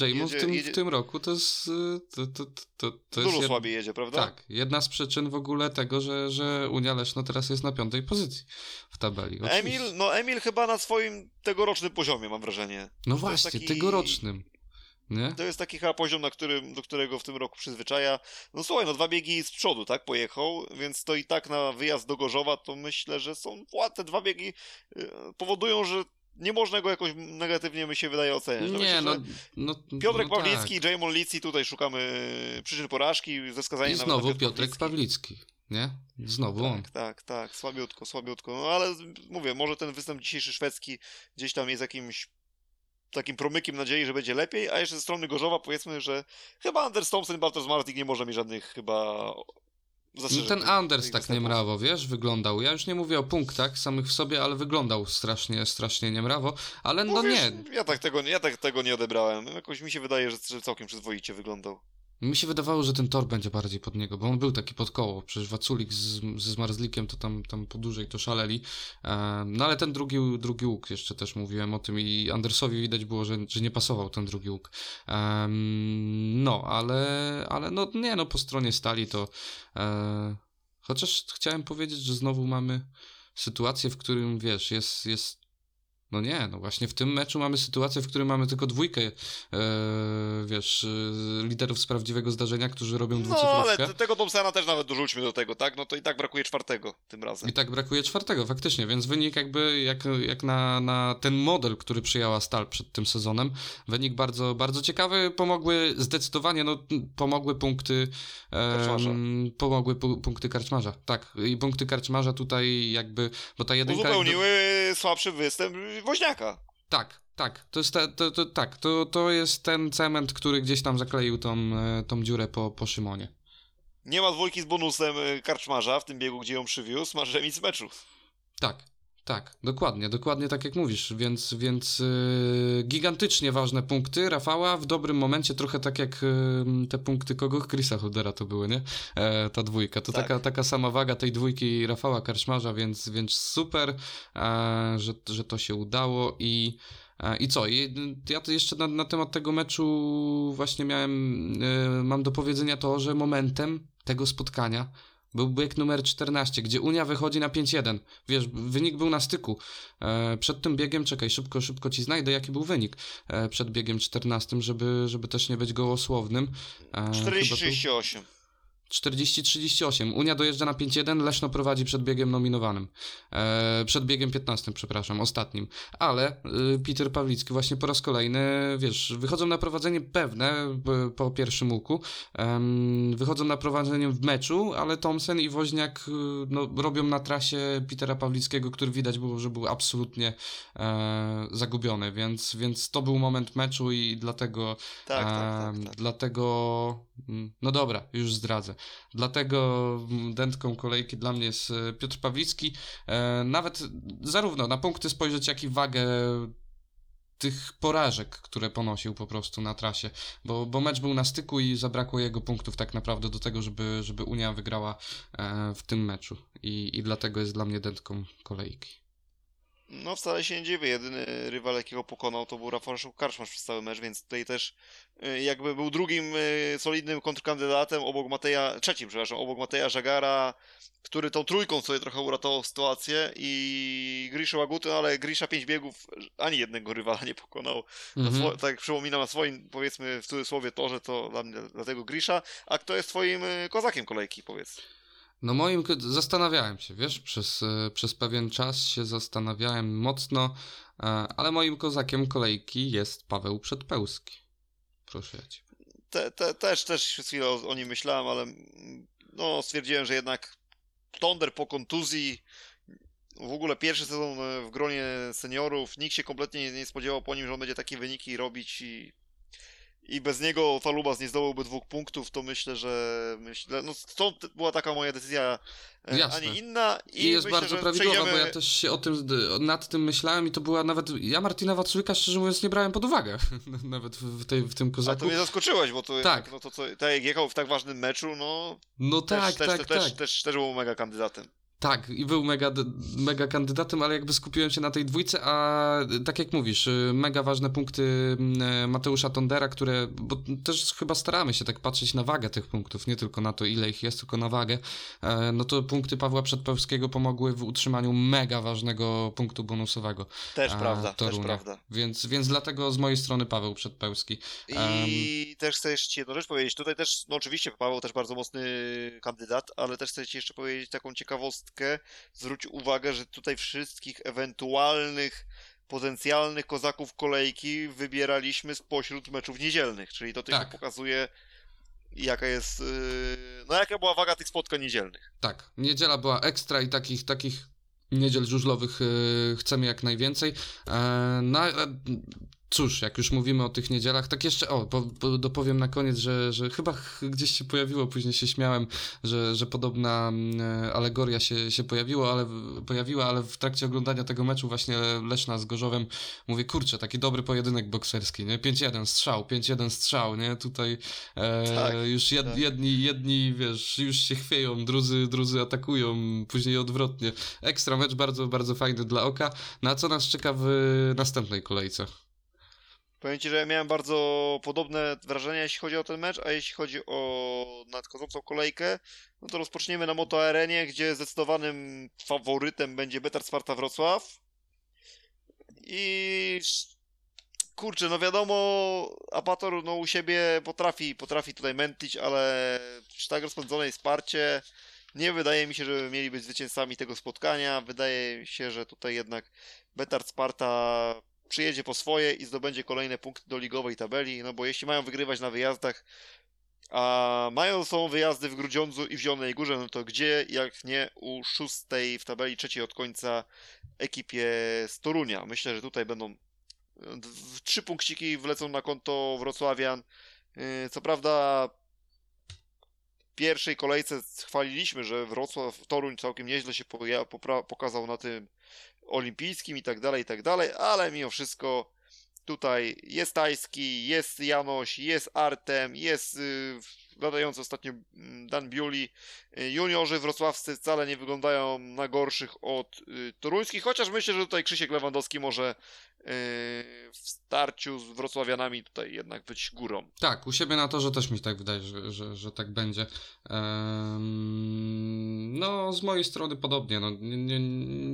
Jamon w, tym, jedzie... w tym roku to jest. To, to, to, to Dużo jest słabiej jedzie, prawda? Tak. Jedna z przyczyn w ogóle tego, że, że Unia Leszno teraz jest na piątej pozycji w tabeli. Oczywiście. Emil, no Emil chyba na swoim tegorocznym poziomie, mam wrażenie. No właśnie, taki... tegorocznym. Nie? To jest taki chyba poziom, na którym, do którego w tym roku przyzwyczaja. No słuchaj, no dwa biegi z przodu, tak, pojechał, więc to i tak na wyjazd do Gorzowa, to myślę, że są, te dwa biegi y, powodują, że nie można go jakoś negatywnie, mi się wydaje, oceniać. No nie, myślę, no, no, Piotrek no Pawlicki tak. i Jamon Lici, tutaj szukamy przyczyn porażki, ze wskazaniem I znowu Piotrek Pawlicki. nie? Znowu tak, on. Tak, tak, słabiutko, słabiutko. No ale mówię, może ten występ dzisiejszy szwedzki gdzieś tam jest jakimś takim promykiem nadziei, że będzie lepiej, a jeszcze ze strony Gorzowa powiedzmy, że chyba Anders Thompson i Bartosz Martik nie może mieć żadnych chyba no ten Anders tak niemrawo, wiesz, wyglądał. Ja już nie mówię o punktach samych w sobie, ale wyglądał strasznie, strasznie niemrawo, ale no, no wiesz, nie. Ja tak, tego, ja tak tego nie odebrałem. Jakoś mi się wydaje, że, że całkiem przyzwoicie wyglądał. Mi się wydawało, że ten tor będzie bardziej pod niego, bo on był taki pod koło. Przecież Waculik z, ze Zmarzlikiem to tam, tam po dłużej to szaleli. no ale ten drugi, drugi łuk, jeszcze też mówiłem o tym i Andersowi widać było, że, że nie pasował ten drugi łuk. no, ale, ale no nie, no po stronie stali to... E, chociaż chciałem powiedzieć, że znowu mamy sytuację, w którym wiesz, jest, jest no nie, no właśnie w tym meczu mamy sytuację, w której mamy tylko dwójkę, e, wiesz, e, liderów z prawdziwego zdarzenia, którzy robią dwucyfrówkę. No, ale tego Thompsona też nawet dorzućmy do tego, tak? No to i tak brakuje czwartego tym razem. I tak brakuje czwartego, faktycznie, więc wynik jakby, jak, jak na, na ten model, który przyjęła Stal przed tym sezonem, wynik bardzo, bardzo ciekawy, pomogły zdecydowanie, no pomogły punkty e, pomogły pu punkty Karczmarza, tak, i punkty Karczmarza tutaj jakby, bo ta jedynka... Uzupełniły jakby... słabszy występ Woźniaka. Tak, tak. To jest, te, to, to, tak, to, to jest ten cement, który gdzieś tam zakleił tą, e, tą dziurę po, po Szymonie. Nie ma dwójki z bonusem e, karczmarza w tym biegu, gdzie ją przywiózł, masz remis meczu. Tak, tak, dokładnie, dokładnie tak jak mówisz, więc, więc yy, gigantycznie ważne punkty Rafała w dobrym momencie, trochę tak jak yy, te punkty kogo? Chrisa Holdera to były, nie? E, ta dwójka, to tak. taka, taka sama waga tej dwójki Rafała Karczmarza, więc, więc super, e, że, że to się udało i e, i co? I ja to jeszcze na, na temat tego meczu właśnie miałem, yy, mam do powiedzenia to, że momentem tego spotkania był bieg numer 14, gdzie Unia wychodzi na 5-1. Wiesz, wynik był na styku. E, przed tym biegiem, czekaj, szybko, szybko ci znajdę, jaki był wynik e, przed biegiem 14, żeby, żeby też nie być gołosłownym. E, 40-38. 40-38. Unia dojeżdża na 5-1, Leszno prowadzi przed biegiem nominowanym. E, przed biegiem 15, przepraszam, ostatnim. Ale e, Peter Pawlicki właśnie po raz kolejny, wiesz, wychodzą na prowadzenie pewne po pierwszym łuku. E, wychodzą na prowadzenie w meczu, ale Thompson i Woźniak e, no, robią na trasie Petera Pawlickiego, który widać było, że był absolutnie e, zagubiony, więc, więc to był moment meczu i dlatego tak, tak, tak, tak. dlatego mm, no dobra, już zdradzę. Dlatego dętką kolejki dla mnie jest e, Piotr Pawlicki. E, nawet zarówno na punkty spojrzeć, jak i wagę tych porażek, które ponosił po prostu na trasie, bo, bo mecz był na styku i zabrakło jego punktów tak naprawdę do tego, żeby, żeby Unia wygrała e, w tym meczu i, i dlatego jest dla mnie dętką kolejki. No wcale się nie dziwię, jedyny rywal jakiego pokonał to był Rafał Karczmarz przez cały mecz, więc tutaj też y, jakby był drugim y, solidnym kontrkandydatem obok Mateja, trzecim przepraszam, obok Mateja Żagara, który tą trójką sobie trochę uratował sytuację i Grisza Łaguty, no ale Grisza pięć biegów ani jednego rywala nie pokonał. Mhm. tak jak przypominam na swoim, powiedzmy w cudzysłowie torze, to dla mnie, dlatego Grisza. A kto jest twoim y, kozakiem kolejki, powiedz? No moim, zastanawiałem się, wiesz, przez, e, przez pewien czas się zastanawiałem mocno, e, ale moim kozakiem kolejki jest Paweł Przedpełski. Proszę ja cię. Te, te, też, też chwilę o, o nim myślałem, ale no, stwierdziłem, że jednak Tonder po kontuzji, w ogóle pierwszy sezon w gronie seniorów, nikt się kompletnie nie spodziewał po nim, że on będzie takie wyniki robić i i bez niego Falubas nie zdobyłby dwóch punktów, to myślę, że myślę, no stąd była taka moja decyzja, Jasne. a nie inna. I, I jest myślę, bardzo prawidłowa, przejdziemy... bo ja też się o tym, nad tym myślałem i to była nawet, ja Martina Waculika szczerze mówiąc nie brałem pod uwagę, nawet w, tej, w tym kozaku. A to mnie zaskoczyłeś, bo to, tak. no to co, tak jak jechał w tak ważnym meczu, no... No tak, też, tak, też, tak. Też, też, też był mega kandydatem. Tak, i był mega, mega kandydatem, ale jakby skupiłem się na tej dwójce, a tak jak mówisz, y, mega ważne punkty y, Mateusza Tondera, które, bo też chyba staramy się tak patrzeć na wagę tych punktów, nie tylko na to, ile ich jest, tylko na wagę, e, no to punkty Pawła Przedpełskiego pomogły w utrzymaniu mega ważnego punktu bonusowego. Też a, prawda, Torunia. też prawda. Więc, więc dlatego z mojej strony Paweł Przedpełski. I um, też chcę jeszcze jedną rzecz powiedzieć, tutaj też, no oczywiście Paweł też bardzo mocny kandydat, ale też chcę ci jeszcze powiedzieć taką ciekawostkę, zwróć uwagę, że tutaj wszystkich ewentualnych potencjalnych kozaków kolejki wybieraliśmy spośród meczów niedzielnych, czyli to tylko tak. pokazuje jaka jest, yy, no jaka była waga tych spotkań niedzielnych. Tak, niedziela była ekstra i takich, takich niedziel żużlowych yy, chcemy jak najwięcej. E, na, cóż, jak już mówimy o tych niedzielach, tak jeszcze, o, po, po, dopowiem na koniec, że, że chyba gdzieś się pojawiło, później się śmiałem, że, że podobna mm, alegoria się, się pojawiło, ale, pojawiła, ale w trakcie oglądania tego meczu właśnie Leszna z Gorzowem mówię, kurczę, taki dobry pojedynek bokserski, nie? 5-1 strzał, 5-1 strzał, nie? Tutaj e, tak, już jed, tak. jedni, jedni, wiesz, już się chwieją, drudzy, drudzy atakują, później odwrotnie. Ekstra mecz, bardzo, bardzo fajny dla oka. Na no co nas czeka w następnej kolejce? Powiem Ci, że ja miałem bardzo podobne wrażenia, jeśli chodzi o ten mecz, a jeśli chodzi o nadchodzącą kolejkę, no to rozpoczniemy na Moto Arenie, gdzie zdecydowanym faworytem będzie Betar Sparta Wrocław. I kurczę, no wiadomo, Apator no u siebie potrafi, potrafi tutaj mętlić, ale przy tak rozpędzonej Sparcie nie wydaje mi się, że mieli być zwycięzcami tego spotkania. Wydaje się, że tutaj jednak Betar Sparta przyjedzie po swoje i zdobędzie kolejne punkty do ligowej tabeli, no bo jeśli mają wygrywać na wyjazdach, a mają są wyjazdy w Grudziądzu i w Zielonej Górze, no to gdzie, jak nie u szóstej w tabeli, trzeciej od końca ekipie z Torunia. Myślę, że tutaj będą trzy punkciki wlecą na konto Wrocławian. Y, co prawda w pierwszej kolejce chwaliliśmy, że Wrocław, Toruń całkiem nieźle się pokazał na tym olimpijskim i tak dalej, i tak dalej, ale mimo wszystko tutaj jest Tajski, jest Janoś, jest Artem, jest yy, latający ostatnio mm, Dan Biuli. Y, juniorzy wrocławscy wcale nie wyglądają na gorszych od y, toruńskich, chociaż myślę, że tutaj Krzysiek Lewandowski może w starciu z wrocławianami tutaj jednak być górą. Tak, u siebie na to, że też mi tak wydaje, że, że, że tak będzie. no, z mojej strony podobnie, no, nie, nie,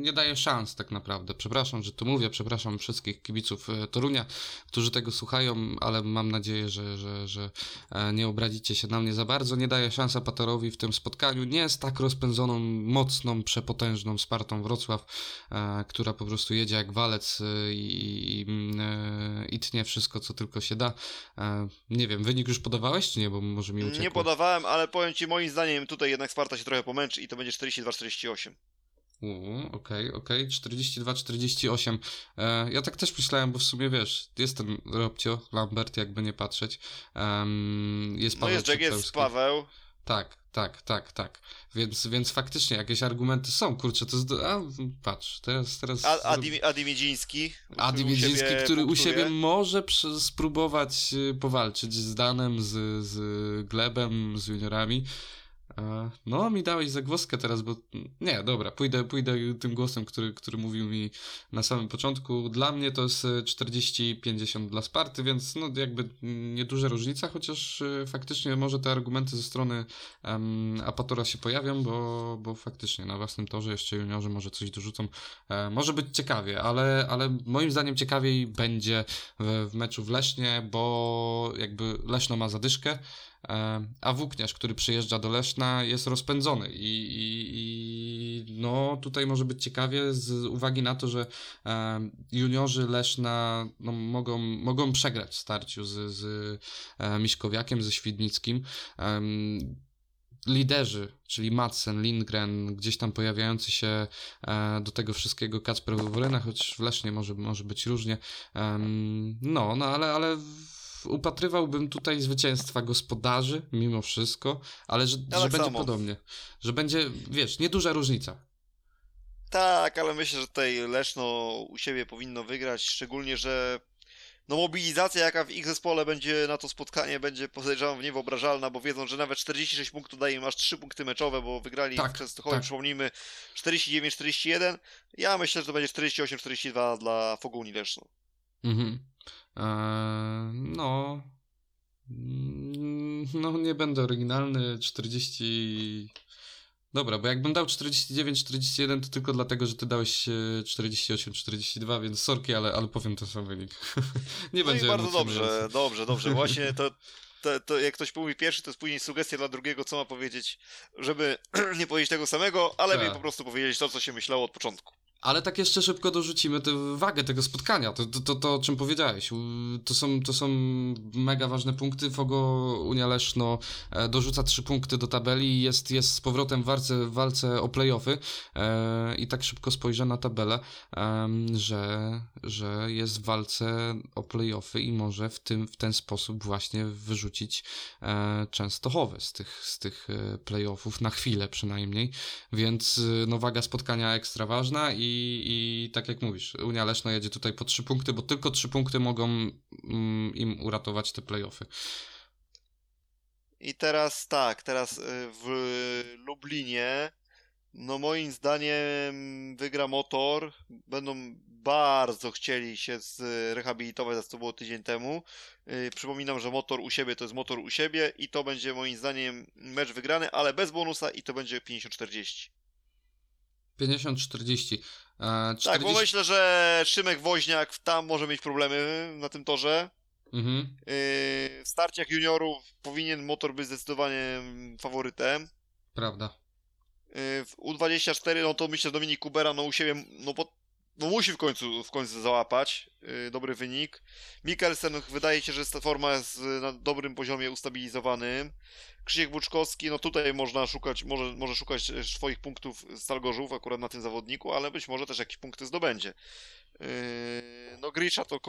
nie daję szans tak naprawdę. Przepraszam, że tu mówię, przepraszam wszystkich kibiców e, Torunia, którzy tego słuchają, ale mam nadzieję, że, że, że e, nie obrazicie się na mnie za bardzo. Nie daję szans Apatorowi w tym spotkaniu. Nie jest tak rozpędzoną, mocną, przepotężną Spartą Wrocław, e, która po prostu jedzie jak walec e, i, i, e, i tnie wszystko, co tylko się da. E, nie wiem, wynik już podawałeś, czy nie? Bo może mi uciekło. Nie podawałem, ale powiem Ci, moim zdaniem tutaj jednak Sparta się trochę pomęczy i to będzie 42-48. Okej, okej, okay, okay. 42-48. E, ja tak też myślałem, bo w sumie wiesz, jest ten Robcio, Lambert, jakby nie patrzeć. Um, jest Paweł No jest Jack, jest Paweł. Tak, tak, tak, tak. Więc, więc faktycznie jakieś argumenty są, kurczę, to jest... A, patrz, teraz... teraz A, Adi, Adi Miedziński. Adi Miedziński, który u siebie może spróbować y, powalczyć z Danem, z, z Glebem, z juniorami. No, mi dałeś zagłoskę teraz, bo nie, dobra, pójdę, pójdę tym głosem, który, który mówił mi na samym początku. Dla mnie to jest 40-50 dla Sparty, więc no jakby nieduża różnica, chociaż e, faktycznie może te argumenty ze strony um, Apatora się pojawią, bo, bo faktycznie na własnym torze jeszcze juniorzy może coś dorzucą. E, może być ciekawie, ale, ale moim zdaniem ciekawiej będzie w, w meczu w Lesznie, bo jakby Leszno ma zadyszkę, E, a Włókniarz, który przyjeżdża do Leszna jest rozpędzony i, i, i, no tutaj może być ciekawie z uwagi na to, że e, juniorzy Leszna no, mogą, mogą przegrać w starciu z, z e, Miśkowiakiem, ze Świdnickim liderzy, czyli Madsen, Lindgren, gdzieś tam pojawiający się e, do tego wszystkiego Kacper Wawryna, choć w Lesznie może, może być różnie. no, no ale, ale upatrywałbym tutaj zwycięstwa gospodarzy, mimo wszystko, ale że, ja że tak będzie samo. podobnie. Że będzie, wiesz, nieduża różnica. Tak, ale myślę, że tutaj Leszno u siebie powinno wygrać, szczególnie, że no mobilizacja jaka w ich zespole będzie na to spotkanie będzie podejrzewam niewyobrażalna, bo wiedzą, że nawet 46 punktów daje im aż 3 punkty meczowe, bo wygrali tak, w Częstochowie, tak. przypomnijmy 49-41. Ja myślę, że to będzie 48-42 dla Foguni Leszno. Mhm. Eee, no no nie będę oryginalny 40 Dobra, bo jakbym dał 49-41 to tylko dlatego, że ty dałeś 48-42, e, więc sorki, ale, ale powiem ten sam wynik. Nie no będzie bardzo dobrze, dobrze, dobrze. Właśnie to, to, to jak ktoś mówi pierwszy, to jest później sugestia dla drugiego, co ma powiedzieć, żeby nie powiedzieć tego samego, ale tak. po prostu powiedzieć to, co się myślało od początku. Ale tak jeszcze szybko dorzucimy tę wagę tego spotkania, to, to, to, to, o czym powiedziałeś. To są, to są mega ważne punkty. Fogo Unia Leszno e, dorzuca trzy punkty do tabeli i jest, jest z powrotem w walce, w walce o playoffy e, i tak szybko spojrzę na tabelę, że, że jest w walce o playoffy i może w, tym, w ten sposób właśnie wyrzucić e, Częstochowy z tych, z tych playoffów, na chwilę przynajmniej, więc no, waga spotkania ekstra ważna i i, tak jak mówisz, Unia Leszno jedzie tutaj po trzy punkty, bo tylko trzy punkty mogą mm, im uratować te playoffy. I teraz tak, teraz y, w Lublinie, no moim zdaniem wygra motor. Będą bardzo chcieli się zrehabilitować, za co było tydzień temu. Y, przypominam, że motor u siebie to jest motor u siebie i to będzie moim zdaniem mecz wygrany, ale bez bonusa i to będzie 50-40. 50-40. 40... Tak, bo myślę, że Szymek Woźniak tam może mieć problemy na tym torze. Mhm. Yy, w starciach juniorów powinien motor być zdecydowanie faworytem. Prawda. Yy, w U24, no to myślę, że Dominik Kubera, no u siebie, no bo no musi w końcu, w końcu załapać yy, dobry wynik. Mikkelsen wydaje się, że ta forma jest na dobrym poziomie ustabilizowanym. Krzysiek Buczkowski, no tutaj można szukać, może, może szukać swoich punktów Stalgorzów akurat na tym zawodniku, ale być może też jakieś punkty zdobędzie. Yy, no Grisza to,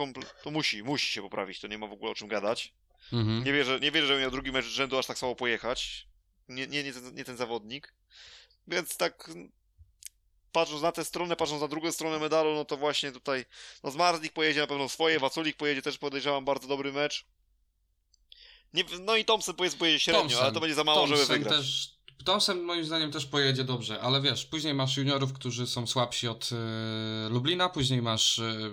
to musi, musi się poprawić, to nie ma w ogóle o czym gadać. Mhm. Nie, wierzę, nie wierzę, że miał drugi mecz rzędu aż tak samo pojechać. Nie, nie, nie, ten, nie ten zawodnik. Więc tak patrząc na tę stronę, patrząc na drugą stronę medalu, no to właśnie tutaj no Zmarzlik pojedzie na pewno swoje, Waculik pojedzie też podejrzewam bardzo dobry mecz. Nie, no i Thompson powiedzmy pojedzie średnio, Thompson, ale to będzie za mało, Thompson żeby wygrać. Też, Thompson moim zdaniem też pojedzie dobrze, ale wiesz, później masz juniorów, którzy są słabsi od y, Lublina, później masz y,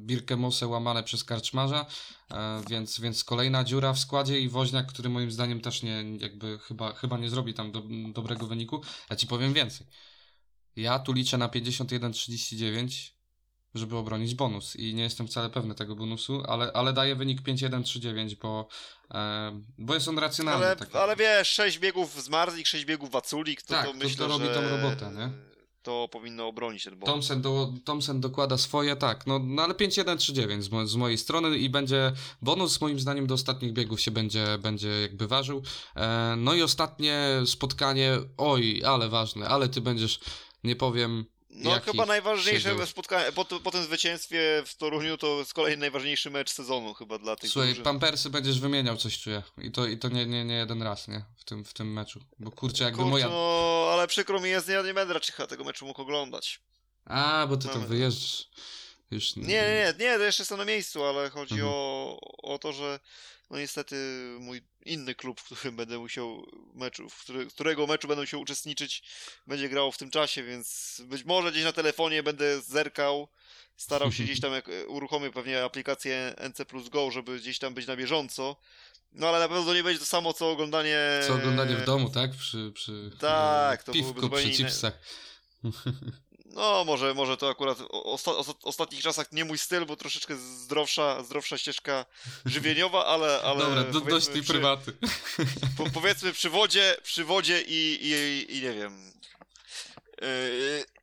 Birkemose łamane przez Karczmarza, y, więc, więc kolejna dziura w składzie i Woźniak, który moim zdaniem też nie, jakby chyba, chyba nie zrobi tam do, dobrego wyniku. Ja ci powiem więcej. Ja tu liczę na 51-39 żeby obronić bonus i nie jestem wcale pewny tego bonusu, ale, ale daje wynik 5-1-3-9, bo, e, bo jest on racjonalny. Ale, tak ale wiesz, 6 biegów z Marzik, 6 biegów Waculik, to, tak, to myślę, to, to robi że... tą robotę, nie? To powinno obronić ten bonus. Thompson, do, Thompson dokłada swoje, tak, no, no ale 5-1-3-9 z, z, mojej strony i będzie bonus moim zdaniem do ostatnich biegów się będzie, będzie jakby ważył. E, no i ostatnie spotkanie, oj, ale ważne, ale ty będziesz, nie powiem no chyba najważniejsze spotkanie, po, po, tym zwycięstwie w Toruniu to z kolei najważniejszy mecz sezonu chyba dla tych Słuchaj, drużyn. Pampersy będziesz wymieniał coś czuję i to, i to nie, nie, nie jeden raz, nie? W tym, w tym meczu, bo kurczę jakby kurczę, moja... no ale przykro mi jest, ja nie będę raczej tego meczu mógł oglądać. A, bo ty tam wyjeżdżasz. Już... Nie, nie, nie, nie, to jeszcze jestem na miejscu, ale chodzi mhm. o, o to, że no niestety mój inny klub, w którym będę musiał meczu, w który, którego meczu będę musiał uczestniczyć, będzie grał w tym czasie, więc być może gdzieś na telefonie będę zerkał, starał się gdzieś tam, jak uruchomię pewnie aplikację NC Plus Go, żeby gdzieś tam być na bieżąco. No ale na pewno to nie będzie to samo, co oglądanie... Co oglądanie w domu, tak? Przy, przy tak, to piwku, przy chipsach. No, może, może to akurat w osta ostatnich czasach nie mój styl, bo troszeczkę zdrowsza, zdrowsza ścieżka żywieniowa, ale... ale Dobra, do, dość tej prywaty. Po, powiedzmy przy wodzie, przy wodzie i, i, i nie wiem... Yy,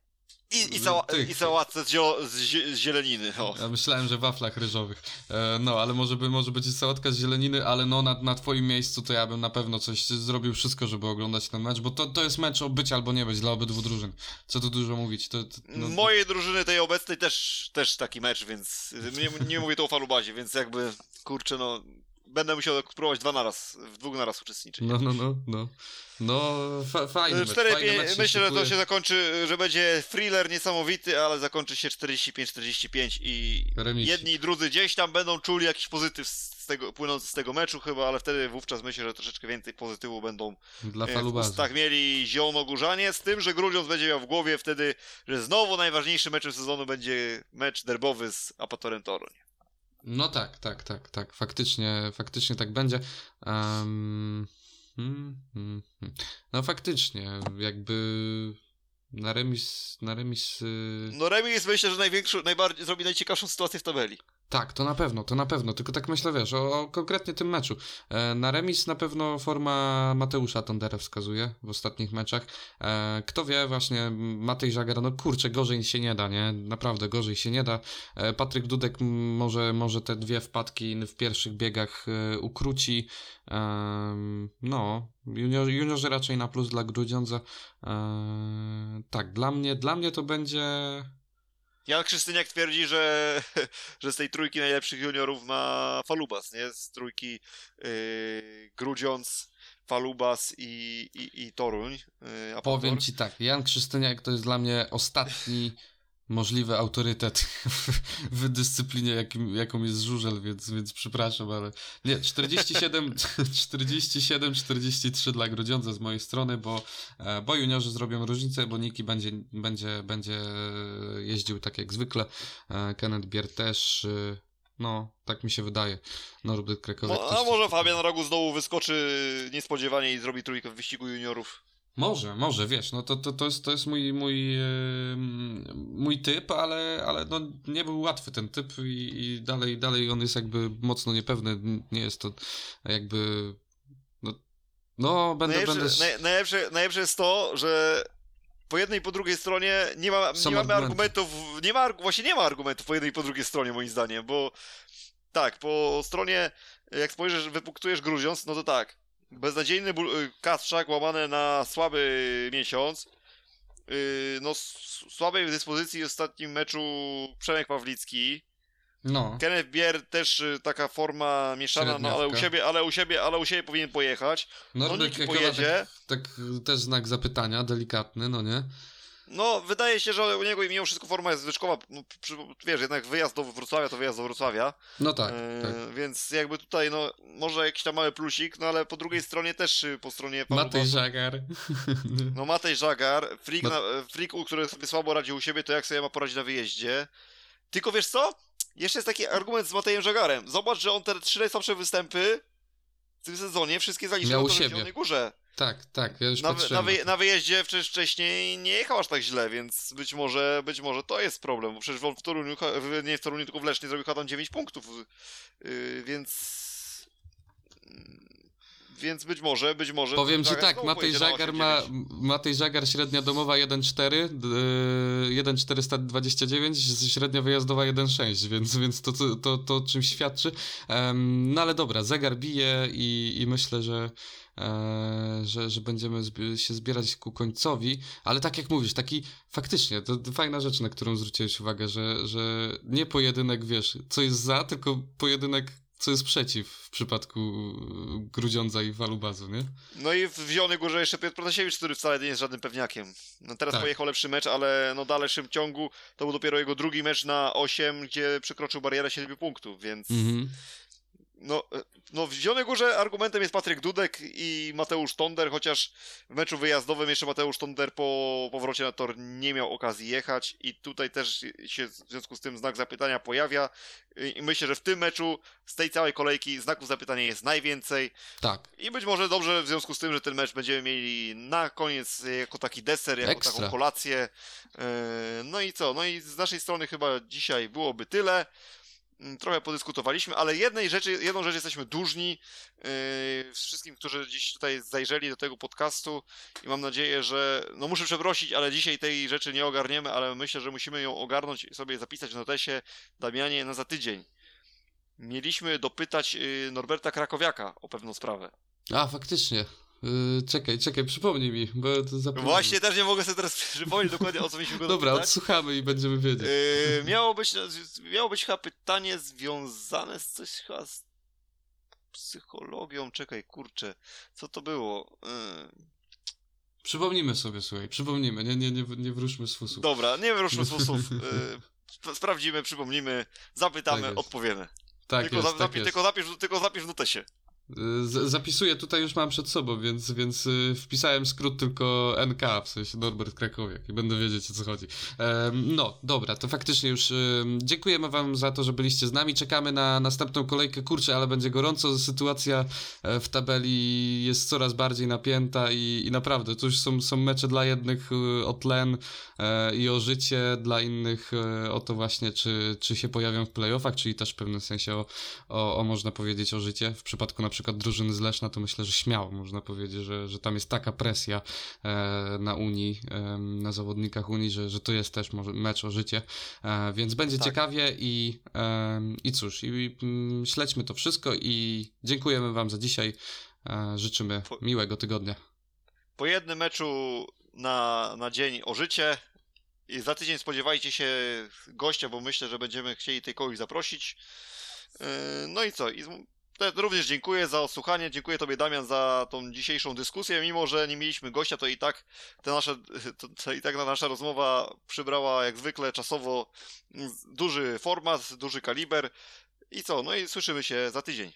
i, i, cała, i sałatce z, zio, z, z zieleniny. O. Ja myślałem, że waflach ryżowych. E, no, ale może, by, może być sałatka z zieleniny, ale no na, na twoim miejscu to ja bym na pewno coś zrobił wszystko, żeby oglądać ten mecz, bo to, to jest mecz o być albo nie być dla obydwu drużyn. Co tu dużo mówić. To, to, no, Mojej drużyny tej obecnej też, też taki mecz, więc nie, nie mówię to o falubazie, więc jakby kurczę no będę musiał próbować dwa naraz, w dwóch naraz uczestniczyć. No, no, no, no. No, fa fajny 4, mecz, fajny mecz Myślę, że to się zakończy, że będzie thriller niesamowity, ale zakończy się 45-45 i Remisik. jedni i drudzy gdzieś tam będą czuli jakiś pozytyw z tego, płynący z tego meczu chyba, ale wtedy wówczas myślę, że troszeczkę więcej pozytywu będą Dla e, w ustach mieli zielono-górzanie, z tym, że Grudziądz będzie miał w głowie wtedy, że znowu najważniejszym meczem sezonu będzie mecz derbowy z Apatorem Toruń. No tak, tak, tak, tak. Faktycznie, faktycznie tak będzie. Um. No faktycznie, jakby na remis, na remis... Yy... No remis myślę, że największą, najbardziej zrobi najciekawszą sytuację w tabeli. Tak, to na pewno, to na pewno. Tylko tak myślę, wiesz, o, o konkretnie tym meczu. E, na remis na pewno forma Mateusza Tondera wskazuje w ostatnich meczach. E, kto wie, właśnie Matej Żagar, no kurczę, gorzej się nie da, nie? Naprawdę gorzej się nie da. E, Patryk Dudek może, może te dwie wpadki w pierwszych biegach e, ukróci. No, junior, juniorzy raczej na plus dla Grudziądza. E, tak, dla mnie, dla mnie to będzie Jan Krzystyniak twierdzi, że, że z tej trójki najlepszych juniorów ma Falubas, nie? Z trójki yy, Grudziądz, Falubas i, i, i Toruń. Yy, Powiem ci tak, Jan Krzystyniak to jest dla mnie ostatni możliwy autorytet w, dyscyplinie, jakim, jaką jest żużel, więc, więc przepraszam, ale nie, 47, 47 43 dla Grodziądza z mojej strony, bo, e, bo juniorzy zrobią różnicę, bo Niki będzie, będzie, będzie jeździł tak jak zwykle, e, Kenneth Bier też, e, no, tak mi się wydaje. Norbert Krakowiak no, A może Fabian Rogu znowu wyskoczy niespodziewanie i zrobi trójkę w wyścigu juniorów? Może, może, wiesz, no to, to, to, jest, to jest mój, mój, mój typ, ale, ale no nie był łatwy ten typ i, i dalej, dalej on jest jakby mocno niepewny, nie jest to jakby, no, no będę... Najlepsze, będę... Naj, najlepsze, najlepsze jest to, że po jednej i po drugiej stronie nie, ma, nie mamy argumentów, nie ma, właśnie nie ma argumentów po jednej i po drugiej stronie moim zdaniem, bo tak, po stronie, jak spojrzysz, wypuktujesz Gruziąc, no to tak, beznadziejny y, Kastrzak łamane na słaby miesiąc. Y, no, słabej dyspozycji w ostatnim meczu Przemek Pawlicki. No. Kenneth Bier też y, taka forma mieszana, no ale u siebie, ale u siebie, ale u siebie powinien pojechać. No, no pojedzie. Tak, tak też znak zapytania, delikatny, no nie? No, wydaje się, że u niego mimo wszystko forma jest zwyczkowa. No, przy, wiesz, jednak wyjazd do Wrocławia to wyjazd do Wrocławia. No tak, e, tak. Więc jakby tutaj, no, może jakiś tam mały plusik, no ale po drugiej stronie też y, po stronie... Matej Żagar. No Matej Żagar, Freak, Ma... Freak, który sobie słabo radzi u siebie, to jak sobie ma poradzić na wyjeździe. Tylko wiesz co? Jeszcze jest taki argument z Matejem Żagarem. Zobacz, że on te trzy najsłabsze występy w tym sezonie wszystkie zaliczył na Zielonej Górze. Tak, tak, ja już na, na, wy, na, wyjeździe wcześniej nie jechał aż tak źle, więc być może, być może to jest problem, bo przecież w Toruniu, nie w Toruniu, tylko w Lesznie zrobił tam 9 punktów, yy, więc więc być może, być może... Powiem ci tak, Matej Żagar ma, Matej Żagar średnia domowa 1,4, 1,429, średnia wyjazdowa 1,6, więc, więc to, to, to, to czym świadczy. Um, no ale dobra, zegar bije i, i myślę, że że, że będziemy się zbierać ku końcowi, ale tak jak mówisz, taki faktycznie, to fajna rzecz, na którą zwróciłeś uwagę, że, że nie pojedynek, wiesz, co jest za, tylko pojedynek co jest przeciw w przypadku Grudziądza i Walubazu, nie? No i w Zielonej Górze jeszcze Piotr Protasiewicz, który wcale nie jest żadnym pewniakiem. No teraz tak. pojechał lepszy mecz, ale no w dalszym ciągu to był dopiero jego drugi mecz na 8, gdzie przekroczył barierę 7 punktów, więc mhm. No, e, no w Zielonej Górze argumentem jest Patryk Dudek i Mateusz Tonder, chociaż w meczu wyjazdowym jeszcze Mateusz Tonder po powrocie na tor nie miał okazji jechać i tutaj też się w związku z tym znak zapytania pojawia i myślę, że w tym meczu z tej całej kolejki znaków zapytania jest najwięcej. Tak. I być może dobrze w związku z tym, że ten mecz będziemy mieli na koniec jako taki deser, jako Ekstra. taką kolację. E, no i co? No i z naszej strony chyba dzisiaj byłoby tyle. Mm, trochę podyskutowaliśmy, ale jednej rzeczy, jedną rzecz jesteśmy dłużni yy, wszystkim, którzy dziś tutaj zajrzeli do tego podcastu i mam nadzieję, że, no muszę przeprosić, ale dzisiaj tej rzeczy nie ogarniemy, ale myślę, że musimy ją ogarnąć i sobie zapisać w notesie Damianie na za tydzień. Mieliśmy dopytać yy, Norberta Krakowiaka o pewną sprawę. A, faktycznie. Yy, czekaj, czekaj, przypomnij mi, bo to zapomniałem. Właśnie też nie mogę sobie teraz przypomnieć dokładnie o co mieliśmy go Dobra, odsłuchamy i będziemy wiedzieć. Yy, miało, być, miało być chyba pytanie związane z coś chyba z... psychologią, czekaj, kurczę, co to było? Yy... Przypomnimy sobie, słuchaj, przypomnimy, nie, nie, nie, nie wróżmy z fusów. Dobra, nie wróżmy z fusów. Yy, sprawdzimy, przypomnimy, zapytamy, tak odpowiemy. Tak tylko, jest, za, tak zapi- tylko, zapisz, tylko zapisz w notesie. Z zapisuję, tutaj już mam przed sobą, więc, więc y, wpisałem skrót tylko NK, w sensie Norbert Krakowiak i będę wiedzieć o co chodzi. No, dobra, to faktycznie już dziękujemy wam za to, że byliście z nami, czekamy na następną kolejkę, kurczę, ale będzie gorąco, sytuacja e, w tabeli jest coraz bardziej napięta i, i naprawdę, tu już są, są mecze dla jednych y, o tlen e, i o życie, dla innych e, o to właśnie, czy, czy się pojawią w playoffach, czyli też w pewnym sensie o, o, o można powiedzieć o życie, w przypadku na przykład przykład drużyny z Leszna, to myślę, że śmiało można powiedzieć, że, że tam jest taka presja e, na Unii, e, na zawodnikach Unii, że, że to jest też może mecz o życie, e, więc będzie tak. ciekawie i, i cóż, i, mm, śledźmy to wszystko i dziękujemy Wam za dzisiaj. Życzymy po, miłego tygodnia. Po jednym meczu na, na dzień o życie. I za tydzień spodziewajcie się gościa, bo myślę, że będziemy chcieli tej kogoś zaprosić. No i co? I Również dziękuję za odsłuchanie, dziękuję Tobie Damian za tą dzisiejszą dyskusję, mimo że nie mieliśmy gościa, to i tak te nasze, to, to i tak nasza rozmowa przybrała jak zwykle czasowo duży format, duży kaliber i co, no i słyszymy się za tydzień.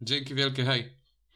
Dzięki wielkie, hej!